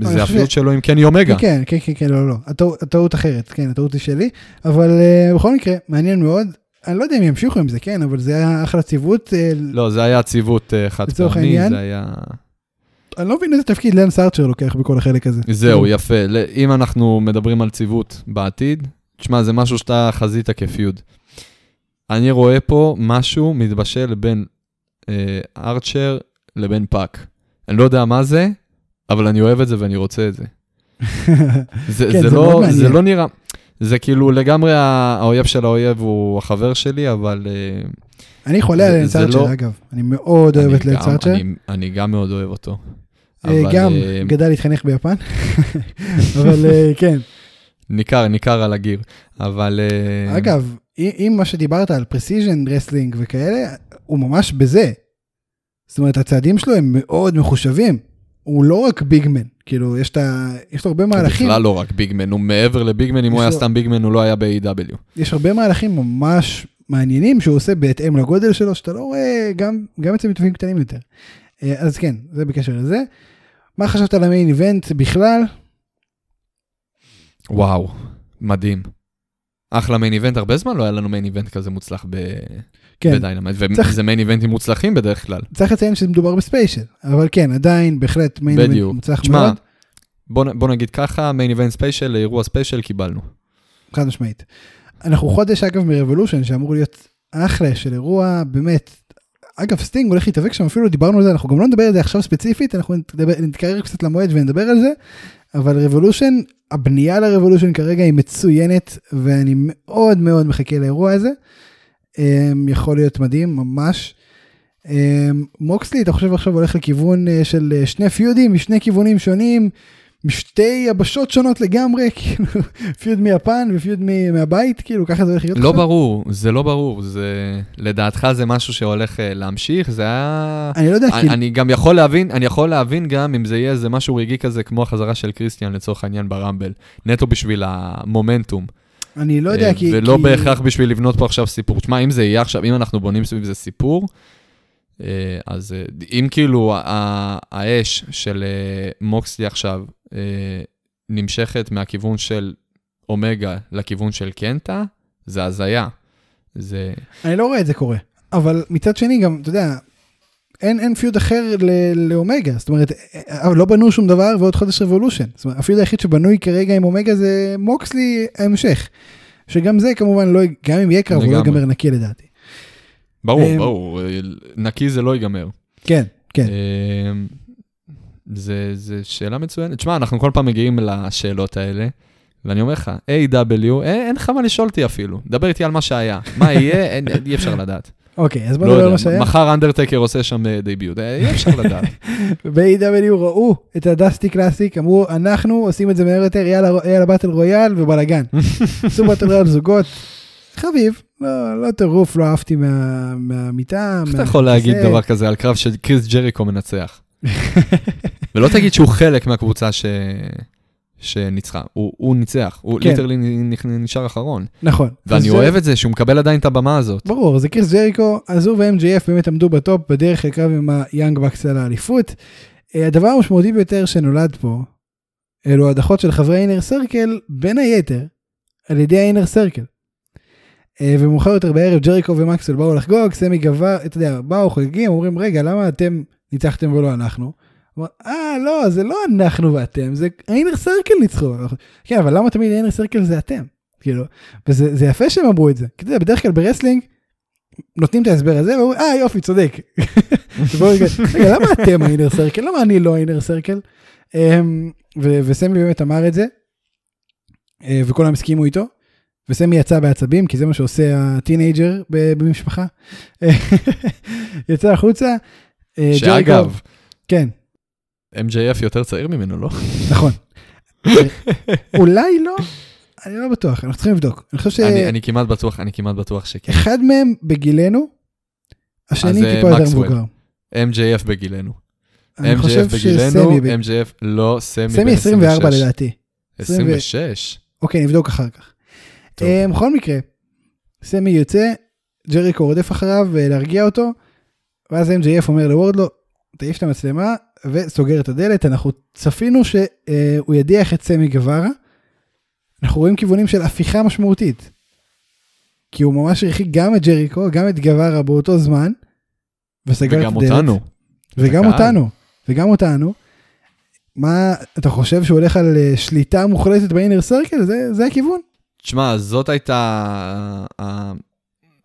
אני זה ש- שלו עם קני אומגה. כן, כן, כן, כן, לא, לא, הטעות- אחרת, כן, הטעות היא שלי, אבל בכל מקרה, מעניין מאוד, אני לא יודע אם ימשיכו עם זה, כן, אבל זה היה אחלה ציוות, לא, זה היה ציוות חד פעמי? זה היה... אני לא מבין איזה תפקיד לנס ארצ'ר לוקח בכל החלק הזה. זהו, יפה. ל- אם אנחנו מדברים על ציוות בעתיד, תשמע, זה משהו שאתה חזית כ feud. אני רואה פה משהו מתבשל בין אה, ארצ'ר לבין פאק. אני לא יודע מה זה, אבל אני אוהב את זה ואני רוצה את זה. *laughs* זה, כן, זה, זה לא. זה לא נראה... זה כאילו לגמרי האויב של האויב הוא החבר שלי, אבל... אה, אני חולה על ארצ'ר, לא- אגב, אני מאוד אוהב את ארצ'ר, אני, אני גם מאוד אוהב אותו. אה, אבל, גם אה, גדל להתחנך ביפן, *laughs* אבל כן. ניכר, ניכר על ה gear. אבל... אה, אגב, אם מה שדיברת על precision wrestling וכאלה, הוא ממש בזה. זאת אומרת, הצעדים שלו הם מאוד מחושבים. הוא לא רק big man, כאילו, יש, ה... יש לו הרבה הוא מהלכים, בכלל לא רק big man, הוא מעבר ל big man, אם הוא היה לו- סתם big man, הוא לא היה ב-AEW. יש הרבה מהלכים ממש מעניינים שהוא עושה בהתאם לגודל שלו, שאתה לא רואה גם, גם אצל מתאבקים קטנים יותר. אה, אז כן, זה בקשר לזה. מה חשבת על ה main event בכלל? וואו, מדהים. אחלה main event, הרבה זמן לא היה לנו main event כזה מוצלח ב... כן, ב Dynamite, צריך- וזה main event ים מוצלחים בדרך כלל. צריך לציין שזה מדובר ב special, אבל כן, עדיין בהחלט main event. מוצלח תשמע, מאוד, בוא, בוא נגיד ככה, main event special, אירוע special קיבלנו. חד משמעית. אנחנו חודש אגב מ Revolution שאמור להיות אחלה של אירוע, באמת. אגב, סטינג הולך להתאבק שם, אפילו דיברנו על זה, אנחנו גם לא נדבר על זה עכשיו ספציפית, אנחנו נתקרב קצת למועד ונדבר על זה, אבל Revolution, הבנייה ל Revolution כרגע היא מצוינת, ואני מאוד מאוד מחכה לאירוע הזה. אמ, יכול להיות מדהים, ממש. אמ, מוקסלי, אתה חושב עכשיו הולך לכיוון אה, של אה, שני feud ים משני כיוונים שונים, משתי יבשות שונות לגמרי, כאילו, feud מיפן ו feud מהבית, כאילו, ככה זה הולך להיות לא עכשיו? ברור, זה לא ברור, זה... לדעתך זה משהו שהולך אה, להמשיך, זה היה... אני לא יודע, אני, כאילו, אני גם יכול להבין, אני יכול להבין גם אם זה יהיה איזה משהו רגעי כזה כמו החזרה של קריסטיאן לצורך העניין ברמבל, נטו בשביל המומנטום. אני לא יודע, אה, כי... ולא כי- בהכרח בשביל לבנות פה עכשיו סיפור. תשמע, אם זה יהיה עכשיו, אם אנחנו בונים סביב זה סיפור, אז אה, אם כאילו האש של אה, מוקסלי עכשיו אה, נמשכת מהכיוון של אומגה לכיוון של קנטה, זה הזיה. זה... אני לא רואה את זה קורה. אבל מצד שני גם, אתה יודע, אין, אין פיוד אחר ל- לאומגה, זאת אומרת, אה, לא בנו שום דבר ועוד חודש רבולושן. זאת אומרת, הפיוד היחיד שבנוי כרגע עם אומגה זה מוקסלי ההמשך. שגם זה כמובן לא, גם אם יהיה קרב, הוא לא. ייגמר נקי לדעתי. ברור, אה, ברור, אה, נקי זה לא ייגמר. כן, כן. אה, זה, זה שאלה מצוינת. תשמע, אנחנו כל פעם מגיעים לשאלות האלה, ואני אומר לך, AEW, אין, אין לך מה לשאול אותי אפילו. דבר איתי על מה שהיה. מה יהיה, *laughs* אין, אי אפשר לדעת. אוקיי, אז בוא לא נדבר על יודע, מה שהיה. מחר אנדרטייקר עושה שם אה, debut, אה, אי אפשר *laughs* לדעת. ב-AEW ראו את ה Dusty Classic, אמרו, אנחנו עושים את זה מהר יותר, יאללה, יאללה battle royal ובלאגן. *laughs* עשו battle royal זוגות. חביב, לא, לא טירוף, לא אהבתי מה- מהמיטה. איך אתה יכול להגיד מהכיסא. דבר כזה על קרב של קריס ג'ריקו מנצח? ולא תגיד שהוא חלק מהקבוצה ש... שניצחה, הוא, הוא ניצח, הוא כן. literally נשאר אחרון. נכון. ואני אוהב את זה שהוא מקבל עדיין את הבמה הזאת. ברור, זה קריס ג'ריקו, אז הוא ו-MJF באמת עמדו ב top בדרך לקרב עם ה Young Bucks על האליפות. אה, הדבר המשמעותי ביותר שנולד פה, אלו הסדקים של חברי Inner Circle, בין היתר, על ידי ה Inner Circle. אה, ומאוחר יותר בערב ג'ריקו ומקסוול באו לחגוג, סמי גווארה, אתה יודע, באו חוגגים, אומרים רגע למה אתם ניצחתם ולא אנחנו? אה לא זה לא אנחנו ואתם זה ה Inner Circle ניצחו. כן אבל למה תמיד ה Inner Circle זה אתם? כאילו, וזה זה יפה שהם אמרו את זה. כי אתה יודע, בדרך כלל ב wrestling, נותנים את ההסבר הזה, ואומרים, אה יופי, צודק. *laughs* רגע, למה אתם ה Inner Circle? למה אני לא ה Inner Circle? אמ, וסמי באמת אמר את זה, אה, וכולם הסכימו איתו, וסמי יצא בעצבים, כי זה מה שעושה ה teenager במשפחה. *laughs* יצא החוצה. אה, שאגב, כן, MJF יותר צעיר ממנו, לא? נכון. *laughs* אולי לא, אני לא בטוח, אנחנו צריכים לבדוק. אני חושב אני אני כמעט בטוח, אני כמעט בטוח שכן. שאחד מהם בגילנו, השני אה, טיפה יותר. מבוגר. MJF בגילנו. MJF בגילנו, MJF לא, סמי סמי 24 לדעתי. 26. אוקיי, נבדוק אחר כך. אה, בכל מקרה, סמי יוצא, ג'ריקו רודף אחריו אה, להרגיע אותו, ואז MJF אומר לוורדלו, תעיף את המצלמה וסוגר את הדלת. אנחנו צפינו שהוא ידיח את סמי גווארה. אנחנו רואים כיוונים של הפיכה משמעותית. כי הוא ממש הרחיק גם את ג'ריקו, גם את גווארה באותו זמן, וסגר את וגם הדלת. אותנו. וגם. אותנו, וגם אותנו. מה, אתה חושב שהוא הולך על אה, שליטה מוחלטת באינר סרקל? זה, זה הכיוון? תשמע, זאת הייתה, ה-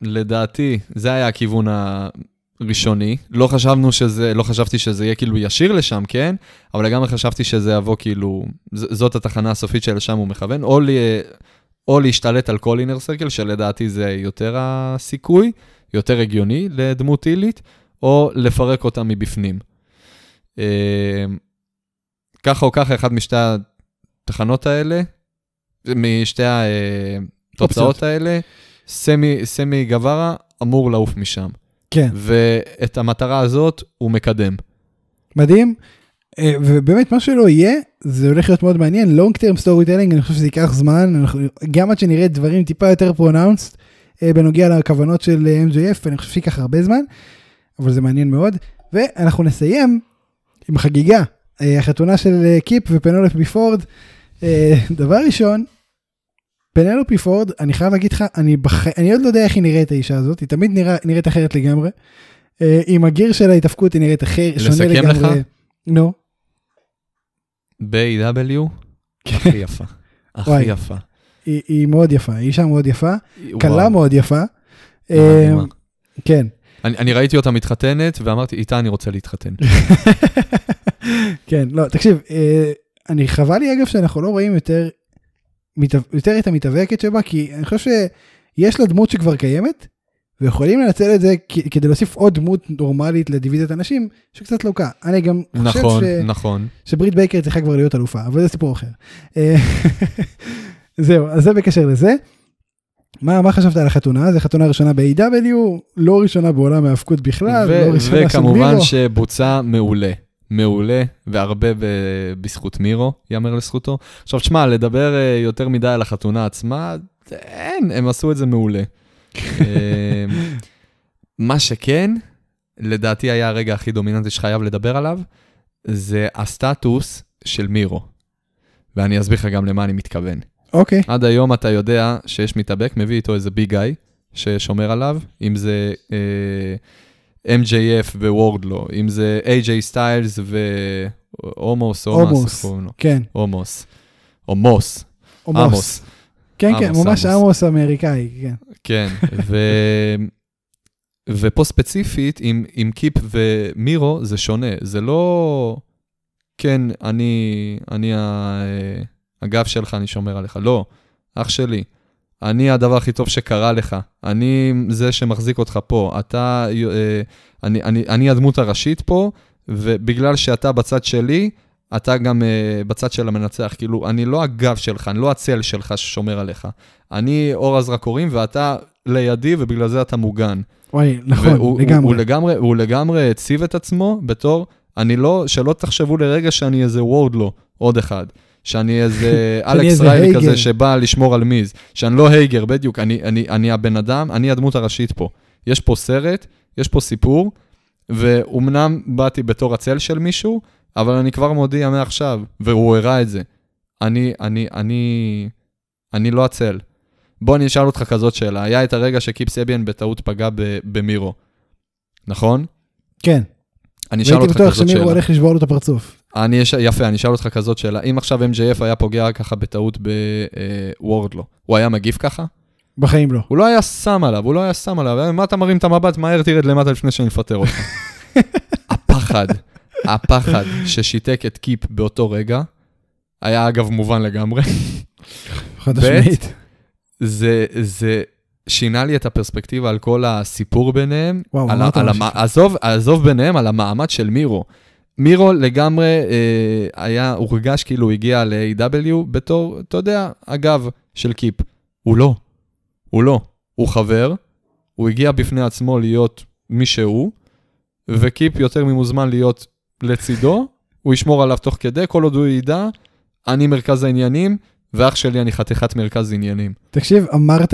לדעתי, זה היה הכיוון הראשוני. לא חשבנו שזה, לא חשבתי שזה יהיה כאילו ישיר לשם, כן? אבל לגמרי חשבתי שזה יבוא כאילו, זאת התחנה הסופית שלשם הוא מכוון, או, לי, או להשתלט על כל אינר סרקל, שלדעתי זה יותר הסיכוי, יותר הגיוני לדמות הילית, או לפרק אותה מבפנים. אה, ככה או ככה, אחד משתי התחנות האלה, משתי התוצאות האלה, סמי, סמי גווארה אמור לעוף משם. כן. ואת המטרה הזאת הוא מקדם. מדהים. אה, ובאמת מה שלא יהיה, זה הולך להיות מאוד מעניין. long term storytelling, אני חושב שזה ייקח זמן, אנחנו, גם עד שנראה דברים טיפה יותר pronounced בנוגע לכוונות של אה, MJF, אני חושב שייקח הרבה זמן, אבל זה מעניין מאוד. ואנחנו נסיים עם חגיגה, אה, החתונה של אה, קיפ ופנלופי פורד. אה, דבר ראשון, פנלופי פורד, אני חייב להגיד לך, אני, בח... אני עוד לא יודע איך היא נראית האישה הזאת, היא תמיד נראה, נראית אחרת לגמרי. אה, עם ה gear של ההתאבקות היא נראית אחר, שונה לסכם לגמרי. לך? נו, ב-AW, הכי יפה. הכי. יפה. היא, היא מאוד יפה, היא אישה מאוד יפה, קלה מאוד יפה. אה. כן, אני, אני ראיתי אותה מתחתנת, ואמרתי, איתה אני רוצה להתחתן. *laughs* כן, לא, תקשיב, אה, אני חבל לי אגב שאנחנו לא רואים יותר, יותר את המתאבקת שבה, כי אני חושב שיש לה דמות שכבר קיימת, ויכולים לנצל את זה כדי להוסיף עוד דמות נורמלית לדיוויזיית הנשים, שקצת לוקה. אני גם חושב נכון, ש... נכון. שברית בייקר צריכה כבר להיות אלופה, אבל זה סיפור אחר. אה, *laughs* זהו, אז זה בקשר לזה. מה, מה חשבת על החתונה? זו חתונה ראשונה ב-AW, לא ראשונה בעולם ההאבקות בכלל, ו- לא ראשונה של וכמובן מירו. שבוצע מעולה. מעולה, והרבה ב- בזכות מירו, יאמר לזכותו. עכשיו, תשמע, לדבר אה, יותר מדי על החתונה עצמה, אין, הם עשו את זה מעולה. *laughs* אה, מה שכן, לדעתי היה הרגע הכי דומיננטי שחייב לדבר עליו, זה הסטטוס של מירו. ואני אסביר לך גם למה אני מתכוון. אוקיי, עד היום אתה יודע שיש מתאבק, מביא איתו איזה ביג גאי ששומר עליו, אם זה אה, MJF ווורדלו, אם זה AJ סטיילס והומוס, או הומוס. מוס, איך קוראים לו? כן, הומוס. או מוס, עמוס. כן, כן, ממש עמוס. עמוס אמריקאי, כן. כן, *laughs* ו... ופה ספציפית, עם, עם קיפ ומירו, זה שונה. זה לא, כן, אני, אני. אה, הגב שלך, אני שומר עליך. לא, אח שלי, אני הדבר הכי טוב שקרה לך. אני זה שמחזיק אותך פה. אתה, אה, אני, אני, אני הדמות הראשית פה, ובגלל שאתה בצד שלי, אתה גם uh, בצד של המנצח. כאילו, אני לא הגב שלך, אני לא הצל שלך ששומר עליך. אני אור הזרקורים ואתה לידי, ובגלל זה אתה מוגן. וואי, נכון, והוא, לגמרי. הוא, הוא, לגמרי, הוא לגמרי הציב את עצמו בתור, אני לא, שלא תחשבו לרגע שאני איזה וורדלו, עוד אחד. שאני איזה *laughs* אלכס ריילי. כזה שבא לשמור על מיז. שאני לא הייגר, בדיוק, אני, אני, אני הבן אדם, אני הדמות הראשית פה. יש פה סרט, יש פה סיפור, ואומנם באתי בתור הצל של מישהו, אבל אני כבר מודיע מעכשיו, והוא הראה את זה. אני, אני, אני, אני לא הצל. בוא אני אשאל אותך כזאת שאלה. היה את הרגע שקיפ סביאן בטעות פגע ב- במירו, נכון? כן, אני אשאל אותך בטוח כזאת שמירו שאלה. הולך לשבור לו את הפרצוף. אני יש... יפה, אני אשאל אותך כזאת שאלה. אם עכשיו MJF היה פוגע ככה בטעות בוורדלו, הוא היה מגיב ככה? בחיים לא. הוא לא היה שם עליו, הוא לא היה שם עליו. מה אתה מרים את המבט, מהר תרד למטה לפני שאני מפטר אותך. *laughs* הפחד, הפחד ששיתק את קיפ באותו רגע, היה אגב מובן לגמרי. חד משמעית. זה, זה שינה לי את הפרספקטיבה על כל הסיפור ביניהם. וואו, על, על. המ... עזוב, עזוב ביניהם, על המעמד של מירו. מירו לגמרי אה, היה, הורגש כאילו הגיע ל-AW בתור, אתה יודע, הגב של קיפ. הוא לא, הוא לא. הוא חבר, הוא הגיע בפני עצמו להיות מי שהוא, וקיפ יותר ממוזמן להיות לצידו, הוא ישמור עליו תוך כדי, כל עוד הוא ידע, אני מרכז העניינים, ואח שלי אני חתיכת מרכז עניינים. תקשיב, אמרת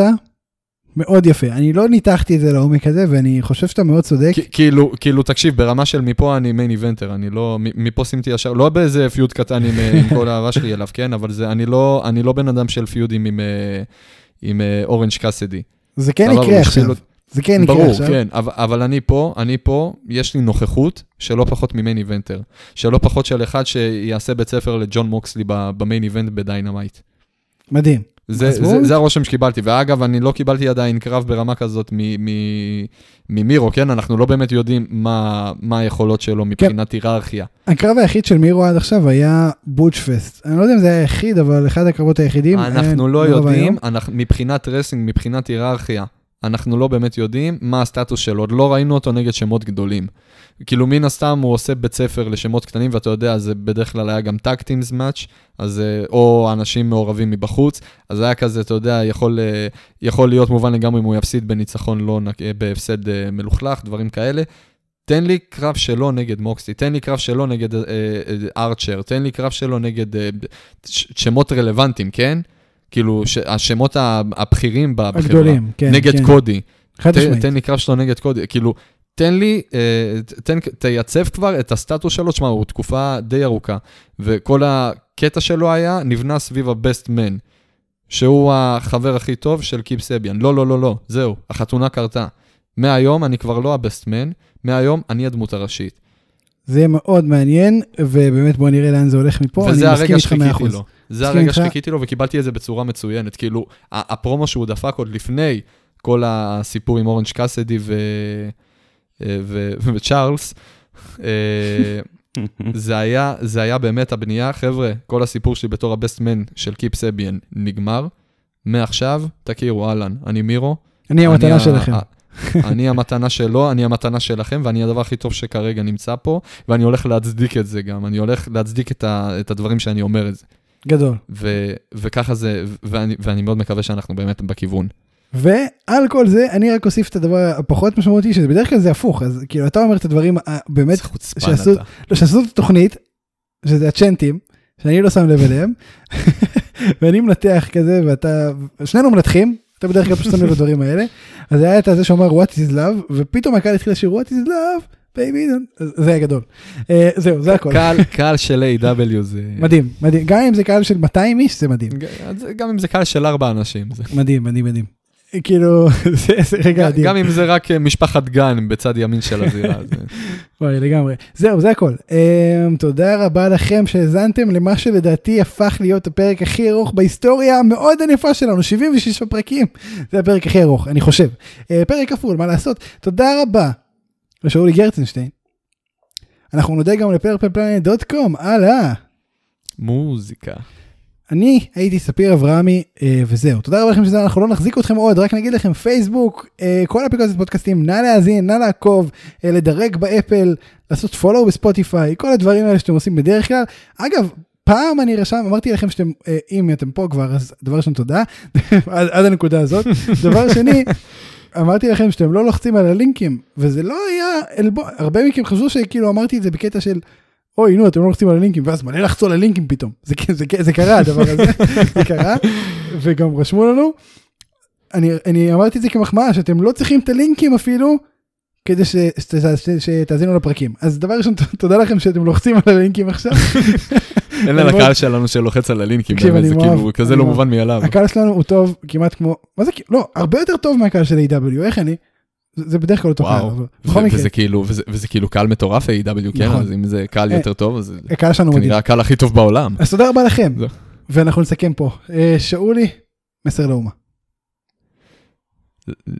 מאוד יפה. אני לא ניתחתי את זה לעומק הזה, ואני חושב שאתה מאוד צודק. כאילו, כאילו, תקשיב, ברמה של מפה אני מיין איבנטר, אני לא, מפה שימתי ישר, לא באיזה פיוד קטן עם, אה, עם כל האהבה שלי אליו, כן? אבל זה, אני לא, אני לא בן אדם של פיודים עם, אה, עם אה, אורנג' קאסידי. זה כן יקרה עכשיו. זה כן יקרה ברור, עכשיו. כן, אבל, אבל אני פה, אני פה, יש לי נוכחות שלא פחות מ main eventer. שלא פחות של אחד שיעשה בית ספר לג'ון מוקסלי ב main event ב Dynamite. מדהים. זה, זה, זה הרושם שקיבלתי, ואגב, אני לא קיבלתי עדיין קרב ברמה כזאת ממירו, כן? אנחנו לא באמת יודעים מה, מה היכולות שלו מבחינת היררכיה. הקרב היחיד של מירו עד עכשיו היה botchfest. אני לא יודע אם זה היה היחיד, אבל אחד הקרבות היחידים. אנחנו לא נורא יודעים. אנחנו, מבחינת wrestling, מבחינת היררכיה, אנחנו לא באמת יודעים מה הסטטוס שלו, עוד לא ראינו אותו נגד שמות גדולים. כאילו מן הסתם הוא עושה בית ספר לשמות קטנים, ואתה יודע, זה בדרך כלל היה גם tag teams match, או אנשים מעורבים מבחוץ, אז היה כזה, אתה יודע, יכול, אה, יכול להיות מובן לגמרי אם הוא יפסיד בניצחון לא, נק- אה, בהפסד אה, מלוכלך, דברים כאלה. תן לי קרב שלו נגד מוקסלי, תן לי קרב שלו נגד אה, אה, ארצ'ר, תן לי קרב שלו נגד אה, שמות רלוונטיים, כן? כאילו, השמות הבכירים ב- בחברה. הגדולים, כן. נגד כן. קודי. חד משמעית. תן לי קרב שלו נגד קודי. כאילו, תן לי, אה, תן, תייצב כבר את הסטטוס שלו, תשמע, הוא תקופה די ארוכה, וכל הקטע שלו היה נבנה סביב ה-best man, שהוא החבר הכי טוב של קיפ סביאן. לא, לא, לא, לא, זהו, החתונה קרתה. מהיום אני כבר לא ה-best man, מהיום אני הדמות הראשית. זה יהיה מאוד מעניין, ובאמת בוא נראה לאן זה הולך מפה. אני וזה מסכים איתך שחיכיתי 100%. לו. זה הרגע. שחיכיתי לו וקיבלתי את זה בצורה מצוינת. כאילו, הפרומו שהוא דפק עוד לפני כל הסיפור עם אורנג' קאסדי ו... ו... וצ'ארלס, אה, זה היה, זה היה באמת הבנייה. חבר'ה, כל הסיפור שלי בתור הבסט מן של קיפ סביאן נגמר. מעכשיו, תכירו, אהלן, אני מירו. אני המתנה שלכם. אני המתנה שלו, אני המתנה שלכם, ואני הדבר הכי טוב שכרגע נמצא פה, ואני הולך להצדיק את זה גם, אני הולך להצדיק את, ה, את הדברים שאני אומר את זה. גדול. ו, וככה זה, ואני, ואני מאוד מקווה שאנחנו באמת בכיוון. ועל כל זה, אני רק אוסיף את הדבר הפחות משמעותי, שזה בדרך כלל זה הפוך, אז כאילו אתה אומר את הדברים ה- באמת, שעשו-. לא, שעשו את התוכנית, שזה הצ'נטים, שאני לא שם לב אליהם, *laughs* ואני מנתח כזה, ואתה, שנינו מנתחים, אתה בדרך כלל פשוט שם לב לדברים האלה, אז היה את הזה שאומר what is love, ופתאום הקהל התחיל לשיר what is love, baby, don't-" אז זה היה גדול. אה, זהו, זה הכל. קהל, קהל של A.W. זה... מדהים, מדהים, גם אם זה קהל של 200 איש, זה מדהים. גם אם זה קהל של ארבע אנשים. זה... מדהים, מדהים, מדהים. כאילו, *laughs* זה זה רגע אדיר. גם אם זה רק אה, משפחת גן בצד ימין של הזירה. זה... *laughs* וואי, לגמרי. זהו, זה הכל. Um, תודה רבה לכם שהאזנתם למה שלדעתי הפך להיות הפרק הכי ארוך בהיסטוריה המאוד ענפה שלנו, 76 פרקים. זה הפרק הכי ארוך, אני חושב. Uh, פרק כפול, מה לעשות? תודה רבה לשאולי גרצנשטיין. אנחנו נודה גם לפרפלפלנט.קום, הלאה. מוזיקה. אני הייתי ספיר אברהמי אה, וזהו. תודה רבה לכם שזה אנחנו לא נחזיק אתכם עוד רק נגיד לכם פייסבוק אה, כל אפליקציות פודקאסטים נא להאזין נא לעקוב אה, לדרג באפל לעשות פולו בספוטיפיי כל הדברים האלה שאתם עושים בדרך כלל. אגב. פעם אני רשם אמרתי לכם שאתם אם אתם פה כבר אז דבר ראשון תודה. *laughs* עד, עד הנקודה הזאת. דבר שני אמרתי לכם שאתם לא לוחצים על הלינקים וזה לא היה אלבו הרבה מכם חשבו שכאילו אמרתי את זה בקטע של אוי נו אתם לא לוחצים על הלינקים ואז מלא לחצו על הלינקים פתאום זה, זה, זה, זה קרה הדבר הזה *laughs* זה קרה וגם רשמו לנו. אני, אני אמרתי את זה כמחמאה שאתם לא צריכים את הלינקים אפילו כדי ש- שת- ש- שתאזינו לפרקים אז דבר ראשון תודה לכם שאתם לוחצים על הלינקים עכשיו *laughs* אין לקהל מאוד- שלנו שלוחץ על הלינקים, זה כאילו כזה לא. מובן מאליו. הקהל שלנו הוא טוב כמעט כמו מה זה כאילו- לא הרבה יותר טוב מהקהל של A.W איך אני זה זה בדרך כלל אותו קהל וואו, אבל ו- בכל מקרה וזה כאילו, וזה- וזה כאילו קהל מטורף A.W, כן? נכון. אז אם זה קהל אה, יותר טוב, אז זה הקהל שלנו מדהים כנראה הקהל הכי טוב בעולם. אז תודה רבה לכם זהו. ואנחנו נסכם פה אה, שאולי מסר לאומה.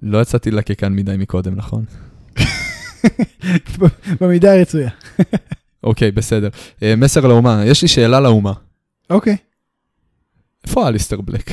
לא יצאתי לקקן מדי מקודם, נכון? *laughs* במידה הרצויה. אוקיי, בסדר. אה, מסר לאומה, יש לי שאלה לאומה. אוקיי. איפה אליסטר בלק?